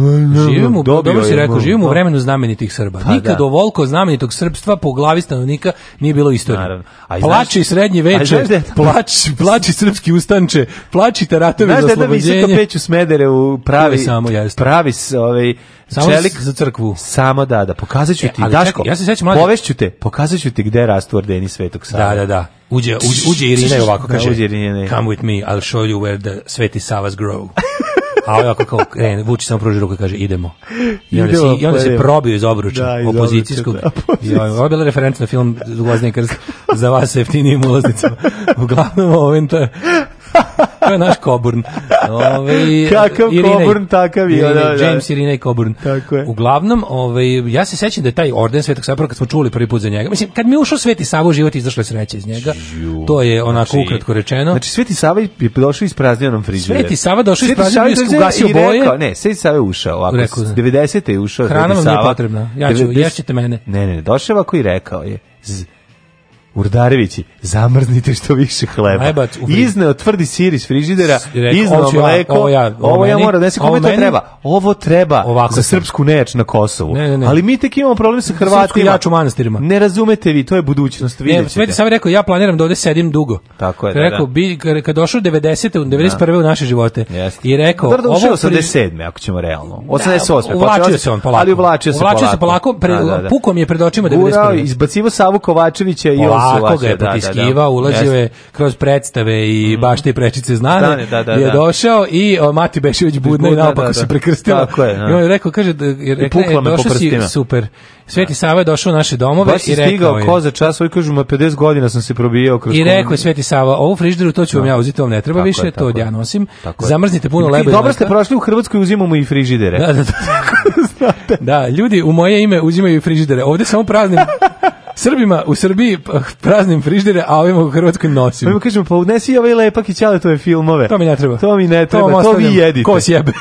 Speaker 3: Živimo, dobro si rekao, živimo u vremenu znamenitih Srba. Pa nikad ovolko znamenitog srpstva po glavi stanovnika nije bilo istorije. Plači srednji veče, plači, plači srpski ustanče, plači
Speaker 2: taratovi za oslobođenje. znači da peću da u pravi samo ja jeste. Pravi ovaj samo čelik
Speaker 3: za crkvu.
Speaker 2: Samo da, da pokazaću e, Daško. ja se sećam mlađe. Povešću te, pokazaću ti gde rastvor ordeni Svetog
Speaker 3: Save. Da, da, da. Uđe, uđe, uđe Irina
Speaker 2: ovako kaže. Da, uđe ne Come with me, I'll show you where the Sveti Savas grow. A ovaj ovako kao, Vučić samo pruži ruku i kaže idemo. I onda, se, i onda se probio iz obruča da, opozicijskog. Ovaj, ovo je bila referenca na film ulaznik za vas sa jeftinijim ulaznicama. Uglavnom, ovaj, to je to je naš Coburn. Ove, Kakav Irine, Coburn, takav je. da,
Speaker 3: da, James Irina i Coburn. Tako je. Uglavnom, ove, ja se sećam da je taj orden Svetog Sapora, kad smo čuli prvi put za njega, mislim, kad mi je ušao Sveti Sava u život, izašla je sreća iz njega. to je znači, onako znači, ukratko rečeno.
Speaker 2: Znači, Sveti Sava je došao iz praznjenom frižidera.
Speaker 3: Sveti Sava došao iz praznjenom frižidera boje. Rekao,
Speaker 2: ne, Sveti Sava je ušao. Ako, rekao, 90. je ušao Hrana
Speaker 3: vam nije potrebna. Ja ću, 90... te mene.
Speaker 2: Ne, ne, došao i rekao je. Urdarevići, zamrznite što više hleba. Lebac, Izneo tvrdi sir iz frižidera, izneo mleko. Ovo ja, ovo, ovo meni, ja moram ne se kome to treba. Ovo treba Ovako za srpsku neč na Kosovu. Ne, ne, ne. Ali mi tek imamo problem sa Hrvatima.
Speaker 3: Jač u manastirima.
Speaker 2: Ne razumete vi, to je budućnost, vidjet ćete.
Speaker 3: Ne, sam rekao, ja planiram da ovde sedim dugo. Tako je, da, rekao, da. Bi, kad došao 90. u 91. u naše živote. I rekao...
Speaker 2: Dobro, došao 87. ako ćemo realno. 88. Pa
Speaker 3: uvlačio se on polako. Ali uvlačio se polako. Uvlačio se polako, pukom je pred očima
Speaker 2: 91. Izbacivo Savu Kovačevića i tako ga
Speaker 3: je potiskivao, ulazio je kroz predstave i mm. baš te prečice znane. Da, da, da, je došao i o, Mati Bešević budno i naopako se prekrstila. Tako je, I on je rekao, kaže, jer rekla, je, e, došao si super. Sveti Sava je došao u naše domove i rekao stigao
Speaker 2: je. ko za čas, ovaj kažu, ma 50 godina sam se probijao
Speaker 3: kroz I rekao je Sveti Sava, ovu frižderu to ću vam ja uzeti, vam ne treba tako više, je, to ja nosim. Zamrznite puno leba.
Speaker 2: Dobro ste prošli u Hrvatskoj, uzimamo i frižidere. Da, da,
Speaker 3: da. ljudi u moje ime uzimaju frižidere. Ovde samo praznim Srbima u Srbiji praznim friždere, a ovima u Hrvatskoj noćim.
Speaker 2: Pa kažemo, pa odnesi ovaj lepak i ćale tove filmove.
Speaker 3: To mi ne treba.
Speaker 2: To mi ne treba, to, to vi jedite. Ko sjebe?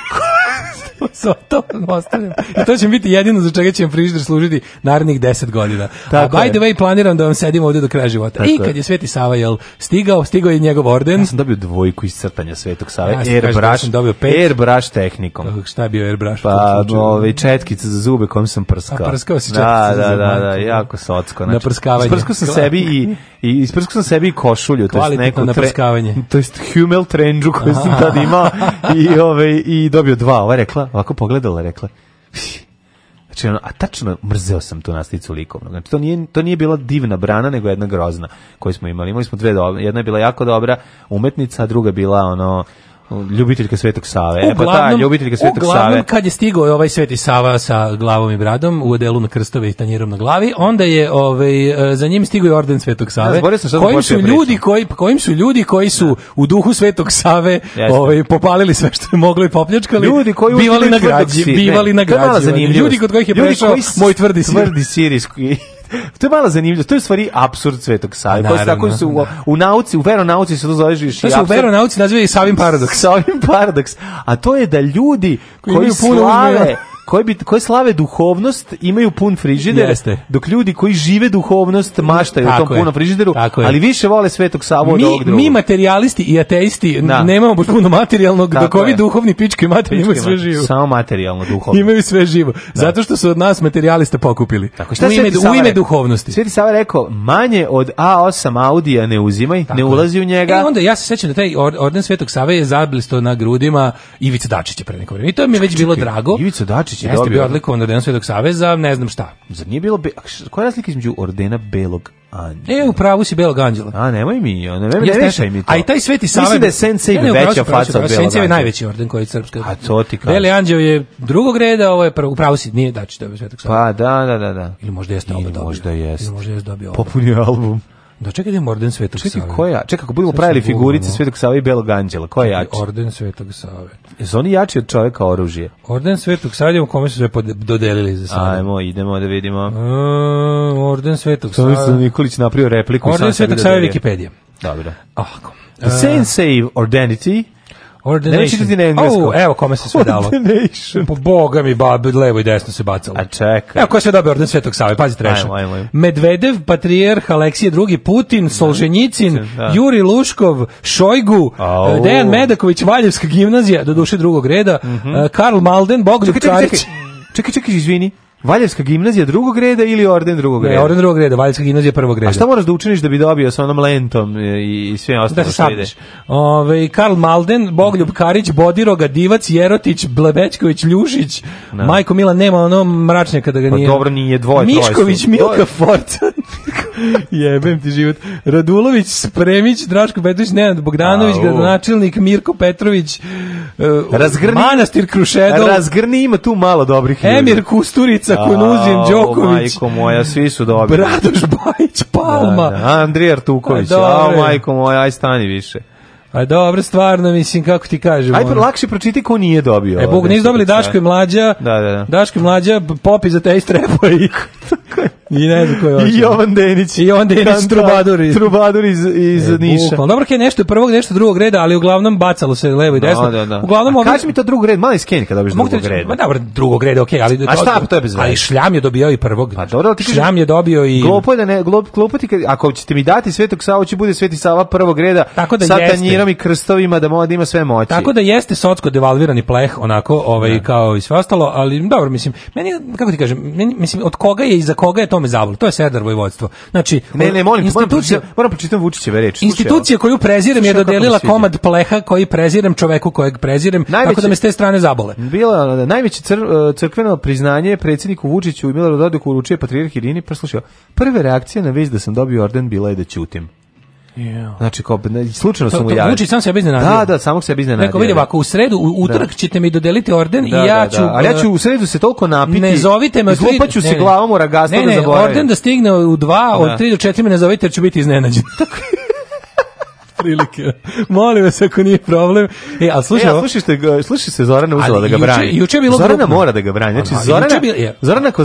Speaker 2: so to ostavljam. I to će biti jedino za čega će vam frižider služiti narednih 10 godina. Tako A by the way, planiram da vam sedimo ovdje do kraja života. Tako I kad je Sveti Sava jel, stigao, stigao je njegov orden. Ja sam dobio dvojku iz crtanja Svetog Save. Ja airbrush, da dobio pet. airbrush tehnikom. Kako, šta je bio airbrush? Pa, ove, ovaj, četkice za zube kojom sam prskao. A prskao si četkice da, za zube. Da, da, da, jako socko. Znači, na prskavanje. Isprskao sam sebi i, i isprskao sam sebi i košulju. Kvalitetno na prskavanje. To je Humel trenđu koju sam tad imao i, ove, ovaj, i dobio dva. Ova rekla rekla, ovako pogledala, rekla, Znači, ono, a tačno mrzeo sam tu nastavicu likovnog. Znači, to nije, to nije bila divna brana, nego jedna grozna koju smo imali. Imali smo dve dobra, jedna je bila jako dobra umetnica, a druga je bila ono Ljubiteljka Svetog Save. Uglavnom, e, pa ta ljubiteljka Svetog Save. kad je stigao ovaj Sveti Sava sa glavom i bradom u odelu na krstove i tanjerom na glavi, onda je ovaj e, za njim stigao i orden Svetog Save. Ja, kojim su ljudi koji kojim su ljudi koji su u duhu Svetog Save ovaj popalili sve što je moglo i popljačkali. Ljudi koji bivali na građi, bivali na građi. Ljudi kod kojih je prešao moj tvrdi sir. Tvrdi sirijski to je malo zanimljivo. to je u stvari absurd Svetog savi Naravno, tako su u, u nauci, u se to zove absurd. To se u nauci nazive i Savin paradoks. Savin paradoks. A to je da ljudi koji, koji slave koji bi slave duhovnost imaju pun frižider dok ljudi koji žive duhovnost maštaju o tom punom frižideru ali više vole Svetog Savu mi materialisti i ateisti nemamo puno materijalnog dok duhovni pički imate imaju sve živo samo materijalno duhovno imaju sve živo zato što su od nas materialiste pokupili tako šta u ime, u ime duhovnosti Sveti Sava rekao manje od A8 Audija ne uzimaj ne ulazi u njega e, onda ja se sećam da taj orden Svetog Save je zablisto na grudima Ivica Dačića pre i to mi je već bilo drago Ivica Dačić Vučić je Jeste bio odlikovan ordenom Svetog Saveza, ne znam šta. Zar nije bilo... Be... Koja je razlika između ordena Belog Anđela? E, u pravu si Belog Anđela. A, nemoj mi, ono, ne, ne, ne vešaj mi to. A i taj Sveti Savez... Mislim da je Sensei ne, veća faca od Belog Anđela. je najveći orden koji je srpska. A to ti Beli Anđel je drugog reda, ovo je prvo, u pravu si, nije Dačić dobio Svetog Saveza. Pa, da, da, da. da. Ili možda jeste oba dobio. Možda jeste. Ili možda jeste dobio oba. Popunio album. Da je orden Svetog Save. Čekaj, koja? Čekaj, kako budemo pravili figurice Svetog Save i Belog Anđela, koji je jači? Orden Svetog Save. Jesu oni jači od čovjeka oružje? Orden Svetog Save, u kome su sve dodelili za sada. Ajmo, idemo da vidimo. E, orden Svetog Save. To je Nikolić napravio repliku. Orden Svetog Save Wikipedia. Dobro. Ovako. The e, same save, Ordenity, Ordination. Ne Oh, evo kome se sve dalo. Ordination. Po boga mi, bab, levo i desno se bacalo. A čekaj. Evo ko se dobio orden Svetog Save, pazi ajmo. Medvedev, Patrijarh, Aleksije II, Putin, Solženjicin, da. Juri Luškov, Šojgu, oh. Dejan Medaković, Valjevska gimnazija, do duše drugog reda, mm -hmm. Karl Malden, Bogdan Čarić. Čekaj, čekaj, čekaj, izvini. Valjevska gimnazija drugog reda ili orden drugog reda? Ne, orden drugog reda, Valjevska gimnazija prvog reda. A šta moraš da učiniš da bi dobio sa onom lentom e, i, sve ostalo da što ide? Ove, Karl Malden, Bogljub Karić, Bodiroga, Divac, Jerotić, Blebečković, Ljušić, no. Majko Mila nema ono mračnje kada ga pa nije. Pa dobro, nije dvoje, Mišković, su. Milka, Forca. Jebem ti život. Radulović, Spremić, Draško Petrović, Nenad Bogdanović, gradonačelnik, Mirko Petrović, uh, razgrni, Manastir Krušedov. Razgrni ima tu malo dobrih Emir Kusturic, sa Kunuzin, Đoković. Majko moja, svi su dobili. Bradoš Bajić, Palma. Da, da. Andrija Artuković, a majko moja, aj stani više. Aj dobro, stvarno, mislim, kako ti kažem. Aj, pa ono. lakše pročiti ko nije dobio. E, Bog, nisu dobili Daško i Mlađa. Da, da, da. Daško i Mlađa, popi za te istrepo i... I ne znam ko je ovdje. I Jovan Denić. I Jovan Denić, Kanta, Trubadur. Iz, trubadur iz, iz e, Niša. Bukval. Dobro, je nešto prvog, nešto drugog reda, ali uglavnom bacalo se levo i desno. No, da, da. Uglavnom, A ovdje... Ono- kaži mi to drugog reda, mali skenj kada dobiš drugog reda. Ma dobro, drugog reda, okej. Okay, ali, A šta, to je bez Ali Šljam je dobio i prvog. Pa dobro, ti Šljam je dobio i... Glupo je da ne, glup, glupo ti, ako ćete mi dati Svetog Sava, će bude Sveti Sava prvog reda Tako da sa jeste. tanjirom i krstovima da, da ima sve moći. Tako da jeste socsko devalvirani pleh, onako, ovaj, kao i sve ostalo, ali dobro, mislim, meni, kako ti kažem, meni, mislim, od koga je i za koga je to me
Speaker 18: zavolu. To je sedar vojvodstvo. Znači, ne, ne, molim, institucija, moram pročitam Vučićeve reči. Institucija koju prezirem je dodelila komad pleha koji prezirem čoveku kojeg prezirem, najveće, tako da me s te strane zabole. Bila najveće cr, e, crkveno priznanje predsjedniku Vučiću i Miloradu Dodiku uručuje Patriarh Irini, preslušao. Pa prve reakcije na već da sam dobio orden bila je da ćutim. Znači, kao, slučajno sam to, mu javio. Vučić sam sebe iznenadio. Da, da, samog sebe iznenadio. Rekao, vidi ako u sredu, u da. ćete mi dodeliti orden i ja ću... Ali ja ću e, u sredu se toliko napiti. Ne zovite me... Izlupaću se glavom u ragastu da zaboravim. Ne, ne, orden da stigne u dva, od tri do četiri me ne zovite jer ću biti iznenađen. Tako je prilike. Molim vas ako nije problem. E, al slušaj, e, a slušaj, se Zorana uzela da ga brani. Juče, je bilo Zorana mora da ga brani. Znači Zorana, Zorana ko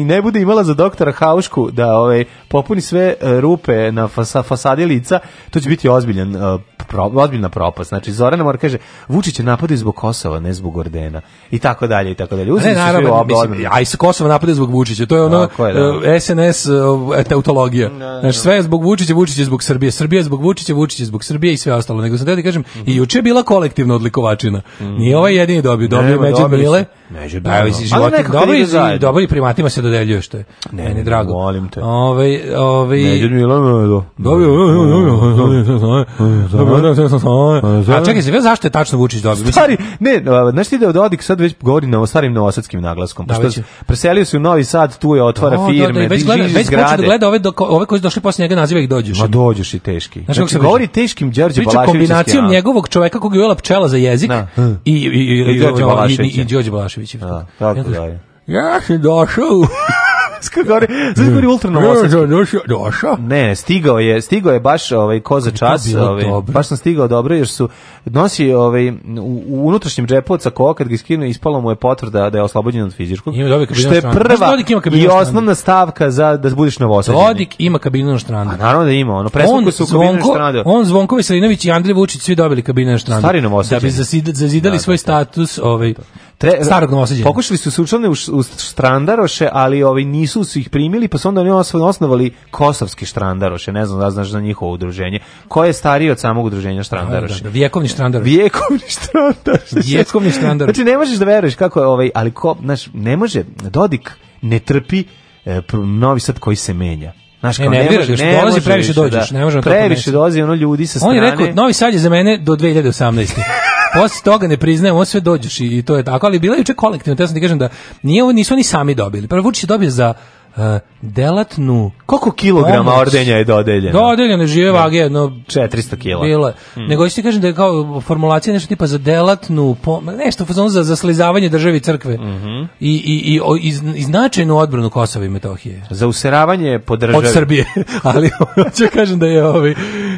Speaker 18: i ne bude imala za doktora Haušku da ovaj popuni sve e, rupe na fasa, fasadi lica, to će biti ozbiljan e, ozbiljna propast. Znači Zorana mora kaže Vučić je napadio zbog Kosova, ne zbog Ordena i tako dalje i tako dalje. naravno, a i sa Kosova napadaju zbog Vučića. To je ono SNS e, teutologija. Znači sve je zbog Vučića, Vučić je zbog Srbije, Srbija je zbog Vučića, Vučić zbog Srbije i sve ostalo, nego sam da kažem, mm -hmm. i juče bila kolektivna odlikovačina. Mm -hmm. Nije ovaj jedini dobio, dobio je među Mile. Među Mile. Dobro i primatima se dodeljuje, što je ne, drago. Molim te. Ove, ove, među Mile do. Dobio. A čekaj, se zašto je tačno Vučić dobio? Stari, ne, znaš ti da Dodik sad već govori na starim novosadskim naglaskom. Pošto preselio se u Novi Sad, tu je otvara firme, već gleda, već gleda ove, ove koji su došli posle njega naziva ih dođeš. Ma dođeš i teški. Znači, govori teškim Đorđe Balaševićem. kombinacijom ja. njegovog čoveka koga je uvela pčela za jezik da. i, i, i, i, i, Đorđe I, i, Đorđe Balaševića. Da, tako da je. Ja sam došao Crnogorska gori, znači gori ultra novosadska. Ne, stigao je, stigao je baš ovaj ko za čas, ovaj, baš sam stigao dobro jer su nosi ovaj u, u unutrašnjem džepu od sakova, kad ga skinu ispalo mu je potvrda da je oslobođen od fizičkog. Ima dobi što je prva i osnovna stavka za da budeš novosađen. Vodik ima kabinu na strani. A naravno da ima, ono presvuku su kabinu na On Zvonković Veselinović i Andrej Vučić svi dobili kabinu na strani. Stari novosađeni. Da bi zazidali svoj status, ovaj Tre, starog Pokušali su se u, u Strandaroše, ali ovi nisu su ih primili, pa su onda oni osnovali Kosovski Štrandaroše ne znam da znaš za njihovo udruženje, Ko je stariji od samog udruženja Štrandaroše Da, da, da, vijekovni Znači, ne možeš da veruješ kako je, ovaj, ali ko, znaš, ne može, Dodik ne trpi e, novi sad koji se menja. Znaš, ne, ne, ne, ne dolazi previše dođeš, da. ne možeš. Previše dolazi znači ono ljudi sa strane. On je rekao, Novi Sad je za mene do 2018. Posle toga ne priznajem, on sve dođeš i, to je tako, ali bila je juče kolektivno, te sam ti kažem da nije ovo, nisu oni sami dobili. Prvo Vučić je dobio za Uh, delatnu... Koliko kilograma pomoć, ordenja je dodeljeno? Dodeljeno, žive vage, jedno... 400 kilo. Bilo. Nego ti kažem da je kao formulacija nešto tipa za delatnu, po, nešto za, za slizavanje države i crkve. Mm I, i, i, o, iz, i značajnu odbranu Kosova i Metohije. Za useravanje po državi. Od Srbije. ali hoću ono kažem da je ovi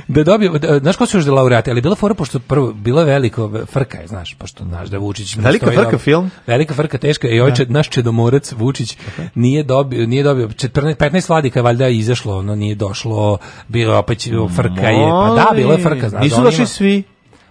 Speaker 18: Da je dobio, da, znaš ko su još da ali bila fora, pošto prvo, bila veliko frka, je, znaš, pošto znaš da Vučić... Velika frka film? Velika frka, teška, i ovaj naš čedomorac Vučić okay. nije dobio, dobio 14 15 vladika valjda je izašlo, ono nije došlo, bilo opet frka je. Pa da, bilo je frka, znači Nisu došli svi.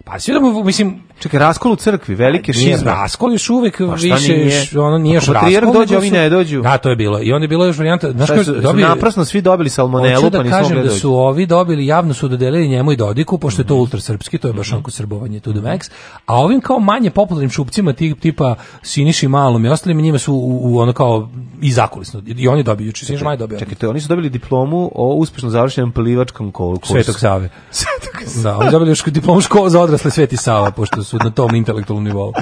Speaker 18: Pa svi da mislim Čekaj, raskol u crkvi, velike šizme. Raskol još uvijek pa više, nije? ono nije pa još raskol. dođe, ovi ne dođu. Da, to je bilo. I onda je bilo još varijanta. Znaš, su, dobili, naprasno svi dobili salmonelu, da pa da kažem da su ovi dobili, javno su dodelili njemu i Dodiku, pošto je to mhm. ultrasrpski, to je baš mhm. onko srbovanje to the max. A ovim kao manje popularnim šupcima, tip, tipa Siniši Malom i ostalim, njima su u, u ono kao i zakulisno. I oni dobiju, juče Siniši Maj dobio. Čekajte, oni su dobili diplomu o uspešno završenom plivačkom kursu. Svetog Save. Svetog Save. Da, oni dobili još diplomu za odrasle Sveti Sava, pošto su na tom intelektualnom nivou.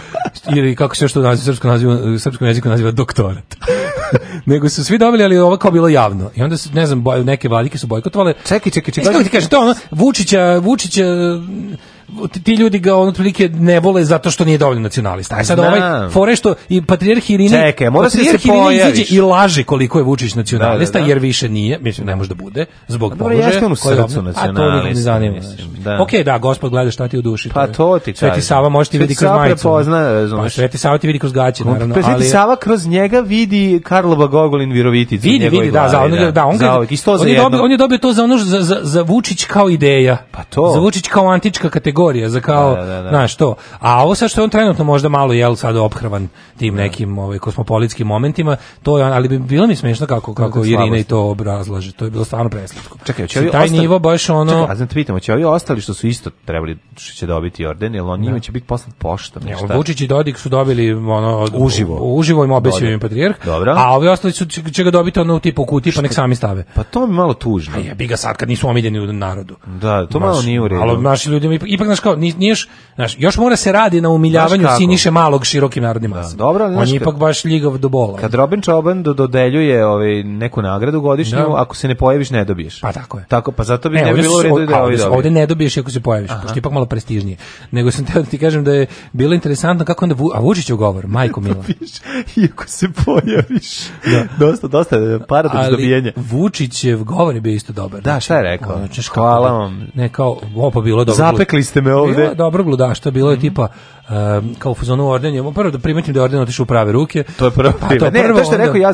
Speaker 18: Ili kako se što naziv, srpsko naziv, srpskom jeziku naziva doktorat. Nego su svi dobili, ali ovo kao bilo javno. I onda su, ne znam, boj, neke vladike su bojkotovale. Čekaj, čekaj, čekaj. E, kaže, to ono, Vučića, Vučića, ti ljudi ga on otprilike ne vole zato što nije dovoljno nacionalista.
Speaker 19: A e sad ovaj
Speaker 18: fore što i patrijarh Irini, Čekaj,
Speaker 19: mora se se
Speaker 18: i laže koliko je Vučić nacionalista jer više nije, mislim ne može da bude
Speaker 19: zbog položaja.
Speaker 18: A to da, gospod gleda šta ti u duši.
Speaker 19: Pa to ti Sveti Sava
Speaker 18: može ti vidi
Speaker 19: kroz
Speaker 18: majicu. Prepozna, pa, Sveti Sava ti vidi kroz gaće, naravno, pa ali Sveti Sava kroz njega
Speaker 19: vidi Karlova Gogolin viroviti
Speaker 18: Vidi, vidi, da, za onoga, da, on ga. On je dobio to za ono za za Vučić kao ideja.
Speaker 19: Pa to.
Speaker 18: Za Vučić kao antička kategorija kategorija za kao, da, da, znaš to. A ovo sad što je on trenutno možda malo jel sad ophrvan tim nekim ovaj, kosmopolitskim momentima, to je ali bi bilo mi smiješno kako, kako Irina i to obrazlaže, to je bilo stvarno preslatko.
Speaker 19: Čekaj, će
Speaker 18: taj nivo baš ono... Čekaj,
Speaker 19: a znam te pitamo, će ovi ostali što su isto trebali, što će dobiti orden, jel on njima će biti poslat poštom?
Speaker 18: Ja, Vučić i Dodik su dobili ono,
Speaker 19: uživo.
Speaker 18: U, uživo im obećao im patrijarh, a ovi ostali su, će, ga dobiti ono u tipu kuti,
Speaker 19: pa
Speaker 18: nek sami stave.
Speaker 19: Pa to mi malo tužno.
Speaker 18: A jebi ga sad kad nisu omiljeni
Speaker 19: u narodu. Da, to malo nije u redu.
Speaker 18: naši ljudi ipak ipak znaš kao nije još, još mora se radi na umiljavanju Siniše malog širokim narodnim masama.
Speaker 19: Dobro,
Speaker 18: on ipak baš ljigav do bola.
Speaker 19: Kad Robin Čoban dodeljuje ovaj neku nagradu godišnju, ako se ne pojaviš ne dobiješ.
Speaker 18: Pa tako je.
Speaker 19: Tako pa zato bi e, ne, ne bilo redu da ovdje,
Speaker 18: ovdje ne dobiješ ako se pojaviš, Aha. pošto je ipak malo prestižnije. Nego sam teo da ti kažem da je bilo interesantno kako onda a u govor, majko mila.
Speaker 19: I ako se pojaviš. Da. Dosta dosta paradoks dobijenje.
Speaker 18: Vučićev govor je bio isto dobar.
Speaker 19: Da, znači, šta je rekao? Znači, hvala vam. Ne kao, opa bilo dobro. Zapekli ste me ovde. Bilo je
Speaker 18: dobro gludašta, bilo je tipa um, kao u fuzonu ordenja. Prvo da primetim da je orden otišao u prave ruke.
Speaker 19: To je prvo. Pa, to, prvo to što je rekao ja,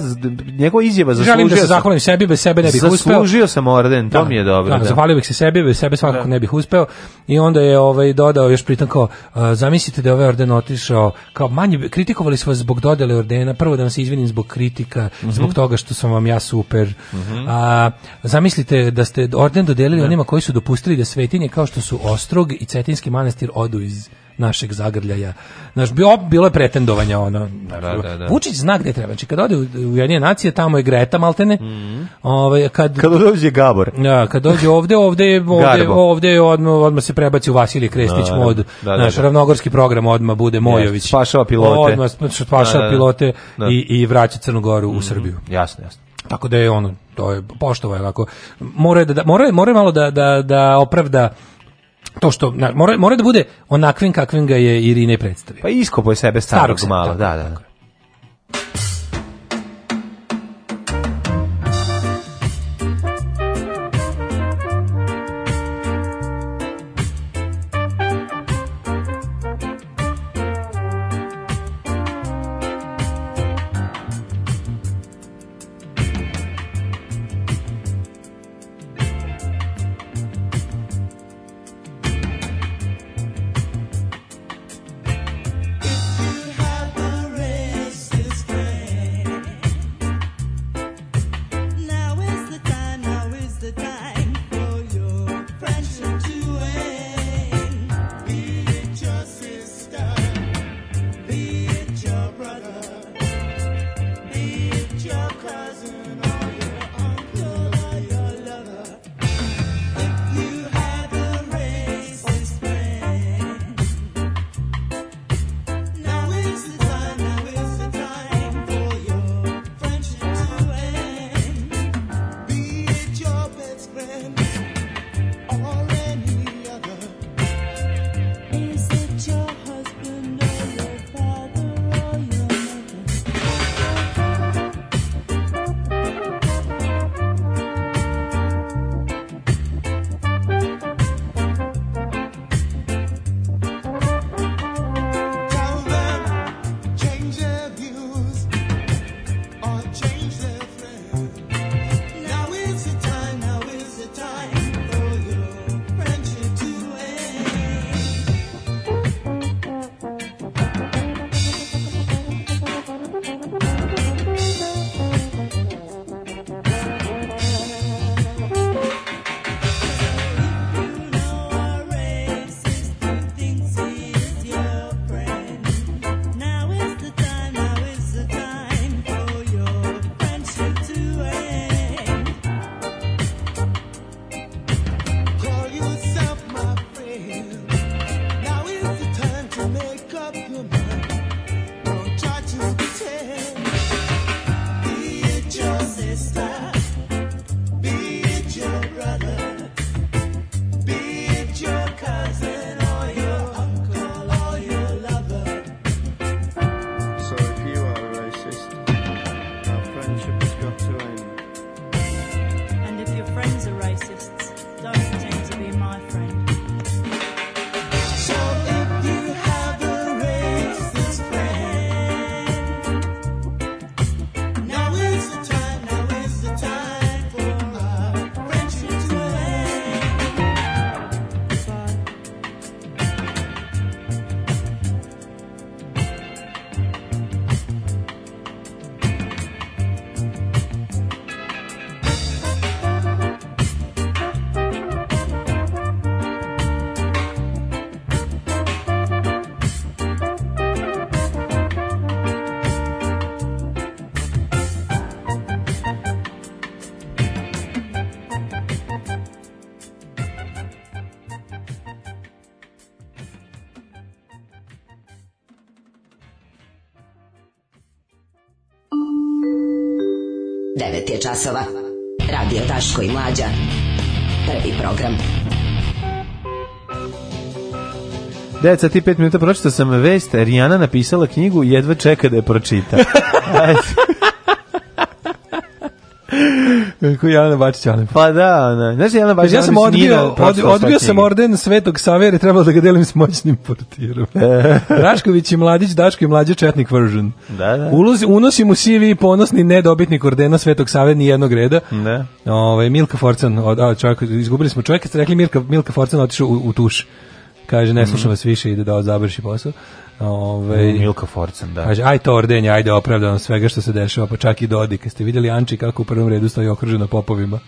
Speaker 19: njegova izjava zaslužio
Speaker 18: Želim da se zahvalim sebi, bez sebe ne bih
Speaker 19: zaslužio uspeo. Zaslužio sam orden,
Speaker 18: to
Speaker 19: da, mi je dobro. Da,
Speaker 18: da. Zahvalio bih se sebi, bez sebe svakako da. ne bih uspeo. I onda je ovaj, dodao još pritom kao, uh, zamislite da je ovaj orden otišao, kao manje, kritikovali su vas zbog dodele ordena, prvo da vam se izvinim zbog kritika, mm -hmm. zbog toga što sam vam ja super. Mm -hmm. A, zamislite da ste orden dodelili onima koji su dopustili da svetinje kao što su Ostrog i Cetinski manastir odu iz našeg zagrljaja. naš bio, bilo je pretendovanja ono.
Speaker 19: Da, da, da.
Speaker 18: Vučić zna gdje treba. Znači, kad ode u Janije nacije, tamo je Greta Maltene. Mm -hmm.
Speaker 19: ovaj, kad,
Speaker 18: kad
Speaker 19: dođe Gabor. Ja,
Speaker 18: kad dođe ovdje, ovdje je, ovdje, je odmah, odma se prebaci u Vasilije Krestić mod. naš ravnogorski program odma bude Mojović. Ja,
Speaker 19: spašava pilote. Odmah
Speaker 18: da. pilote i, i vraća Crnu Goru u mhm. Srbiju.
Speaker 19: Jasno, jasno.
Speaker 18: Tako da je ono, to je je kako Mora da, malo da, da, da opravda to što mora, mora da bude onakvim kakvim ga je Irine predstavio.
Speaker 19: Pa iskopo je sebe starog, starog malo, da, da. da. 9 je časova. Radio Taško i Mlađa. Prvi program. Deca, ti 5 minuta pročitao sam vest, Rijana napisala knjigu, jedva čeka da je pročita.
Speaker 18: Kako Jelena Bačić Alim? Pa da, ona. Znaš, Jelena
Speaker 19: Bačić Ja sam odbio, odbio sam orden Svetog Savera i trebalo da ga delim s moćnim portirom. E. Rašković i Mladić, Daško i Mlađe Četnik version. Da, da. Ulozi,
Speaker 18: unosim u CV ponosni nedobitnik ordena Svetog Save ni jednog reda.
Speaker 19: Da.
Speaker 18: Ove, ovaj, Milka Forcan, od, a, čovjek, izgubili smo čovjeka, ste rekli Milka, Milka Forcan otišao u, u tuš. Kaže, ne slušam mhm. vas više, ide da završi posao.
Speaker 19: Ove, Milka Forcen, da.
Speaker 18: Kaže, aj to ordenje, ajde opravdano svega što se dešava, pa čak i Kad Ste vidjeli Anči kako u prvom redu stoji okruženo popovima?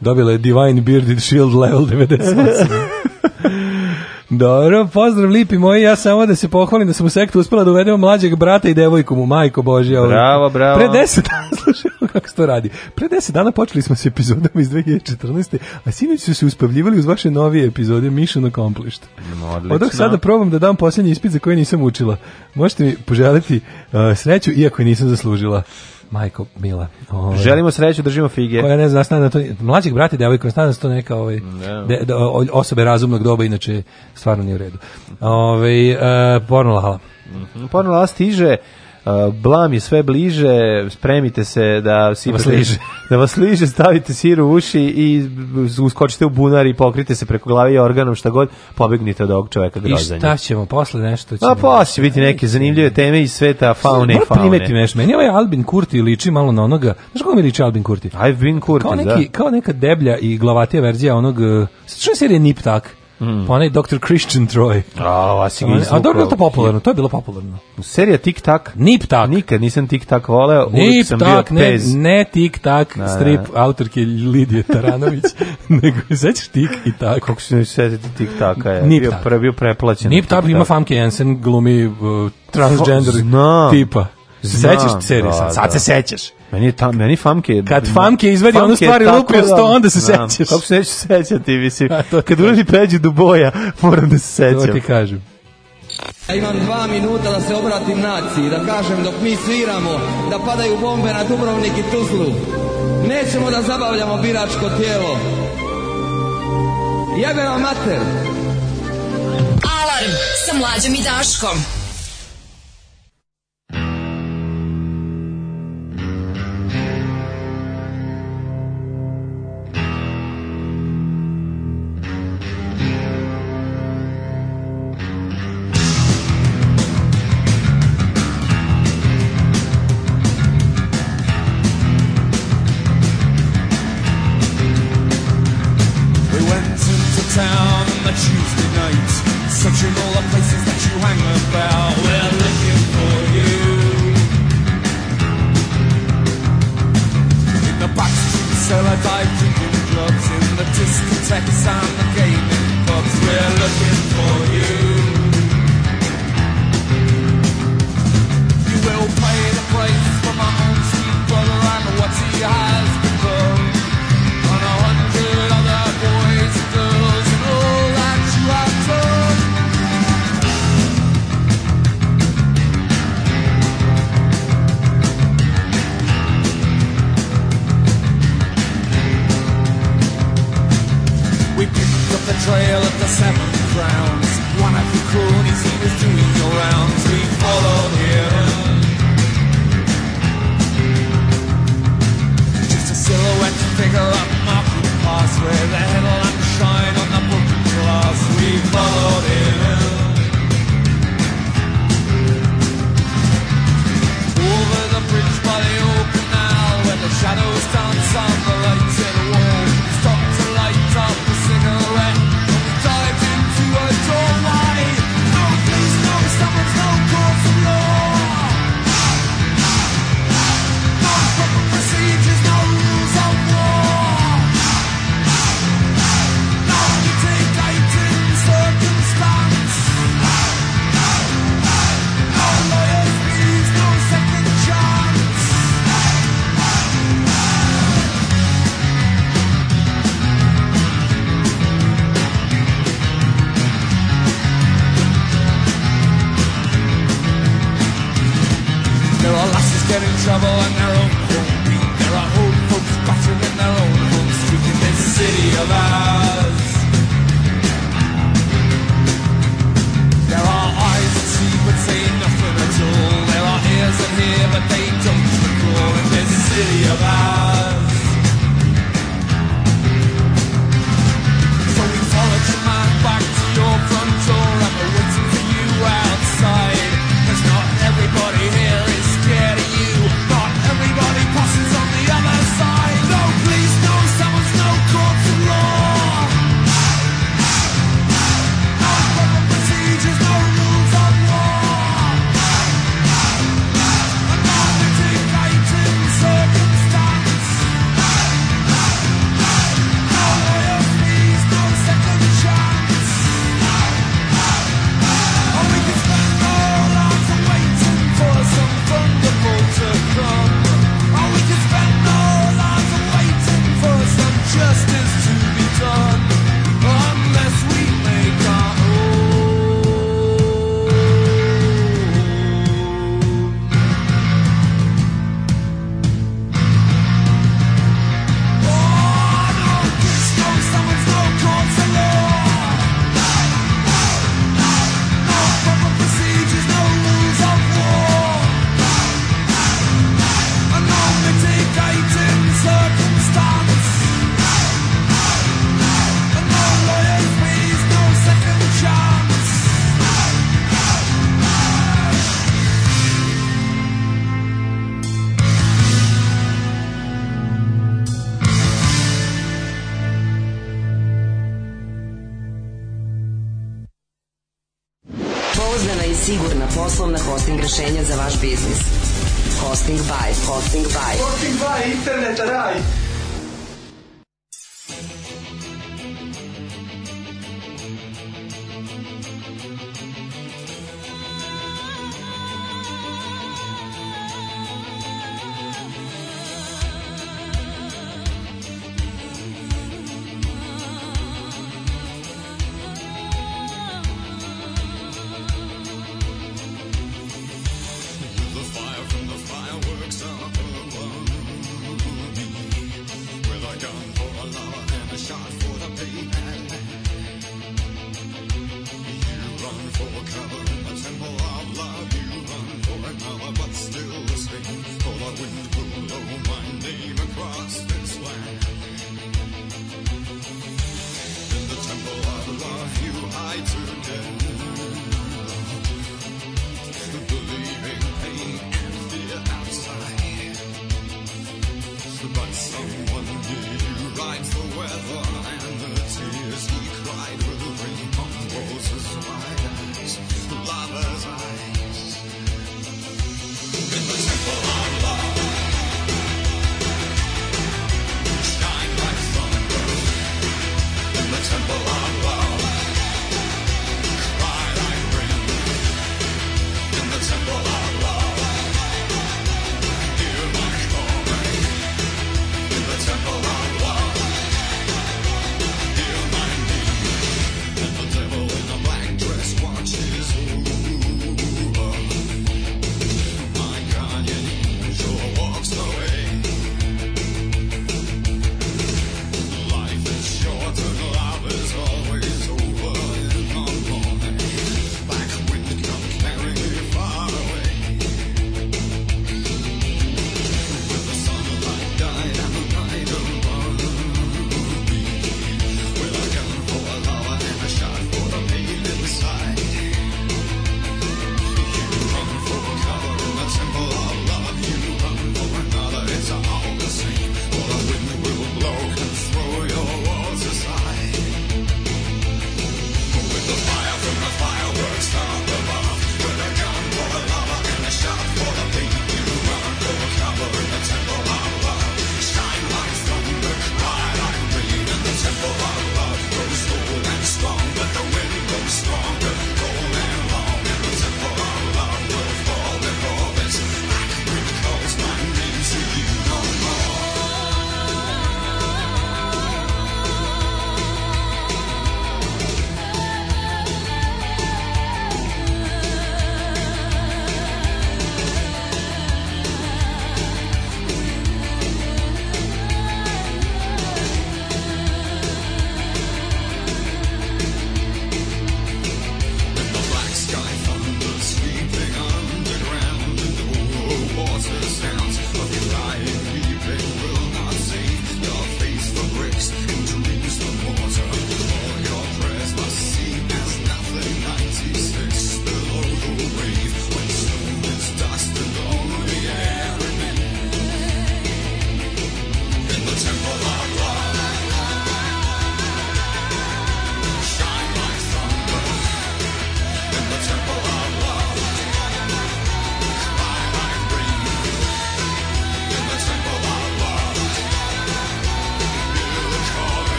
Speaker 18: Dobila je Divine Bearded Shield level 98. Dobro, pozdrav lipi moji, ja samo da se pohvalim da sam u sektu uspela da mlađeg brata i devojku mu, majko Božja.
Speaker 19: Bravo, bravo.
Speaker 18: Pre deset dana, slušajmo kako se to radi. Pre deset dana počeli smo s epizodom iz 2014. A sinoć su se uspavljivali uz vaše novije epizode Mission Accomplished.
Speaker 19: Odlično. dok sada probam da dam posljednji ispit za koje nisam učila.
Speaker 18: Možete mi poželiti uh, sreću, iako je nisam zaslužila. Majko Mila.
Speaker 19: Ovaj. Želimo sreću, držimo fige.
Speaker 18: ja ne znam, da to, mlađih brati, devojka, koja to neka ovaj, de, de, osobe razumnog doba, inače stvarno nije u redu. Ovaj e,
Speaker 19: porno Mhm. Mm stiže blam je sve bliže, spremite se da
Speaker 18: si vas
Speaker 19: liže. da vas liže, stavite sir u uši i uskočite u bunar i pokrite se preko glave i organom šta god, pobegnite od ovog čoveka
Speaker 18: grozanja. I šta ćemo, posle nešto ćemo... A
Speaker 19: posle će biti neke zanimljive teme iz sveta faune i
Speaker 18: faune. Moram nešto, meni ovaj Albin Kurti liči malo na onoga, znaš kako mi liči Albin Kurti?
Speaker 19: Albin Kurti, kao da.
Speaker 18: Kao neka deblja i glavatija verzija onog, e, što je serija Nip tak? Mm. Pa onaj Dr. Christian Troy.
Speaker 19: A, a si A
Speaker 18: dobro je to popularno, to je bilo popularno.
Speaker 19: Serija tik tak,
Speaker 18: Nip Tak.
Speaker 19: Nikad nisam tik tak voleo, uvijek sam bio
Speaker 18: ne, ne Tak, Tac strip da. autorke Lidije Taranović, nego sećaš Tik i Tak
Speaker 19: Kako se ne sećati Tik Taka je? Nip bio, Pre, bio preplaćen.
Speaker 18: Nip ima Famke Jensen, glumi uh, transgender Zna. tipa. Sećaš serije, sad, sad se sećaš. Meni
Speaker 19: tam, meni famke...
Speaker 18: Kad famke izvadi onu stvar i sto, onda se znam, sećaš.
Speaker 19: Kako se sećati, mislim. Kad uradi peđi do boja, moram da se sećam.
Speaker 18: To ti kažem. Ja imam dva minuta da se obratim naciji, da kažem dok mi sviramo, da padaju bombe na Dubrovnik i Tuzlu. Nećemo da zabavljamo biračko tijelo. Jebe vam mater! Alarm sa mlađim i Daškom.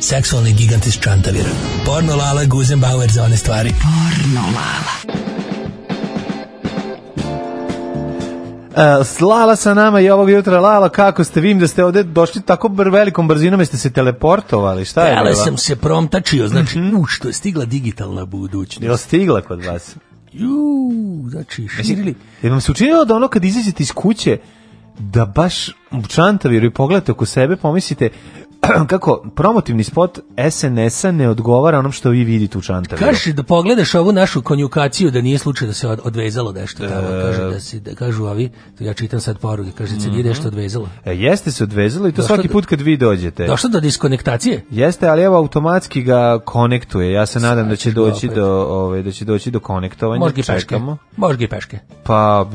Speaker 19: Seksualni gigant iz Čantavira. Porno Lala Guzenbauer za one stvari. Porno Lala. E, sa nama i ovog jutra. Lala, kako ste? Vim da ste ovde došli tako br velikom brzinom, jeste se teleportovali. Šta je
Speaker 18: bilo? sam se promtačio, znači, mm -hmm. što je stigla digitalna budućnost. Je
Speaker 19: stigla kod vas?
Speaker 18: Ju, znači, širili.
Speaker 19: je vam se učinilo da ono kad izađete iz kuće, da baš čantaviru i pogledate oko sebe, pomislite, kako promotivni spot SNS-a ne odgovara onom što vi vidite u čantaru.
Speaker 18: Kaže da pogledaš ovu našu konjukaciju da nije slučaj da se odvezalo nešto e, tamo, kaže da se da kažu ovi, to ja čitam sad poruke, kaže se nije mhm. nešto odvezalo.
Speaker 19: E, jeste se odvezalo i to svaki put kad vi dođete.
Speaker 18: Došlo do diskonektacije?
Speaker 19: Jeste, ali evo automatski ga konektuje. Ja se nadam da će doći do ove ovaj, da će doći do konektovanja. Možgi
Speaker 18: peške. peške.
Speaker 19: Pa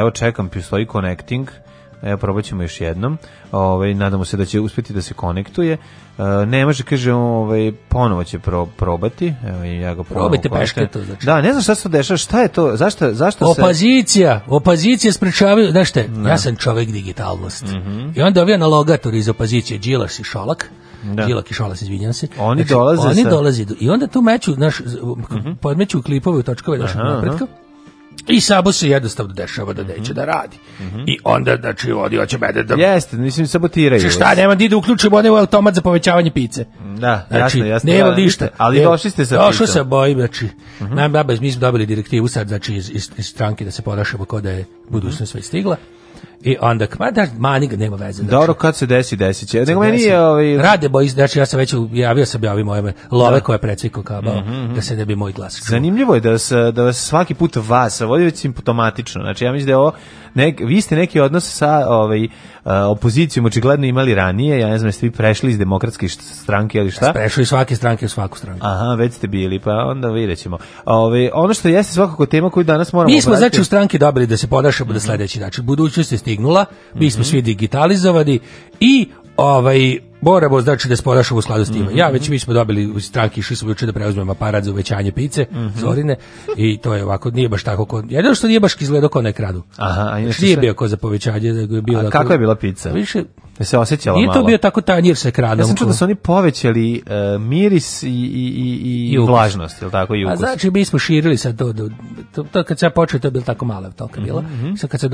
Speaker 19: evo čekam, postoji connecting. Evo, probat ćemo još jednom. Ovaj, nadamo se da će uspjeti da se konektuje. E, ne može, kaže, ovaj, ponovo će probati. Evo, ja
Speaker 18: ga Probajte to Znači.
Speaker 19: Da, ne znam šta se dešava, šta je to, zašto, zašto se...
Speaker 18: Opozicija, opozicija sprečavaju, znaš te, ja sam čovek digitalnosti. Mhm. I onda ovi analogatori iz opozicije, Đilas i Šolak, da. i Kišala, izvinjam se.
Speaker 19: Oni znači, dolaze Oni dolaze.
Speaker 18: I onda tu meću, znaš, mhm. podmeću klipove u točkove znači i Sabo se jednostavno dešava da mhm. neće mm da radi. Mm -hmm. I onda, znači, oni hoće mene da...
Speaker 19: Jeste, mislim, sabotiraju.
Speaker 18: Če znači, šta, nema di da uključimo onaj automat za povećavanje pice.
Speaker 19: Da, znači, jasno, jasno.
Speaker 18: Nema ništa.
Speaker 19: Ali nema, došli ste sa pićom.
Speaker 18: Došli se bojim, znači, mm -hmm. nam, mi smo dobili direktivu sad, znači, iz, iz, iz stranke da se ponašamo Kod da je budućnost sve mhm. -hmm. stigla. I onda, ma da, mani ga, nema veze. Znači.
Speaker 19: Dobro, kad se desi, desi će. Nego meni
Speaker 18: je ovaj... Rade boys, znači ja sam već javio sam ja ovim love da. koje preciko mhm, mhm. da se ne bi moj glas.
Speaker 19: Zanimljivo je da, se, da svaki put vas vodi već simptomatično. Znači ja mislim da je ovo nek, vi ste neki odnos sa ovaj, e, opozicijom očigledno imali ranije, ja ne znam jeste vi prešli iz demokratske stranke ili šta?
Speaker 18: Prešli iz svake stranke u svaku stranku.
Speaker 19: Aha, već ste bili, pa onda vidjet ćemo. Ovaj, ono što jeste svakako tema koju danas moramo...
Speaker 18: Mi smo znači u stranke dobili da se podašamo mm sljedeći, da sledeći način. Budućnost je stignula, mi smo mhm. svi digitalizovani i ovaj Moramo, znači, da sporašao u skladu s time. Mhm. Ja već mi smo dobili u stranki, išli smo juče da preuzmemo aparat za uvećanje pice, mhm. Zorine, i to je ovako, nije baš tako. Ko, Jedno što nije baš izgledao kao na kradu.
Speaker 19: Aha, a
Speaker 18: znači, nije bio ko za povećanje.
Speaker 19: Da je
Speaker 18: bio
Speaker 19: a kako je bila pica? Pa više, da se osjećala Nije
Speaker 18: to bio tako tanjir sa ekranom. Ja
Speaker 19: sam čuo da su oni povećali e, miris i, i, i, i vlažnost, je tako, i
Speaker 18: ukus. A znači, mi smo širili sad to, to, to, to kad počeo, to je bilo tako malo, to je Mm mhm. Sad kad se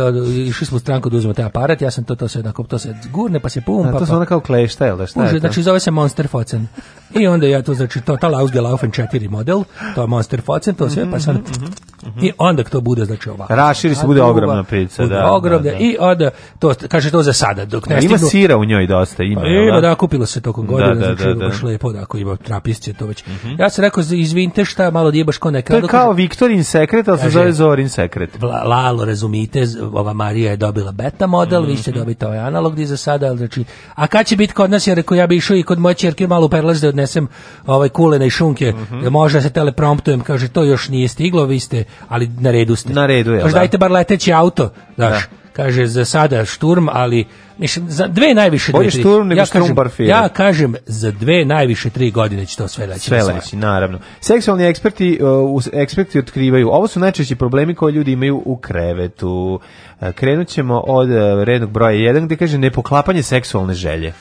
Speaker 18: išli smo u stranku da taj aparat, ja sam to, to se, to se gurne, pa se pumpa. to
Speaker 19: pa, se kao klešta, je da šta
Speaker 18: Znači, zove se Monster Focen. I onda ja to, znači, to, ta Ausgelaufen 4 model, to je Monster Focen, to sve, pa sad... Mhm, mhm, mhm. I onda to bude, znači, ovako.
Speaker 19: Raširi se,
Speaker 18: bude
Speaker 19: ogromna
Speaker 18: pizza, da. Ogromna, da, i onda, to, kaže to za sada, dok ne
Speaker 19: stignu... Ima sira u njoj dosta, ima.
Speaker 18: Pa ima, da, kupilo se tokom godine, da, da, znači, da, baš lepo, ako ima trapisce, to već. Ja sam rekao, izvinite šta, malo djebaš ko neka. To
Speaker 19: kao Viktorin sekret, ali se zove Zorin sekret.
Speaker 18: Lalo, razumite, ova Marija je dobila beta model, vi ste dobiti ovaj analog za sada, znači, a kad će biti kod nas situacija, rekao ja bi išao i kod moje ćerke malo perlaž da odnesem ovaj kulene i šunke. Mm Može se telepromptujem, kaže to još nije stiglo, vi ste, ali na redu ste.
Speaker 19: Na redu je. Kaže
Speaker 18: dajte bar leteći auto,
Speaker 19: daš.
Speaker 18: Kaže za sada šturm, ali mislim za dve najviše Bolje
Speaker 19: dve. Šturm, ja, kažem,
Speaker 18: ja kažem za dve najviše tri godine će to
Speaker 19: sve
Speaker 18: leći.
Speaker 19: Sve leći, naravno. Seksualni eksperti uh, eksperti otkrivaju ovo su najčešći problemi koje ljudi imaju u krevetu. Uh, krenut ćemo od uh, rednog broja 1 gdje kaže nepoklapanje seksualne želje.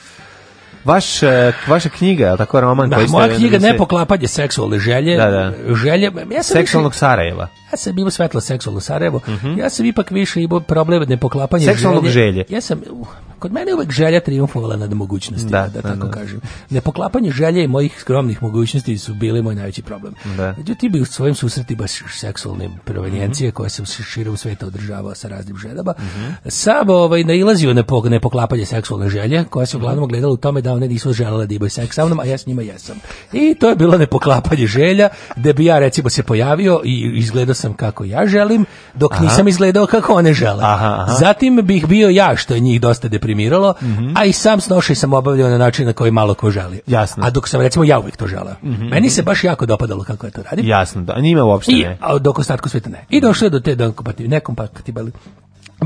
Speaker 19: Vaš, e, vaša knjiga, tako roman da,
Speaker 18: Moja knjiga, ne poklapanje seksualne želje, da, želje... Ja sam Seksualnog Sarajeva ja sam imao svetlo seksualno Sarajevo, ja sam ipak više imao problem nepoklapanja
Speaker 19: seksualnog želje. želje.
Speaker 18: Ja sam, uh, kod mene je uvek želja triumfovala nad mogućnostima, da, tako da. kažem. Nepoklapanje želje i mojih skromnih mogućnosti su bili moj najveći problem. Da. ti bi u svojim susretima baš seksualne provenjencije mm -hmm. koje sam širom sveta održavao sa raznim ženama, mm samo ovaj, nailazio na nepoklapanje seksualne želje, koja se uglavnom gledala u tome da one nisu želele da imaju seks sa mnom, a ja s njima jesam. I to je bilo nepoklapanje želja, gde bi ja recimo se pojavio i izgledao sam kako ja želim, dok nisam izgledao kako one žele.
Speaker 19: Aha,
Speaker 18: Zatim bih bio ja, što je njih dosta deprimiralo, mhm. a i sam snošaj sam obavljao na način na koji malo ko želi.
Speaker 19: Jasno.
Speaker 18: A dok sam recimo ja uvijek to želeo. Mhm. Meni se baš jako dopadalo kako je to radim.
Speaker 19: Jasno, da, njima uopšte ne. I, a
Speaker 18: dok ostatku sveta ne. I došlo je do te nekompatibilnosti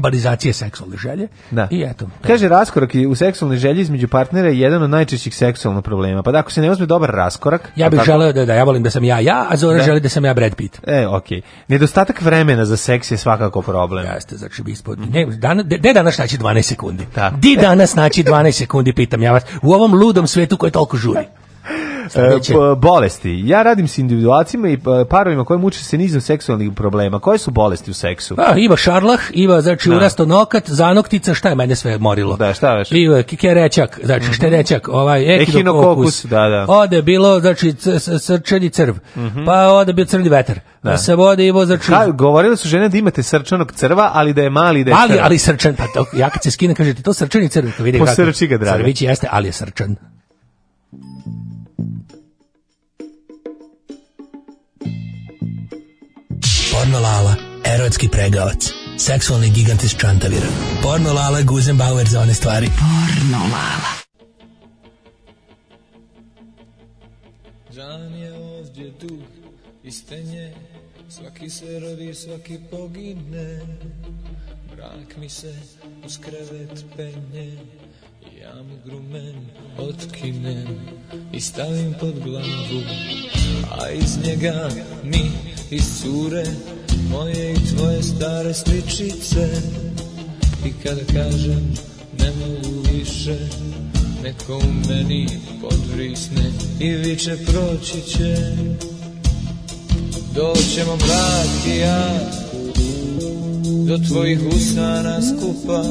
Speaker 18: Balizacije seksualne želje. Da. I eto.
Speaker 19: Kaže raskorak u seksualnoj želji između partnera je jedan od najčešćih seksualnih problema. Pa da ako se ne uzme dobar raskorak,
Speaker 18: ja bih želio želeo da da ja volim da sam ja ja, a Zora da. želi da sam ja Brad Pitt.
Speaker 19: E, Okay. Nedostatak vremena za seks je svakako problem.
Speaker 18: Jeste, znači ispod. Ne, dan, danas naći 12 sekundi. Di danas znači 12 sekundi pitam ja vas. U ovom ludom svetu koji toliko žuri.
Speaker 19: E, bolesti. Ja radim s individualcima i e, parovima koji muče se nizom seksualnih problema. Koje su bolesti u seksu?
Speaker 18: A, ima šarlah, ima znači da. urasto nokat, zanoktica, šta je mene sve morilo?
Speaker 19: Da, šta veš?
Speaker 18: Ima kikerečak, znači mm -hmm. šterečak, ovaj ekinokokus.
Speaker 19: da, da.
Speaker 18: Ode bilo, znači, srčani crv, mm pa ode bio crni vetar. Da. se vode i znači...
Speaker 19: Ka, govorili su žene da imate srčanog crva, ali da je mali da je Ali,
Speaker 18: ali srčan, pa to, ja kad se skine kažete, to srčani crv,
Speaker 19: Po Posrči ga,
Speaker 18: jeste, ali je srčan. Porno Lala, erotski pregavac.
Speaker 20: Seksualni gigant iz Čantavira. Porno Lala, Guzenbauer za one stvari. Porno Lala. Žan je ovdje tu, i stenje, svaki se rodi, svaki pogine. Brak mi se uz krevet penje, ja mu grumen otkinem i stavim pod glavu A iz njega mi cure moje i tvoje stare sličice I kad kažem ne mogu više Neko u meni podvrisne i viče proći će Doćemo brat ja do tvojih usana skupa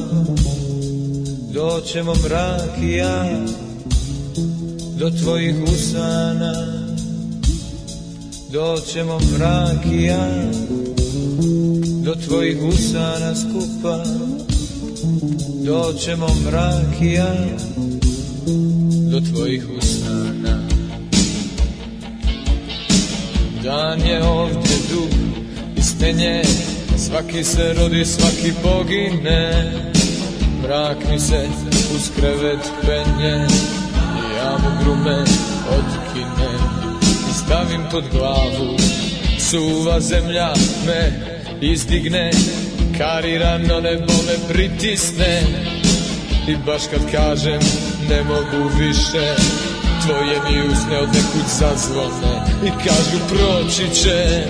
Speaker 20: doćemo mrak i ja do tvojih usana doćemo mrak i ja do tvojih usana skupa doćemo mrak i ja do tvojih usana dan je ovdje dug istenje svaki se rodi svaki pogine Mrak mi se uz krevet penje Ja mu grume otkine I stavim pod glavu Suva zemlja me izdigne Karirano nebo me pritisne I baš kad kažem ne mogu više Tvoje mi usne od nekud zazvone I kažu proći će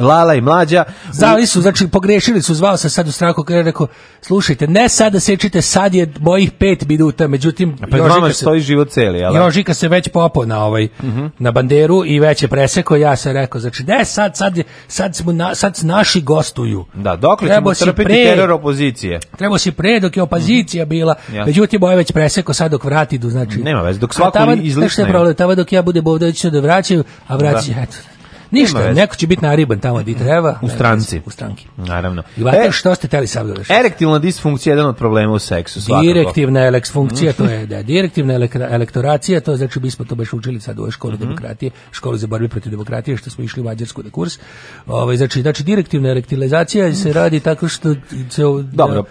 Speaker 19: Lala i mlađa.
Speaker 18: Zvali su, znači pogrešili su, zvao se sad u stranku kada je rekao, slušajte, ne sada sečite, sad je mojih pet minuta, međutim...
Speaker 19: Pa vama stoji život celi,
Speaker 18: ali... Jožika se već popao na ovaj, uh mhm. -huh. na banderu i već je preseko, ja sam rekao, znači ne sad, sad, sad, smo na, sad naši gostuju.
Speaker 19: Da, dokle li ćemo trpiti pre, teror opozicije?
Speaker 18: Trebao si pre dok je opozicija uh mhm. -huh. bila, ja. međutim, ovo ovaj je već preseko, sad dok vrati, znači...
Speaker 19: Nema vez, dok svako izlišne.
Speaker 18: Tava, dok ja budem ovdje, će da vraćaju, a vraćaju, eto. Ništa, neko će biti nariban tamo gdje treba.
Speaker 19: U stranci.
Speaker 18: U stranki.
Speaker 19: Naravno.
Speaker 18: I e, što ste teli sagledaš?
Speaker 19: Erektilna disfunkcija je jedan od problema u seksu.
Speaker 18: Direktivna eleksfunkcija, mhm. to je da, direktivna elektoracija, to znači mi smo to baš učili sad u školi mhm. demokratije, školu za borbu protiv demokratije, što smo išli u Mađarsku na kurs. Ovaj, znači, znači, direktivna elektilizacija se mhm. radi tako što se
Speaker 19: Dobro,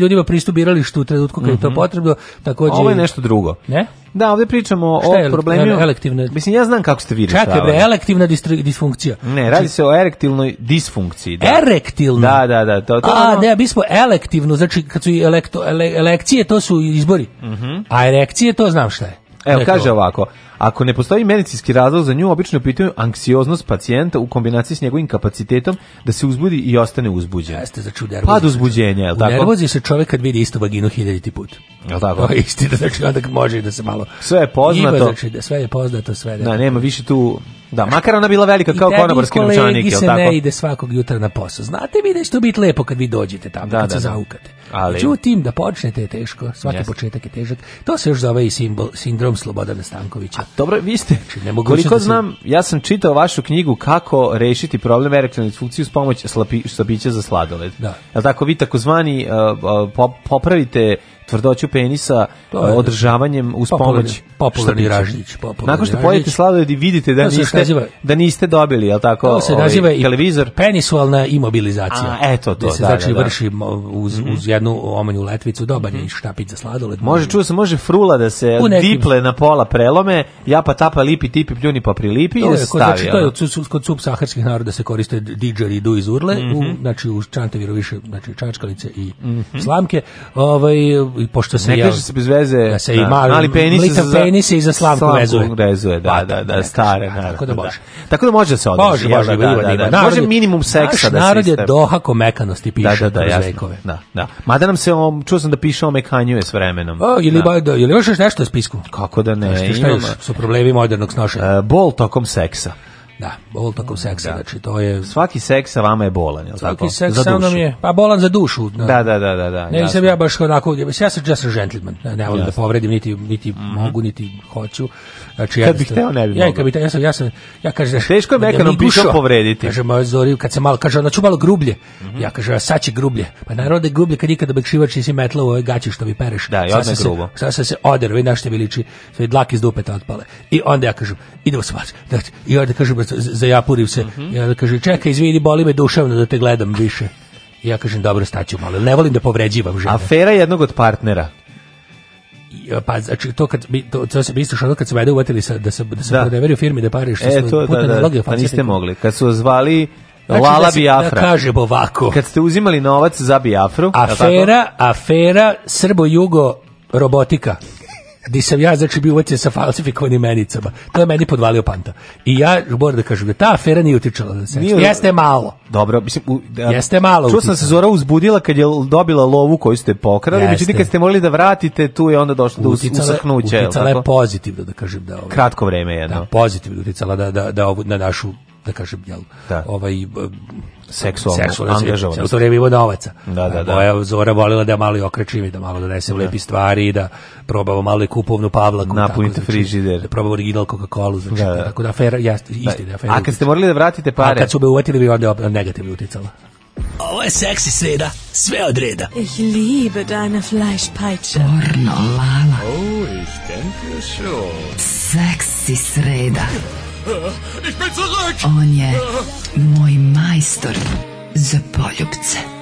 Speaker 18: ljudima pristup biralištu u trenutku kada je to potrebno. Također...
Speaker 19: Ovo je nešto drugo.
Speaker 18: Ne?
Speaker 19: Da, ovdje pričamo o problemima
Speaker 18: elektivne.
Speaker 19: Mislim ja znam kako ste vi rešavali.
Speaker 18: Čekaj, bre, elektivna disfunkcija.
Speaker 19: Ne, radi se o erektilnoj disfunkciji. Da.
Speaker 18: Erektilnoj?
Speaker 19: Da, da, da,
Speaker 18: to, to A, ono... ne, mi smo elektivno, znači kad su elekto, elekcije to su izbori.
Speaker 19: Uh
Speaker 18: A erekcije to znam šta je.
Speaker 19: Evo, kaže ovako, ako ne postoji medicinski razlog za nju, obično pitaju anksioznost pacijenta u kombinaciji s njegovim kapacitetom da se uzbudi i ostane uzbuđen.
Speaker 18: Jeste
Speaker 19: za
Speaker 18: čudo
Speaker 19: Pad uzbuđenja, el' tako? Nervozi
Speaker 18: se čovjek kad vidi isto vaginu hiljaditi put.
Speaker 19: Je tako?
Speaker 18: Pa isti, da znači onda može da se malo...
Speaker 19: Sve je poznato.
Speaker 18: Znači, da sve je poznato, sve je...
Speaker 19: Da, nema više tu da, makar ona bila velika kao konobarski novčanik,
Speaker 18: je se ne ide svakog jutra na posao. Znate vi da će biti lepo kad vi dođete tamo, da, kad da, se zaukate. Ali... tim da počnete je teško, svaki početak je težak. To se još zove i simbol, sindrom Slobodana Stankovića.
Speaker 19: dobro, vi ste, znači, mogu koliko znam, ja sam čitao vašu knjigu kako rešiti problem erektilne disfunkcije s pomoć slapi, slapića za sladoled.
Speaker 18: Da.
Speaker 19: Jel tako, vi takozvani uh, popravite tvrdoću penisa održavanjem uz pomoć
Speaker 18: popularni ražnjić.
Speaker 19: Nakon što pojedete sladoled i vidite da niste naziva, da niste dobili, je tako?
Speaker 18: To se ovaj, naziva i televizor penisualna imobilizacija.
Speaker 19: A, eto to, da
Speaker 18: se znači da, da. vrši uz, mhm. uz jednu omanju letvicu dobar je mm. štapić za sladoled.
Speaker 19: Može čuo se može frula da se nekim... diple na pola prelome, ja pa tapa lipi tipi pljuni pa prilipi i
Speaker 18: Znači, to je kod kod saharskih naroda se koriste didžeri du iz urle, u, mhm. znači u čantevi više znači čačkalice i mhm. slamke. Ovaj pošto se
Speaker 19: ne se bez veze da se
Speaker 18: da, mali, mali penis za, penis i za slavku, vezuje.
Speaker 19: vezuje da, pa, da, da, stare,
Speaker 18: naravno, tako da može.
Speaker 19: Tako da može se odnosi. Može, može, da, da, da, da, da. Može minimum seksa da se
Speaker 18: narod je dohako mekanosti piše da, da,
Speaker 19: da, vekove. Da, da. Mada nam se on, čuo sam da piše o mekanju s vremenom.
Speaker 18: O,
Speaker 19: ili,
Speaker 18: ba, da, ili još nešto u spisku?
Speaker 19: Kako da ne?
Speaker 18: Šta, šta su problemi modernog snošenja?
Speaker 19: E, bol tokom seksa.
Speaker 18: Da, bol tokom seksa, da. znači to je...
Speaker 19: Svaki seks sa vama je bolan, je
Speaker 18: Svaki seks sa je, pa bolan za dušu. Da,
Speaker 19: da, da, da. da, da
Speaker 18: ne, nisam ja baš onako, ja sam, ja gentleman, ne, ne volim da povredim, niti, niti mm mogu, niti hoću. Znači,
Speaker 19: kad bih teo, ne ja,
Speaker 18: kad bi ja sam, ja sam, ja kažem,
Speaker 19: teško je ja pišo povrediti.
Speaker 18: Kaže, ma Zori, kad se malo, kaže, ću znači, malo grublje. Mhm. Ja kažem, a sad će grublje. Pa naravno da je grublje kad nikada šivač nisi metla u ovoj gaći što mi pereš.
Speaker 19: Da,
Speaker 18: i
Speaker 19: odme
Speaker 18: Sad se, se odero, vi našte mi liči, sve dlaki iz dupeta otpale. I onda ja kažem, idemo se vas. Znači, I onda kažem, zajapurim se. Mm -hmm. I onda kaže, čekaj, izvini, boli me duševno da te gledam više. ja kažem, dobro, staću malo. Ne volim da povređivam
Speaker 19: žene. Afera jednog od partnera.
Speaker 18: E, pa znači to kad bi to, to se bi isto što kad se vade uvatili sa da se da se da. u firmi da pare što
Speaker 19: e, su
Speaker 18: to,
Speaker 19: da, da, pa niste mogli kad su zvali Znači, Lala da Biafra. Da kažem
Speaker 18: ovako.
Speaker 19: Kad ste uzimali novac za Biafru.
Speaker 18: Afera, afera Srbo-Jugo robotika di sam ja znači bio uvećen sa falsifikovanim menicama. To je meni podvalio panta. I ja moram da kažem da ta afera nije utičala na seks. Jeste malo.
Speaker 19: Dobro, mislim, u,
Speaker 18: jeste malo. Čuo
Speaker 19: sam se Zora uzbudila kad je dobila lovu koju ste pokrali, međutim kad ste morali da vratite, tu je onda došlo do usahnuće. Uticala
Speaker 18: je pozitivno, da kažem da.
Speaker 19: Ovaj, Kratko vreme jedno.
Speaker 18: Da, pozitivno uticala da, da, da, na našu da kažem jel ovaj
Speaker 19: seksualno,
Speaker 18: seksualno angažovanost. U to vrijeme ima novaca.
Speaker 19: Da, da, da.
Speaker 18: Moja Zora volila da mali i da malo donese u lepi stvari, da probamo malo i kupovnu pavlaku.
Speaker 19: Napunite tako, znači, frižider.
Speaker 18: Da probamo original Coca-Cola, znači, da, da. tako da afera, jeste, isti da
Speaker 19: afera. A kad ste morali da vratite pare? A
Speaker 18: kad su me uvatili bi onda negativno uticalo. Ovo je seksi sreda, sve od reda. Ich liebe deine Fleischpeitsche. Porno, lala. Oh, ich denke schon. Seksi sreda. Ich bin zurück! On je moj majstor za poljubce.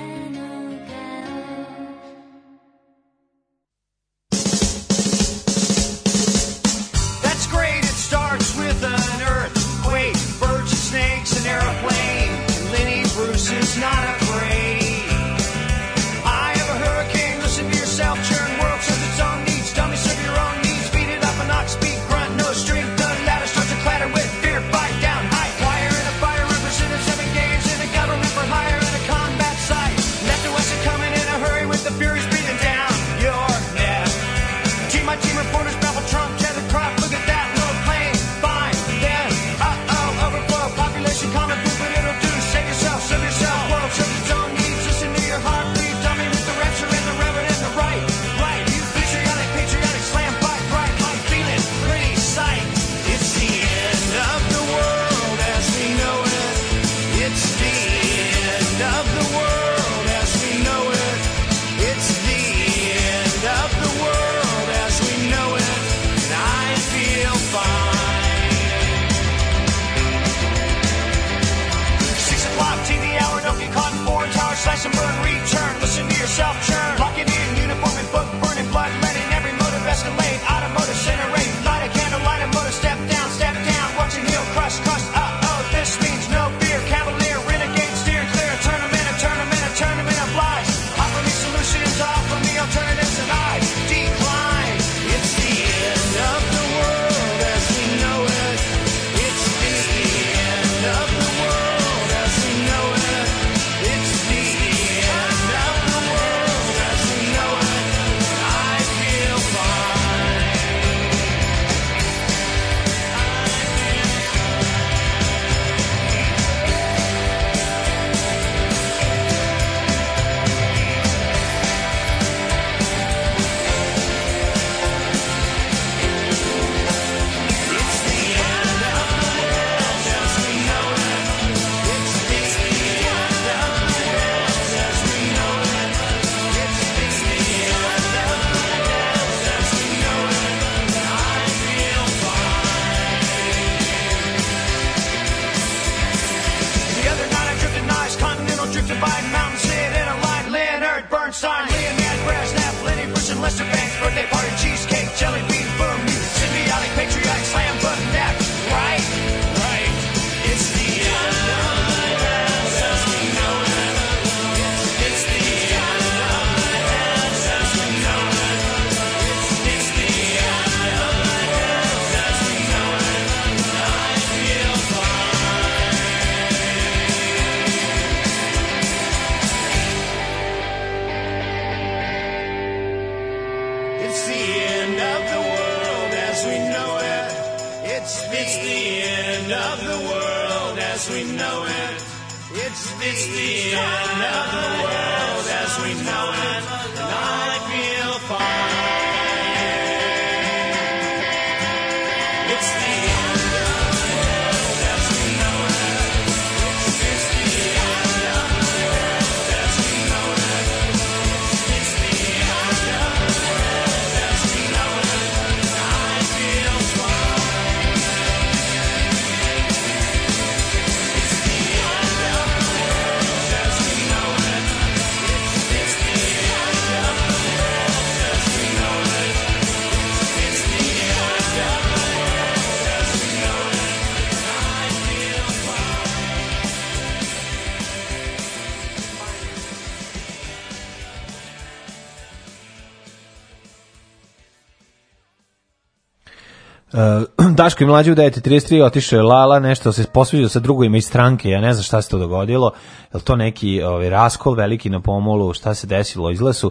Speaker 19: Daško i mlađi u 9.33 otišao je Lala, nešto se posviđao sa drugima iz stranke, ja ne znam šta se to dogodilo, je to neki ovaj, raskol veliki na pomolu, šta se desilo, izlasu,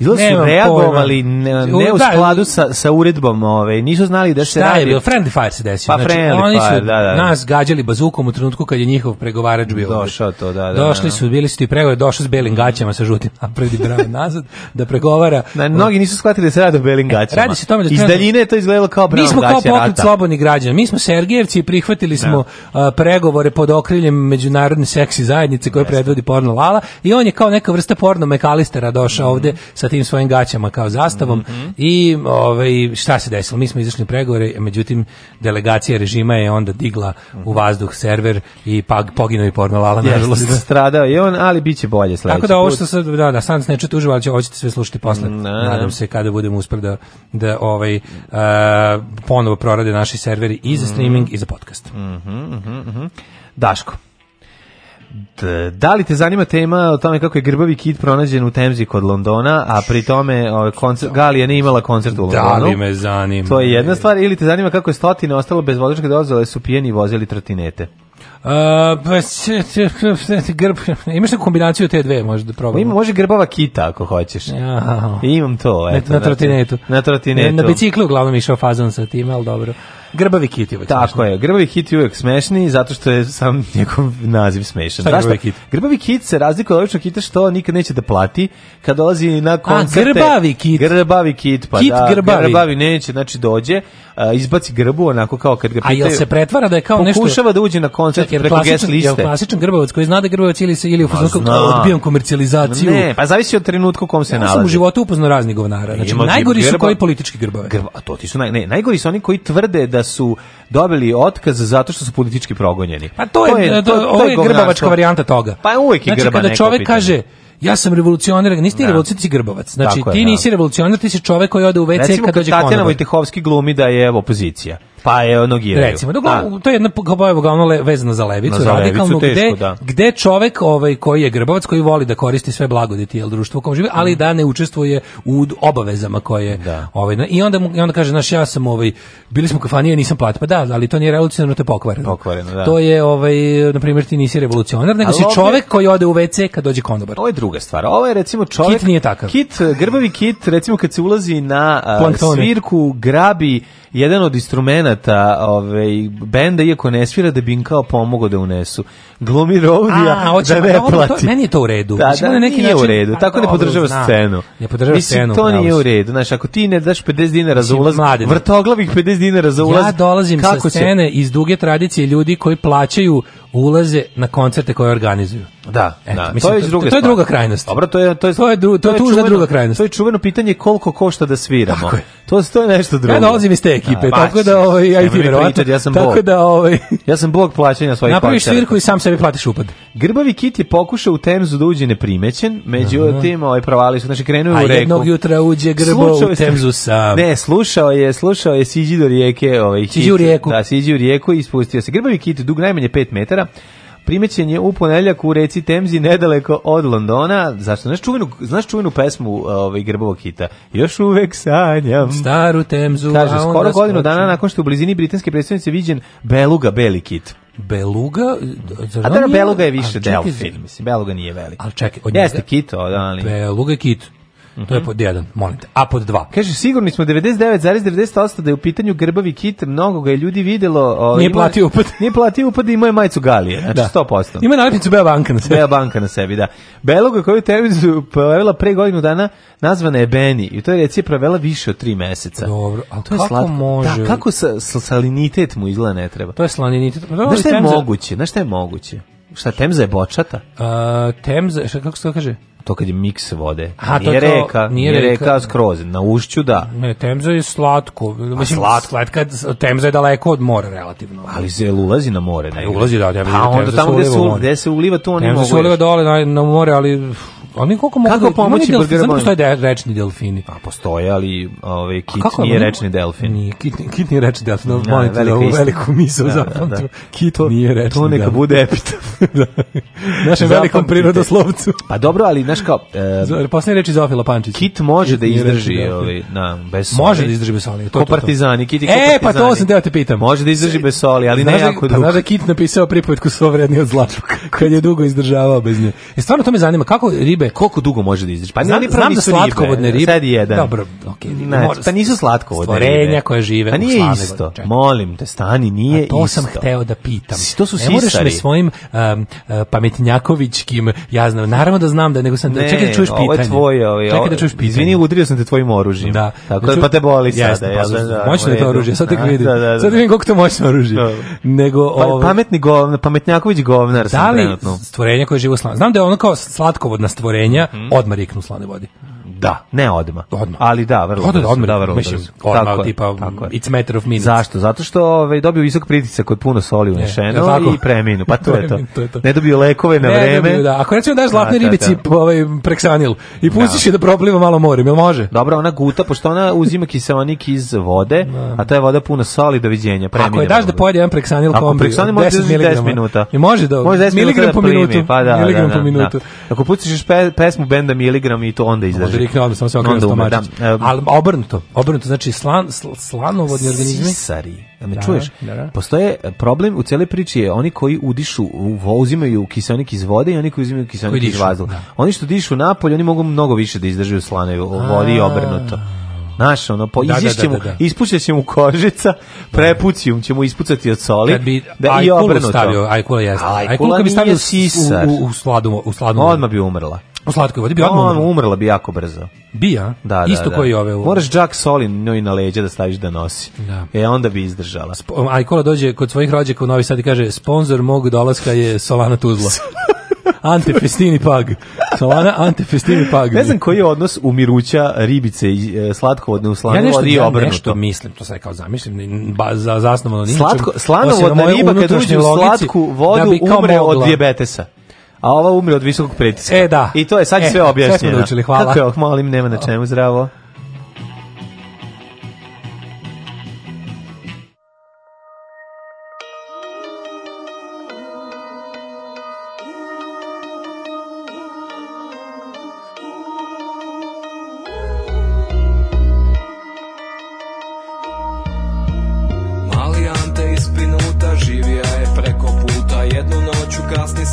Speaker 19: ili su reagovali ne, ne u skladu sa, sa uredbom, ovaj, nisu znali da se šta radi.
Speaker 18: je
Speaker 19: bilo? Friendly
Speaker 18: fire
Speaker 19: se desio. Pa znači,
Speaker 18: oni su da, da. nas gađali bazukom u trenutku kad je njihov pregovarač bio. Došao
Speaker 19: to, da, da.
Speaker 18: Došli su, bili su ti pregovori, došli s belim gaćama sa žutim a nazad da pregovara.
Speaker 19: Na, mnogi nisu shvatili da se radi o belim e, gaćama. Radi se tome da Iz daljine je to izgledalo kao bravo
Speaker 18: gaća Mi smo kao pokret slobodnih građana. Mi smo Sergijevci i prihvatili smo pregovore pod okriljem međunarodne seksi zajednice koje predvodi porno Lala i on je kao neka vrsta porno mekalistera došao mm -hmm. ovde sa tim svojim gaćama kao zastavom mhm. i ovaj, šta se desilo? Mi smo izašli pregovore, međutim delegacija režima je onda digla u mhm. vazduh server i pag, poginuo i pornolala,
Speaker 19: nažalost. stradao je on, ali bit će bolje sledeći
Speaker 18: Tako da ovo što se, da, da, sad neću tužiti ali hoćete sve slušati posle. Mm, Nadam se kada budemo uspeli da, ovaj, ponovo prorade naši serveri i za mhm. streaming i za podcast.
Speaker 19: Mhm, Daško, da li te zanima tema o tome kako je grbavi kit pronađen u Temzi kod Londona, a pri tome koncert, Galija nije imala koncert u Londonu? Da li me
Speaker 18: zanima?
Speaker 19: To je jedna stvar. Ili te zanima kako je stotine ostalo bez vozačke dozvole su pijeni vozili trotinete?
Speaker 18: Pa grb, imaš neku kombinaciju te dve, možeš da pa
Speaker 19: Ima, može grbava kita ako hoćeš. Ja. Imam to, eto.
Speaker 18: Na, trotinetu.
Speaker 19: Na trotinetu.
Speaker 18: Na, biciklu uglavnom išao fazon sa tim, ali dobro. Grbavi kit je uvek
Speaker 19: Tako je, grbavi kit je uvek smešni zato što je sam njegov naziv smešan.
Speaker 18: Šta grbavi kit?
Speaker 19: Grbavi kit se razlikuje od običnog kita što nikad neće da plati kad dolazi na koncerte.
Speaker 18: grbavi kit.
Speaker 19: Grbavi kit, pa da, grbavi. grbavi neće, znači dođe, izbaci grbu onako kao kad ga
Speaker 18: pitaju. A se pretvara da je kao nešto
Speaker 19: pokušava da uđe na koncert Čak, preko guest liste. Jel
Speaker 18: klasičan grbovac koji zna da grbovac ili se ili u fazonu odbijam komercijalizaciju.
Speaker 19: Ne, pa zavisi od trenutka u kom se
Speaker 18: ja,
Speaker 19: nalazi. Ja sam
Speaker 18: u životu upoznao raznih govnara. Znači najgori grba, su koji politički grbovi. Grba,
Speaker 19: a to ti su naj, ne, najgori su oni koji tvrde da su dobili otkaz zato što su politički progonjeni.
Speaker 18: Pa to, je, to, je, je grbovačka varijanta toga.
Speaker 19: Pa uvek je znači,
Speaker 18: grba kada čovjek kaže ja sam revolucionar, nisi ti da. revolucionar, ti si Grbovac. Znači, ti nisi revolucionar, ti si čovek koji ode u WC kad
Speaker 19: dođe konobar. Recimo, Tatjana Vojtehovski glumi da je opozicija. Pa je ono
Speaker 18: Recimo, to je jedna bojevo glavno le, vezano za levicu, za radikalnu, gde, čovek ovaj, koji je grbovac, koji voli da koristi sve blagodeti jel, društvo u kojem živi, ali mm. da ne učestvuje u obavezama koje... Ovaj, i, onda, I onda kaže, znaš, ja sam, ovaj, bili smo kafanije nisam platio, pa da, ali to nije revolucionarno, to je pokvareno.
Speaker 19: pokvareno da.
Speaker 18: To je, ovaj, na primjer, ti nisi revolucionar, nego si čovek koji ode u WC kad dođe konobar. Ovo
Speaker 19: je druga stvar. Ovo je, recimo, čovek...
Speaker 18: Kit nije takav.
Speaker 19: Kit, grbavi kit, recimo, kad se ulazi na svirku, grabi jedan od instrumenta talenata ovaj, benda, iako ne svira, da bi im kao pomogao da unesu. Glumi Rovdija A, hoće da ne plati.
Speaker 18: meni je to u redu.
Speaker 19: Da, da, da neki nije način, u redu. Pa Tako ne podržava scenu.
Speaker 18: Ne podržava Mislim, scenu.
Speaker 19: to nije u redu. Znaš, ako ti ne daš 50 dinara za ulaz, mladine. vrtoglavih 50 dinara za ulaz,
Speaker 18: ja dolazim sa scene iz duge tradicije ljudi koji plaćaju ulaze na koncerte koje organizuju.
Speaker 19: Da, Eto, da.
Speaker 18: to je druga to, to je druga krajnost.
Speaker 19: Dobro, to je to je to
Speaker 18: je, to je,
Speaker 19: je
Speaker 18: čuveno, druga krajnost.
Speaker 19: To je čuveno pitanje koliko košta da sviramo. je. To to je nešto drugo. Ja
Speaker 18: dolazim iz te ekipe, da, tako da ovaj ja ti ja sam bog. da ovaj
Speaker 19: ja sam bog plaćanja svojih Napraviš
Speaker 18: svirku i sam sebi platiš upad.
Speaker 19: Grbavi Kit je pokušao u Temzu da uđe neprimećen, međutim ovaj su, znači krenuo u reku. A
Speaker 18: jednog jutra uđe Grbo u Temzu sam.
Speaker 19: Ne, slušao je, slušao je siđi do rijeke, ovaj
Speaker 18: Siđi u
Speaker 19: rijeku. Da, siđi u rijeku i spustio se. Grbavi Kit dug najmanje 5 metara dolara primećen je u ponedeljak u reci Temzi nedaleko od Londona. Znaš čuvenu, znaš čuvenu pesmu ovaj, Grbovog hita? Još uvek sanjam.
Speaker 18: Staru Temzu. Kaže,
Speaker 19: skoro godinu dana nakon što u blizini britanske predstavnice viđen Beluga Beli kit.
Speaker 18: Beluga?
Speaker 19: A Beluga je više delfin. Mislim, Beluga nije velik. Ali čekaj,
Speaker 18: od njega... kit, ali... Beluga je kit. -hmm. To je pod jedan, molim te. A pod dva.
Speaker 19: Kaže, sigurni smo 99,98% da je u pitanju grbavi kit, mnogo ga je ljudi videlo.
Speaker 18: O, nije ima, platio upad.
Speaker 19: nije platio
Speaker 18: upad
Speaker 19: i moje majicu Galije, znači da. 100%.
Speaker 18: Ima nalepnicu Bela Banka na sebi. Bela
Speaker 19: Banka na sebi, da. Beloga koju televiziju pojavila pre godinu dana nazvana je Beni i to je reci pravela više od tri meseca.
Speaker 18: Dobro, ali
Speaker 19: to je
Speaker 18: kako može?
Speaker 19: Da, kako sa, sa salinitet mu izgleda ne treba.
Speaker 18: To je salinitet.
Speaker 19: Pa Znaš šta je moguće? Znaš šta je moguće? Šta, temza je bočata?
Speaker 18: A, temza, šta, kako se to kaže?
Speaker 19: to kad je miks vode. A, nije, to reka, nije, reka, skroz, na ušću da.
Speaker 18: Ne, Temza je slatko. Mislim, slatko. Slatka, temza je daleko od mora relativno.
Speaker 19: Ali se ulazi na more. Ne?
Speaker 18: Ulazi da, vidim. A pa
Speaker 19: onda
Speaker 18: tamo gde
Speaker 19: se, uliva, gde se uliva, tu oni mogu. Temza se
Speaker 18: uliva dole na, na more, ali oni koliko mogu kako pomoći delfin, Znači postoje rečni delfini.
Speaker 19: Pa postoje, ali ovaj kit kako, nije ono? rečni delfin.
Speaker 18: Nije, kit, kit nije rečni delfin, no, da, da ovu veliku misu da, Da, da. Kit to, nije rečni To neka bude epita da. Našem velikom prirodoslovcu.
Speaker 19: Pa dobro, ali znaš kao...
Speaker 18: E, Posljednje reči Zofila Pančić.
Speaker 19: Kit može kit da izdrži, ovaj, na,
Speaker 18: bez soli. Može da izdrži bez soli.
Speaker 19: To, partizani, kit i partizani. E,
Speaker 18: pa to sam teo te pitam.
Speaker 19: Može da izdrži bez soli, ali ne jako
Speaker 18: dugo. Znaš da Kit napisao pripovetku svo od zlačuka, kad je dugo izdržavao bez nje. E, stvarno to me zanima, kako ribe
Speaker 19: ribe koliko dugo može da izdrži?
Speaker 18: Pa znam, znam da slatkovodne ribe. ribe. Sad jedan. Dobro, okej.
Speaker 19: Okay, pa nisu slatkovodne ribe. Stvorenja
Speaker 18: koje žive
Speaker 19: pa nije u isto. Čak. Molim te, stani, nije A
Speaker 18: to
Speaker 19: isto.
Speaker 18: sam hteo da pitam.
Speaker 19: To su sisari. Ne moraš
Speaker 18: me svojim um, uh, pametnjakovićkim, ja znam, naravno da znam da, nego sam, ne, čekaj da čuješ pitanje. Ne, ovo je tvoje, ovo čekaj da
Speaker 19: čuješ
Speaker 18: pitanje. Izvini, udrio
Speaker 19: sam te tvojim oružjem. Da. Tako da, pa te boli
Speaker 18: sada. Pa moćno je to oružje, sad tek vidim. Sad vidim koliko to
Speaker 19: moćno oružje. Nego, pa pametni govnar, pametnjaković govnar sam trenutno. Da
Speaker 18: li stvorenja koje žive u Znam da je ono kao slatkovodna stvorenja oborenja, mm -hmm. odmah riknu slane vodi.
Speaker 19: Da, ne odma. Odma. Ali da, vrlo. Odma, odma, da, vrlo. Mislim,
Speaker 18: odma, tako tipa tako it's matter of minutes.
Speaker 19: Zašto? Zato što ovaj dobio visok pritisak kod puno soli u unešeno i preminu. Pa to je to. je to. Ne dobio lekove na ne, vreme. Dobio,
Speaker 18: da. Ako recimo daš zlatne ribici ovaj preksanil i pustiš je da propliva malo morem, jel može?
Speaker 19: Dobro, ona guta pošto ona uzima kiseonik iz vode, a ta je voda puna soli, do doviđenja, preminu.
Speaker 18: Ako je daš da pojede jedan preksanil kombi, 10
Speaker 19: minuta.
Speaker 18: I može da. Može
Speaker 19: 10 miligram po minutu. Pa da, miligram po minutu. Ako pustiš pesmu benda miligram i to onda izdrži
Speaker 18: se stomačić. Ali obrnuto, obrnuto, znači slan, sl, slanovodni organizmi.
Speaker 19: Me čuješ? Postoje e, problem u cijeloj priči je oni koji udišu, uzimaju kiselnik iz vode i oni koji uzimaju kiselnik iz vazduha. Oni što dišu napolje, oni mogu mnogo više da izdržaju slanoj vodi i obrnuto. Znaš, ono, po, da, da, da, da. će mu kožica, prepucijum će mu ispucati od soli. bi da, i
Speaker 18: stavio, ajkula jeste. Ajkula, bi stavio u, u, u
Speaker 19: u Odmah bi umrla.
Speaker 18: U slatkoj vodi bi odmah umrla. Pa
Speaker 19: ono, umrla bi jako brzo. Bija?
Speaker 18: Da,
Speaker 19: da,
Speaker 18: Isto
Speaker 19: da.
Speaker 18: koji i ove.
Speaker 19: U...
Speaker 18: Moraš
Speaker 19: Jack soli njoj na leđa da staviš da nosi. Da. E, onda bi izdržala. Sp
Speaker 18: kola dođe kod svojih rođaka u Novi Sad i kaže, sponsor mog dolaska je Solana Tuzla. Ante Pag. Solana Ante Festini Pag.
Speaker 19: Ne znam koji
Speaker 18: je
Speaker 19: odnos umiruća ribice i e, slatkovodne
Speaker 18: u slanovodi ja i
Speaker 19: obrnuto.
Speaker 18: Ja nešto mislim, to sad kao zamislim, ba, za zasnovano ničem. Slatko,
Speaker 19: slanovodna riba kad uđe u slatku da umre od dijabetesa a ova od visokog pritiska.
Speaker 18: E, da.
Speaker 19: I to je sad e, sve objašnjeno.
Speaker 18: Sve učili, hvala.
Speaker 19: molim, nema na čemu, zdravo. Mali Ante živija je preko puta Jednu noć u kasni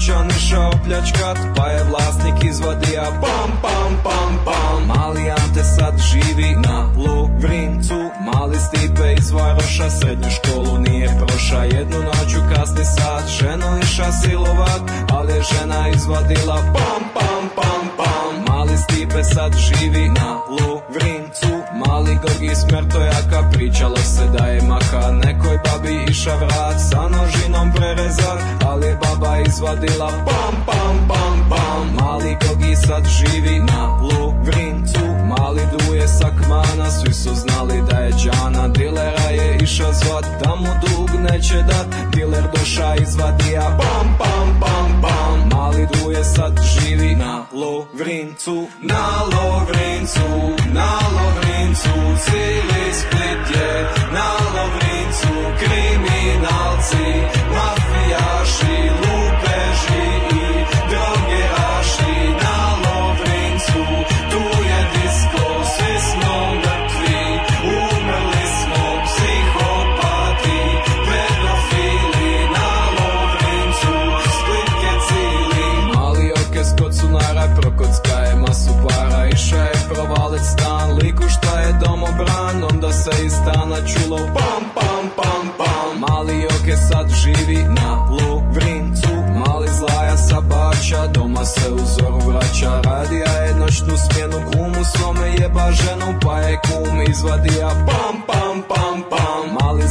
Speaker 19: kućan išao Pa je vlasnik izvadija pam pam pam pam Mali Ante sad živi na Lovrincu Mali Stipe iz Srednju školu nije proša Jednu noć kasni sad, Ženu iša silovat Ali je žena izvadila pam pam pam pam Mali Stipe sad živi na Lovrincu nikog jaka Pričalo se da je maka nekoj babi iša vrat Sa nožinom prerezan, ali baba izvadila Pam, pam, pam, pam Mali gogi sad živi na Lovrincu Mali duje sakmana, svi su znali da je džana Dilera je iša zvat, da mu dug neće dat Diler duša izvadija Pam, pam, pam, pam Mali duje sad živi na Lovrincu Na Lovrincu say
Speaker 18: pam pam pam pam Mali Joke sad živi na Lovrincu Mali zlaja sa bača doma se u zoru vraća Radija jedno štu smjenu kumu svome jeba ženu pa je kum izvadija pam pam pam pam Mali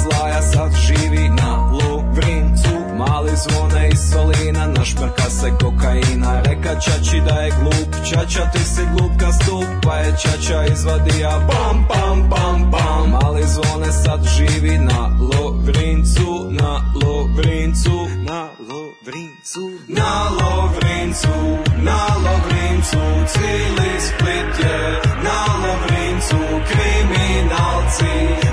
Speaker 18: našprka se kokaina Reka čači da je glup, čača ti si glupka stupa, Pa je čača izvadija pam pam pam pam Ali zvone sad živi na Lovrincu, na Lovrincu Na Lovrincu, na Lovrincu, na Lovrincu Cili Split je na Lovrincu Kriminalci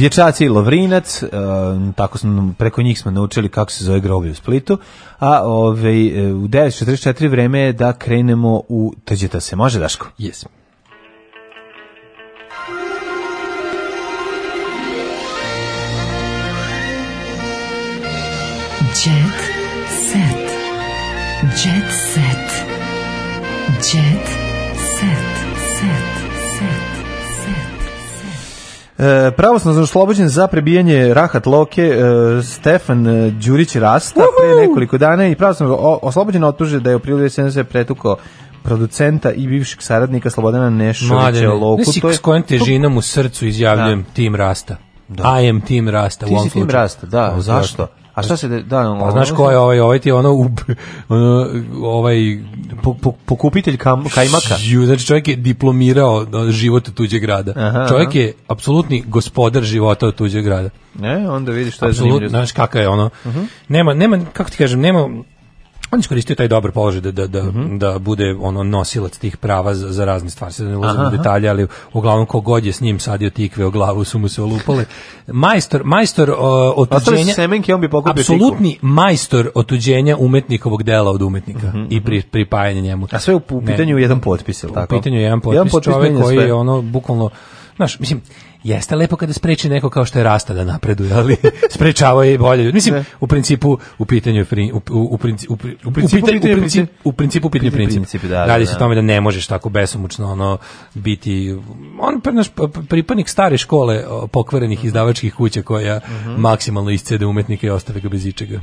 Speaker 18: Dječaci i Lovrinac, e, tako smo, preko njih smo naučili kako se zove groblje u Splitu, a ove, ovaj, u 9.44 vreme je da krenemo u Tđeta se. Može, Daško?
Speaker 19: Jesmo.
Speaker 18: Pravo e, pravosno oslobođen za prebijanje Rahat Loke e, Stefan e, Đurić Rasta prije pre nekoliko dana i pravosno oslobođen tuže da je u prilu SNS pretukao producenta i bivšeg saradnika Slobodana Nešovića Loku. Nisi
Speaker 19: s kojom težinom u srcu izjavljujem tim Rasta. Da. I am tim Rasta. Ti tim
Speaker 18: Rasta, da. zašto? A šta se de, da pa,
Speaker 19: ono- znaš ko je ovaj ovaj ti ono, u, ono ovaj
Speaker 18: po, po, pokupitelj kam, kajmaka.
Speaker 19: Ju, znači čovjek je diplomirao život tuđeg grada. Aha, čovjek je apsolutni gospodar života od tuđeg grada.
Speaker 18: Ne, onda vidiš šta je zanimljivo.
Speaker 19: Znaš kakav je ono. Mhm. Nema nema kako ti kažem, nema on iskoristio taj dobar položaj da, da, da, mm -hmm. da bude ono nosilac tih prava za, za razne stvari. Sad ne ulazim u detalje, ali uglavnom kogod je s njim sadio tikve o glavu su mu se olupale. Majstor, majstor uh, otuđenja... Semenke, on bi Apsolutni tiku. majstor otuđenja umetnikovog dela od umetnika mm -hmm. i mhm. pri, pripajanje njemu.
Speaker 18: A sve u, u pitanju ne, jedan potpis, je
Speaker 19: tako? U pitanju jedan potpis, jedan potpis čovjek koji je ono, bukvalno, znaš, mislim, jeste lepo kada spreči neko kao što je Rasta da napreduje, ali sprečava je bolje. Mislim, u principu u pitanju u, u, principu, u, principu, u, principu princip. Da, Radi se o tome da ne možeš tako besomučno ono biti on pa, naš pa, pa, pripadnik stare škole pokvarenih izdavačkih kuća koja mhm. maksimalno iscede umetnike i ostave ga bez ičega.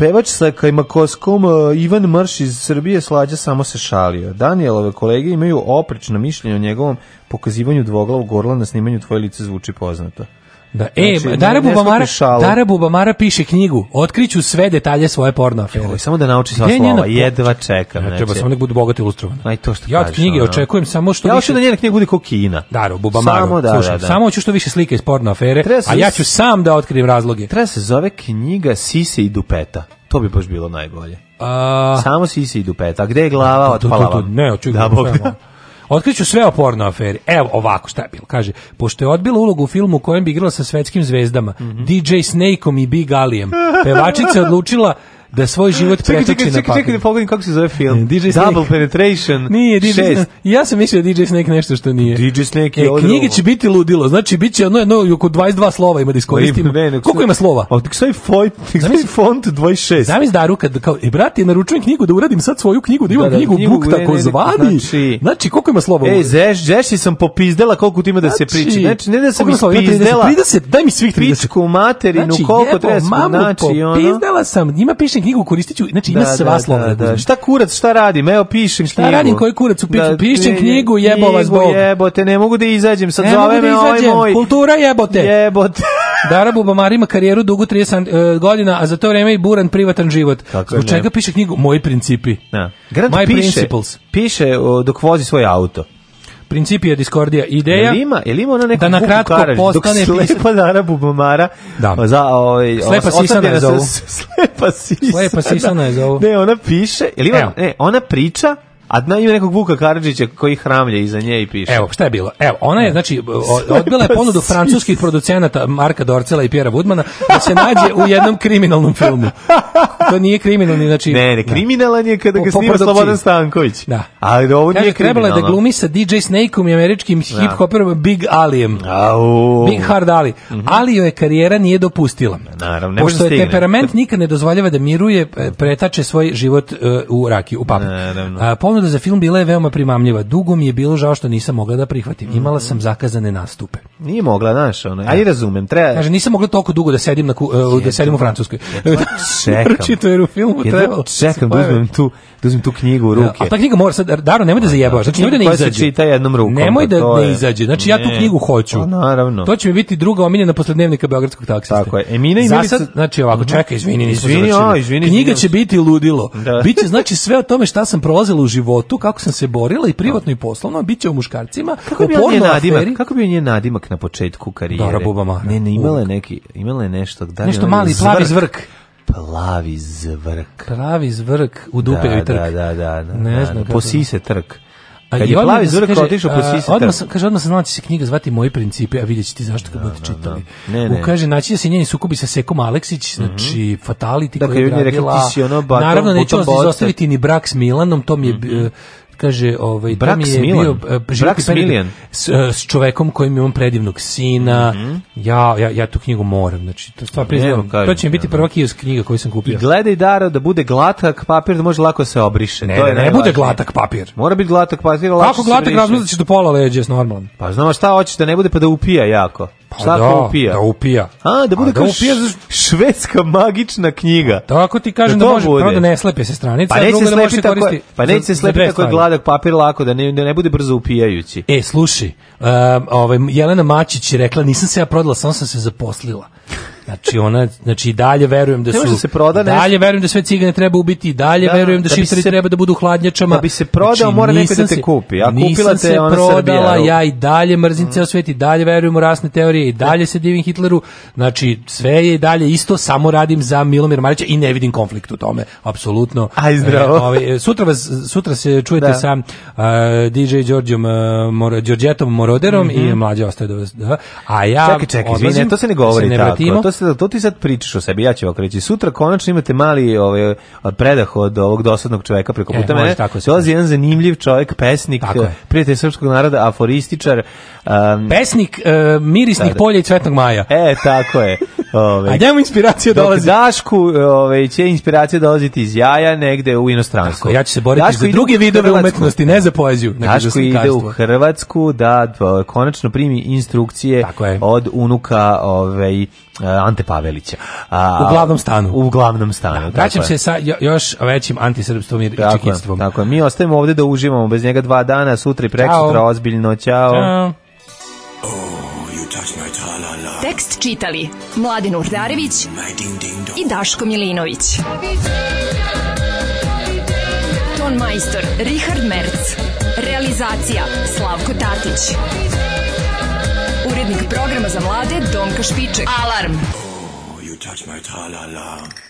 Speaker 19: Pevač sa kajmakoskom e, Ivan Mrš iz Srbije slađa samo se šalio. Danielove kolege imaju oprečno mišljenje o njegovom pokazivanju dvoglavog gorla na snimanju Tvoje lice zvuči poznato.
Speaker 18: Da, e, znači, Dara, Bubamara, Dara Bubamara piše knjigu, otkriću sve detalje svoje porno afere.
Speaker 19: samo da nauči sva slova, jedva čekam. Ne, treba
Speaker 18: znači. samo nek budu bogati ilustrovani. Aj,
Speaker 19: to što
Speaker 18: ja od knjige ono. očekujem samo što
Speaker 19: ja više... da njena knjiga bude kokina. Dara Bubamara, samo, da,
Speaker 18: da, samo hoću što više slike iz porno afere, a ja ću sam da otkrijem razloge.
Speaker 19: Treba se zove knjiga Sise i Dupeta. To bi baš bilo najbolje.
Speaker 18: A...
Speaker 19: Samo Sise i Dupeta. A gde je glava to to
Speaker 18: Ne, očekujem. Otkriću sve o porno aferi. Evo ovako šta je bilo. Kaže, pošto je odbila ulogu u filmu u kojem bi igrala sa svetskim zvezdama, mhm. DJ Snakeom i Big Alijem, pevačica odlučila da svoj život pretoči čekaj, čekaj, na papir. Čekaj da
Speaker 19: pogledam kako se zove film. DJ Snake. Double Penetration
Speaker 18: Nije, DJ 6. Ja sam mislio DJ Snake nešto što nije.
Speaker 19: DJ Snake je e, ovo
Speaker 18: Knjige će biti ludilo, znači bit će ono, jedno, oko 22 slova ima da iskoristim. Ne, ne, Koliko ima slova?
Speaker 19: A tako svoj font, font 26.
Speaker 18: Daruka, da kao, e, brate, naručujem knjigu da uradim sad svoju knjigu, da imam da, da, knjigu, knjigu Buk tako zvani. Znači, znači, koliko ima slova? Ej, zeš,
Speaker 19: zeši sam popizdela koliko ti ima da se znači, priči. Znači, ne da
Speaker 18: sam
Speaker 19: ispizdela. 30,
Speaker 18: daj mi svih 30. Pičku
Speaker 19: materinu, znači, koliko treba se znači, ono. Popizdela
Speaker 18: sam, njima piše pišem knjigu, koristit ću, znači ima da, sva da,
Speaker 19: da, Šta kurac, šta radim? Evo pišem šta
Speaker 18: knjigu. Šta radim, koji
Speaker 19: kurac
Speaker 18: upišu? Da, pišem knjigu, jebo vas Bog.
Speaker 19: Jebote, ne mogu da izađem, sad ne zove me ovaj moj.
Speaker 18: Kultura jebote.
Speaker 19: Jebote.
Speaker 18: Dara Bamar ima karijeru dugu 30 uh, e, godina, a za to vreme i buran privatan život. Kako Zbog čega piše knjigu Moji principi? Da. My piše, principles.
Speaker 19: piše dok vozi svoj auto
Speaker 18: principija diskordija ideja. Jel ima,
Speaker 19: jel ima ona neka da na kratko karaž, postane
Speaker 18: slepa Dana Bubamara da. za ovaj
Speaker 19: slepa sisana je zovu.
Speaker 18: Slepa
Speaker 19: sisana.
Speaker 18: Slepa sisana je
Speaker 19: zovu. Ne, ona piše, jel ima, Evo. ne, ona priča a dna ima nekog Vuka Karadžića koji hramlje iza nje i piše.
Speaker 18: Evo, šta je bilo? Evo, ona je, znači, odbila je ponudu francuskih producenata Marka Dorcela i Pjera Woodmana da se nađe u jednom kriminalnom filmu. To nije kriminalni, znači...
Speaker 19: Ne, ne, kriminalan je kada ga snima Slobodan Stanković. Da. Ali ovo nije Trebala je da
Speaker 18: glumi sa DJ Snake-om i američkim hip-hoperom Big Alijem.
Speaker 19: Au.
Speaker 18: Big Hard Ali. Mhm. Ali joj karijera nije dopustila. Naravno, ne Pošto je temperament nikad ne dozvoljava da miruje, e, pretače svoj život e, u rakiju, u papu ponuda za film bila je veoma primamljiva. Dugo mi je bilo žao što nisam mogla da prihvatim. Mhm. Imala sam zakazane nastupe. Nije
Speaker 19: mogla, znaš, ona. Ja i razumem, treba.
Speaker 18: Kaže, nisam mogla toliko dugo da sedim na e, da sedim u Francuskoj. Čekam.
Speaker 19: Čekam
Speaker 18: da
Speaker 19: tu da uzmem tu knjigu u ruke. A
Speaker 18: ta knjiga mora sad, Daro, nemoj da zajebavaš. Znači, nemoj da ne izađe. Koja se
Speaker 19: čita jednom rukom.
Speaker 18: Nemoj pa da ne izađe. Znači, ne. ja tu knjigu hoću.
Speaker 19: Pa, naravno.
Speaker 18: To će mi biti druga omiljena posle dnevnika Beogradskog taksista.
Speaker 19: Tako je.
Speaker 18: Emina i Milica... Zasad, znači, ovako, mhm. čekaj, izvini,
Speaker 19: nisam izvini, izvini,
Speaker 18: Knjiga će biti ludilo. Da. Biće, znači, sve o tome šta sam prolazila u životu, kako sam se borila i privatno i poslovno, biće u muškarcima, kako
Speaker 19: u bi porno nadimak, Kako bi on je nadimak na početku karijere?
Speaker 18: Dora Bubamara.
Speaker 19: Ne, ne, imala je neki, imala je nešto. Da
Speaker 18: nešto mali plavi zvrk. Plavi
Speaker 19: zvrk.
Speaker 18: Plavi zvrk u dupe da, trk.
Speaker 19: Da, da, da. da
Speaker 18: ne znam. Da,
Speaker 19: posise trk. Kad je plavi zvrk otišao po trk. odmah,
Speaker 18: kaže, odmah se znala će se knjiga zvati Moji principi, a vidjet ćete zašto kad budete čitali. Ne, ne. U, kaže, naći da se njeni sukobi sa Sekom Aleksić, mhm. znači mm -hmm. Fatality dakle, koja je gradila. Naravno, ti si ono batom, naravno, neću ostaviti ni brak s Milanom, to mi je... Mm -hmm kaže, ovaj, brak mi je bio e,
Speaker 19: brak Smiljan.
Speaker 18: S, e, s čovekom kojim je on predivnog sina. Mhm. ja, ja, ja tu knjigu moram, znači, to stvar priznam. To će mi biti prva knjiga koju sam kupio. I
Speaker 19: gledaj, Dara, da bude glatak papir, da može lako se obriše. Ne, to ne,
Speaker 18: bude glatak papir.
Speaker 19: Mora biti glatak papir, lako
Speaker 18: Kako glatak razmrzaćeš do pola leđa, normalno.
Speaker 19: Pa znaš šta hoćeš da ne bude pa da upija jako. Pa Šta
Speaker 18: da,
Speaker 19: upija? Da
Speaker 18: upija.
Speaker 19: A, da bude kao da upija švedska magična knjiga.
Speaker 18: Tako ti kažem da, da može, bude. da ne slepe se stranice, pa neće se slepi
Speaker 19: tako, pa neće se slepi tako gladak papir lako da ne, ne bude brzo upijajući.
Speaker 18: E, slušaj, um, ovaj Jelena Mačić je rekla nisam se ja prodala, samo sam se zaposlila. Znači ona znači dalje verujem da su se
Speaker 19: proda
Speaker 18: Dalje verujem da sve cigane treba ubiti, dalje
Speaker 19: da,
Speaker 18: verujem da, da šifteri
Speaker 19: treba da budu hladnjačama. Da bi se prodao, znači, mora neko da te kupi. A kupila te se ona prodala,
Speaker 18: ja i dalje mrzim mm. ceo i dalje verujem u rasne teorije i dalje se divim Hitleru. Znači sve je i dalje isto, samo radim za Milomir Marića i ne vidim konflikt u tome. Apsolutno.
Speaker 19: Aj e, zdravo. Ovaj,
Speaker 18: sutra vas sutra se čujete da. sa uh, DJ Đorđom uh, Moroderom mhm. i mlađa ostaje do vas. Da.
Speaker 19: A ja Čekaj, čekaj, izvinite, to se ne govori tako. Timo. To, se, to ti sad pričaš o sebi, ja ću ovako reći. Sutra konačno imate mali ovaj, predah od ovog dosadnog čoveka preko e, puta e, mene. Dolazi jedan zanimljiv čovjek, pesnik, prijatelj srpskog naroda, aforističar,
Speaker 18: Um, Pesnik uh, mirisnih polja i cvetnog maja.
Speaker 19: E, tako je.
Speaker 18: Ove, A njemu inspiracija dolazi.
Speaker 19: Dašku ove, će inspiracija dolaziti iz jaja negde u inostranstvu.
Speaker 18: ja ću se boriti za druge vidove umetnosti, ne za poeziju.
Speaker 19: Dašku ide u Hrvatsku da e, konačno primi instrukcije od unuka ove e, Ante Pavelića.
Speaker 18: A, u glavnom stanu.
Speaker 19: U glavnom stanu.
Speaker 18: Da, vraćam se sa još većim antisrbstvom i
Speaker 19: čekistvom. Tako je, mi ostajemo ovdje da uživamo bez njega dva dana, sutra i preksutra, ozbiljno, čao. Ćao tekst čitali Mladin Urdarević i Daško Milinović. Ton majstor Richard Merc. Realizacija Slavko Tatić. Urednik programa za mlade Donka Špiček. Alarm! Oh,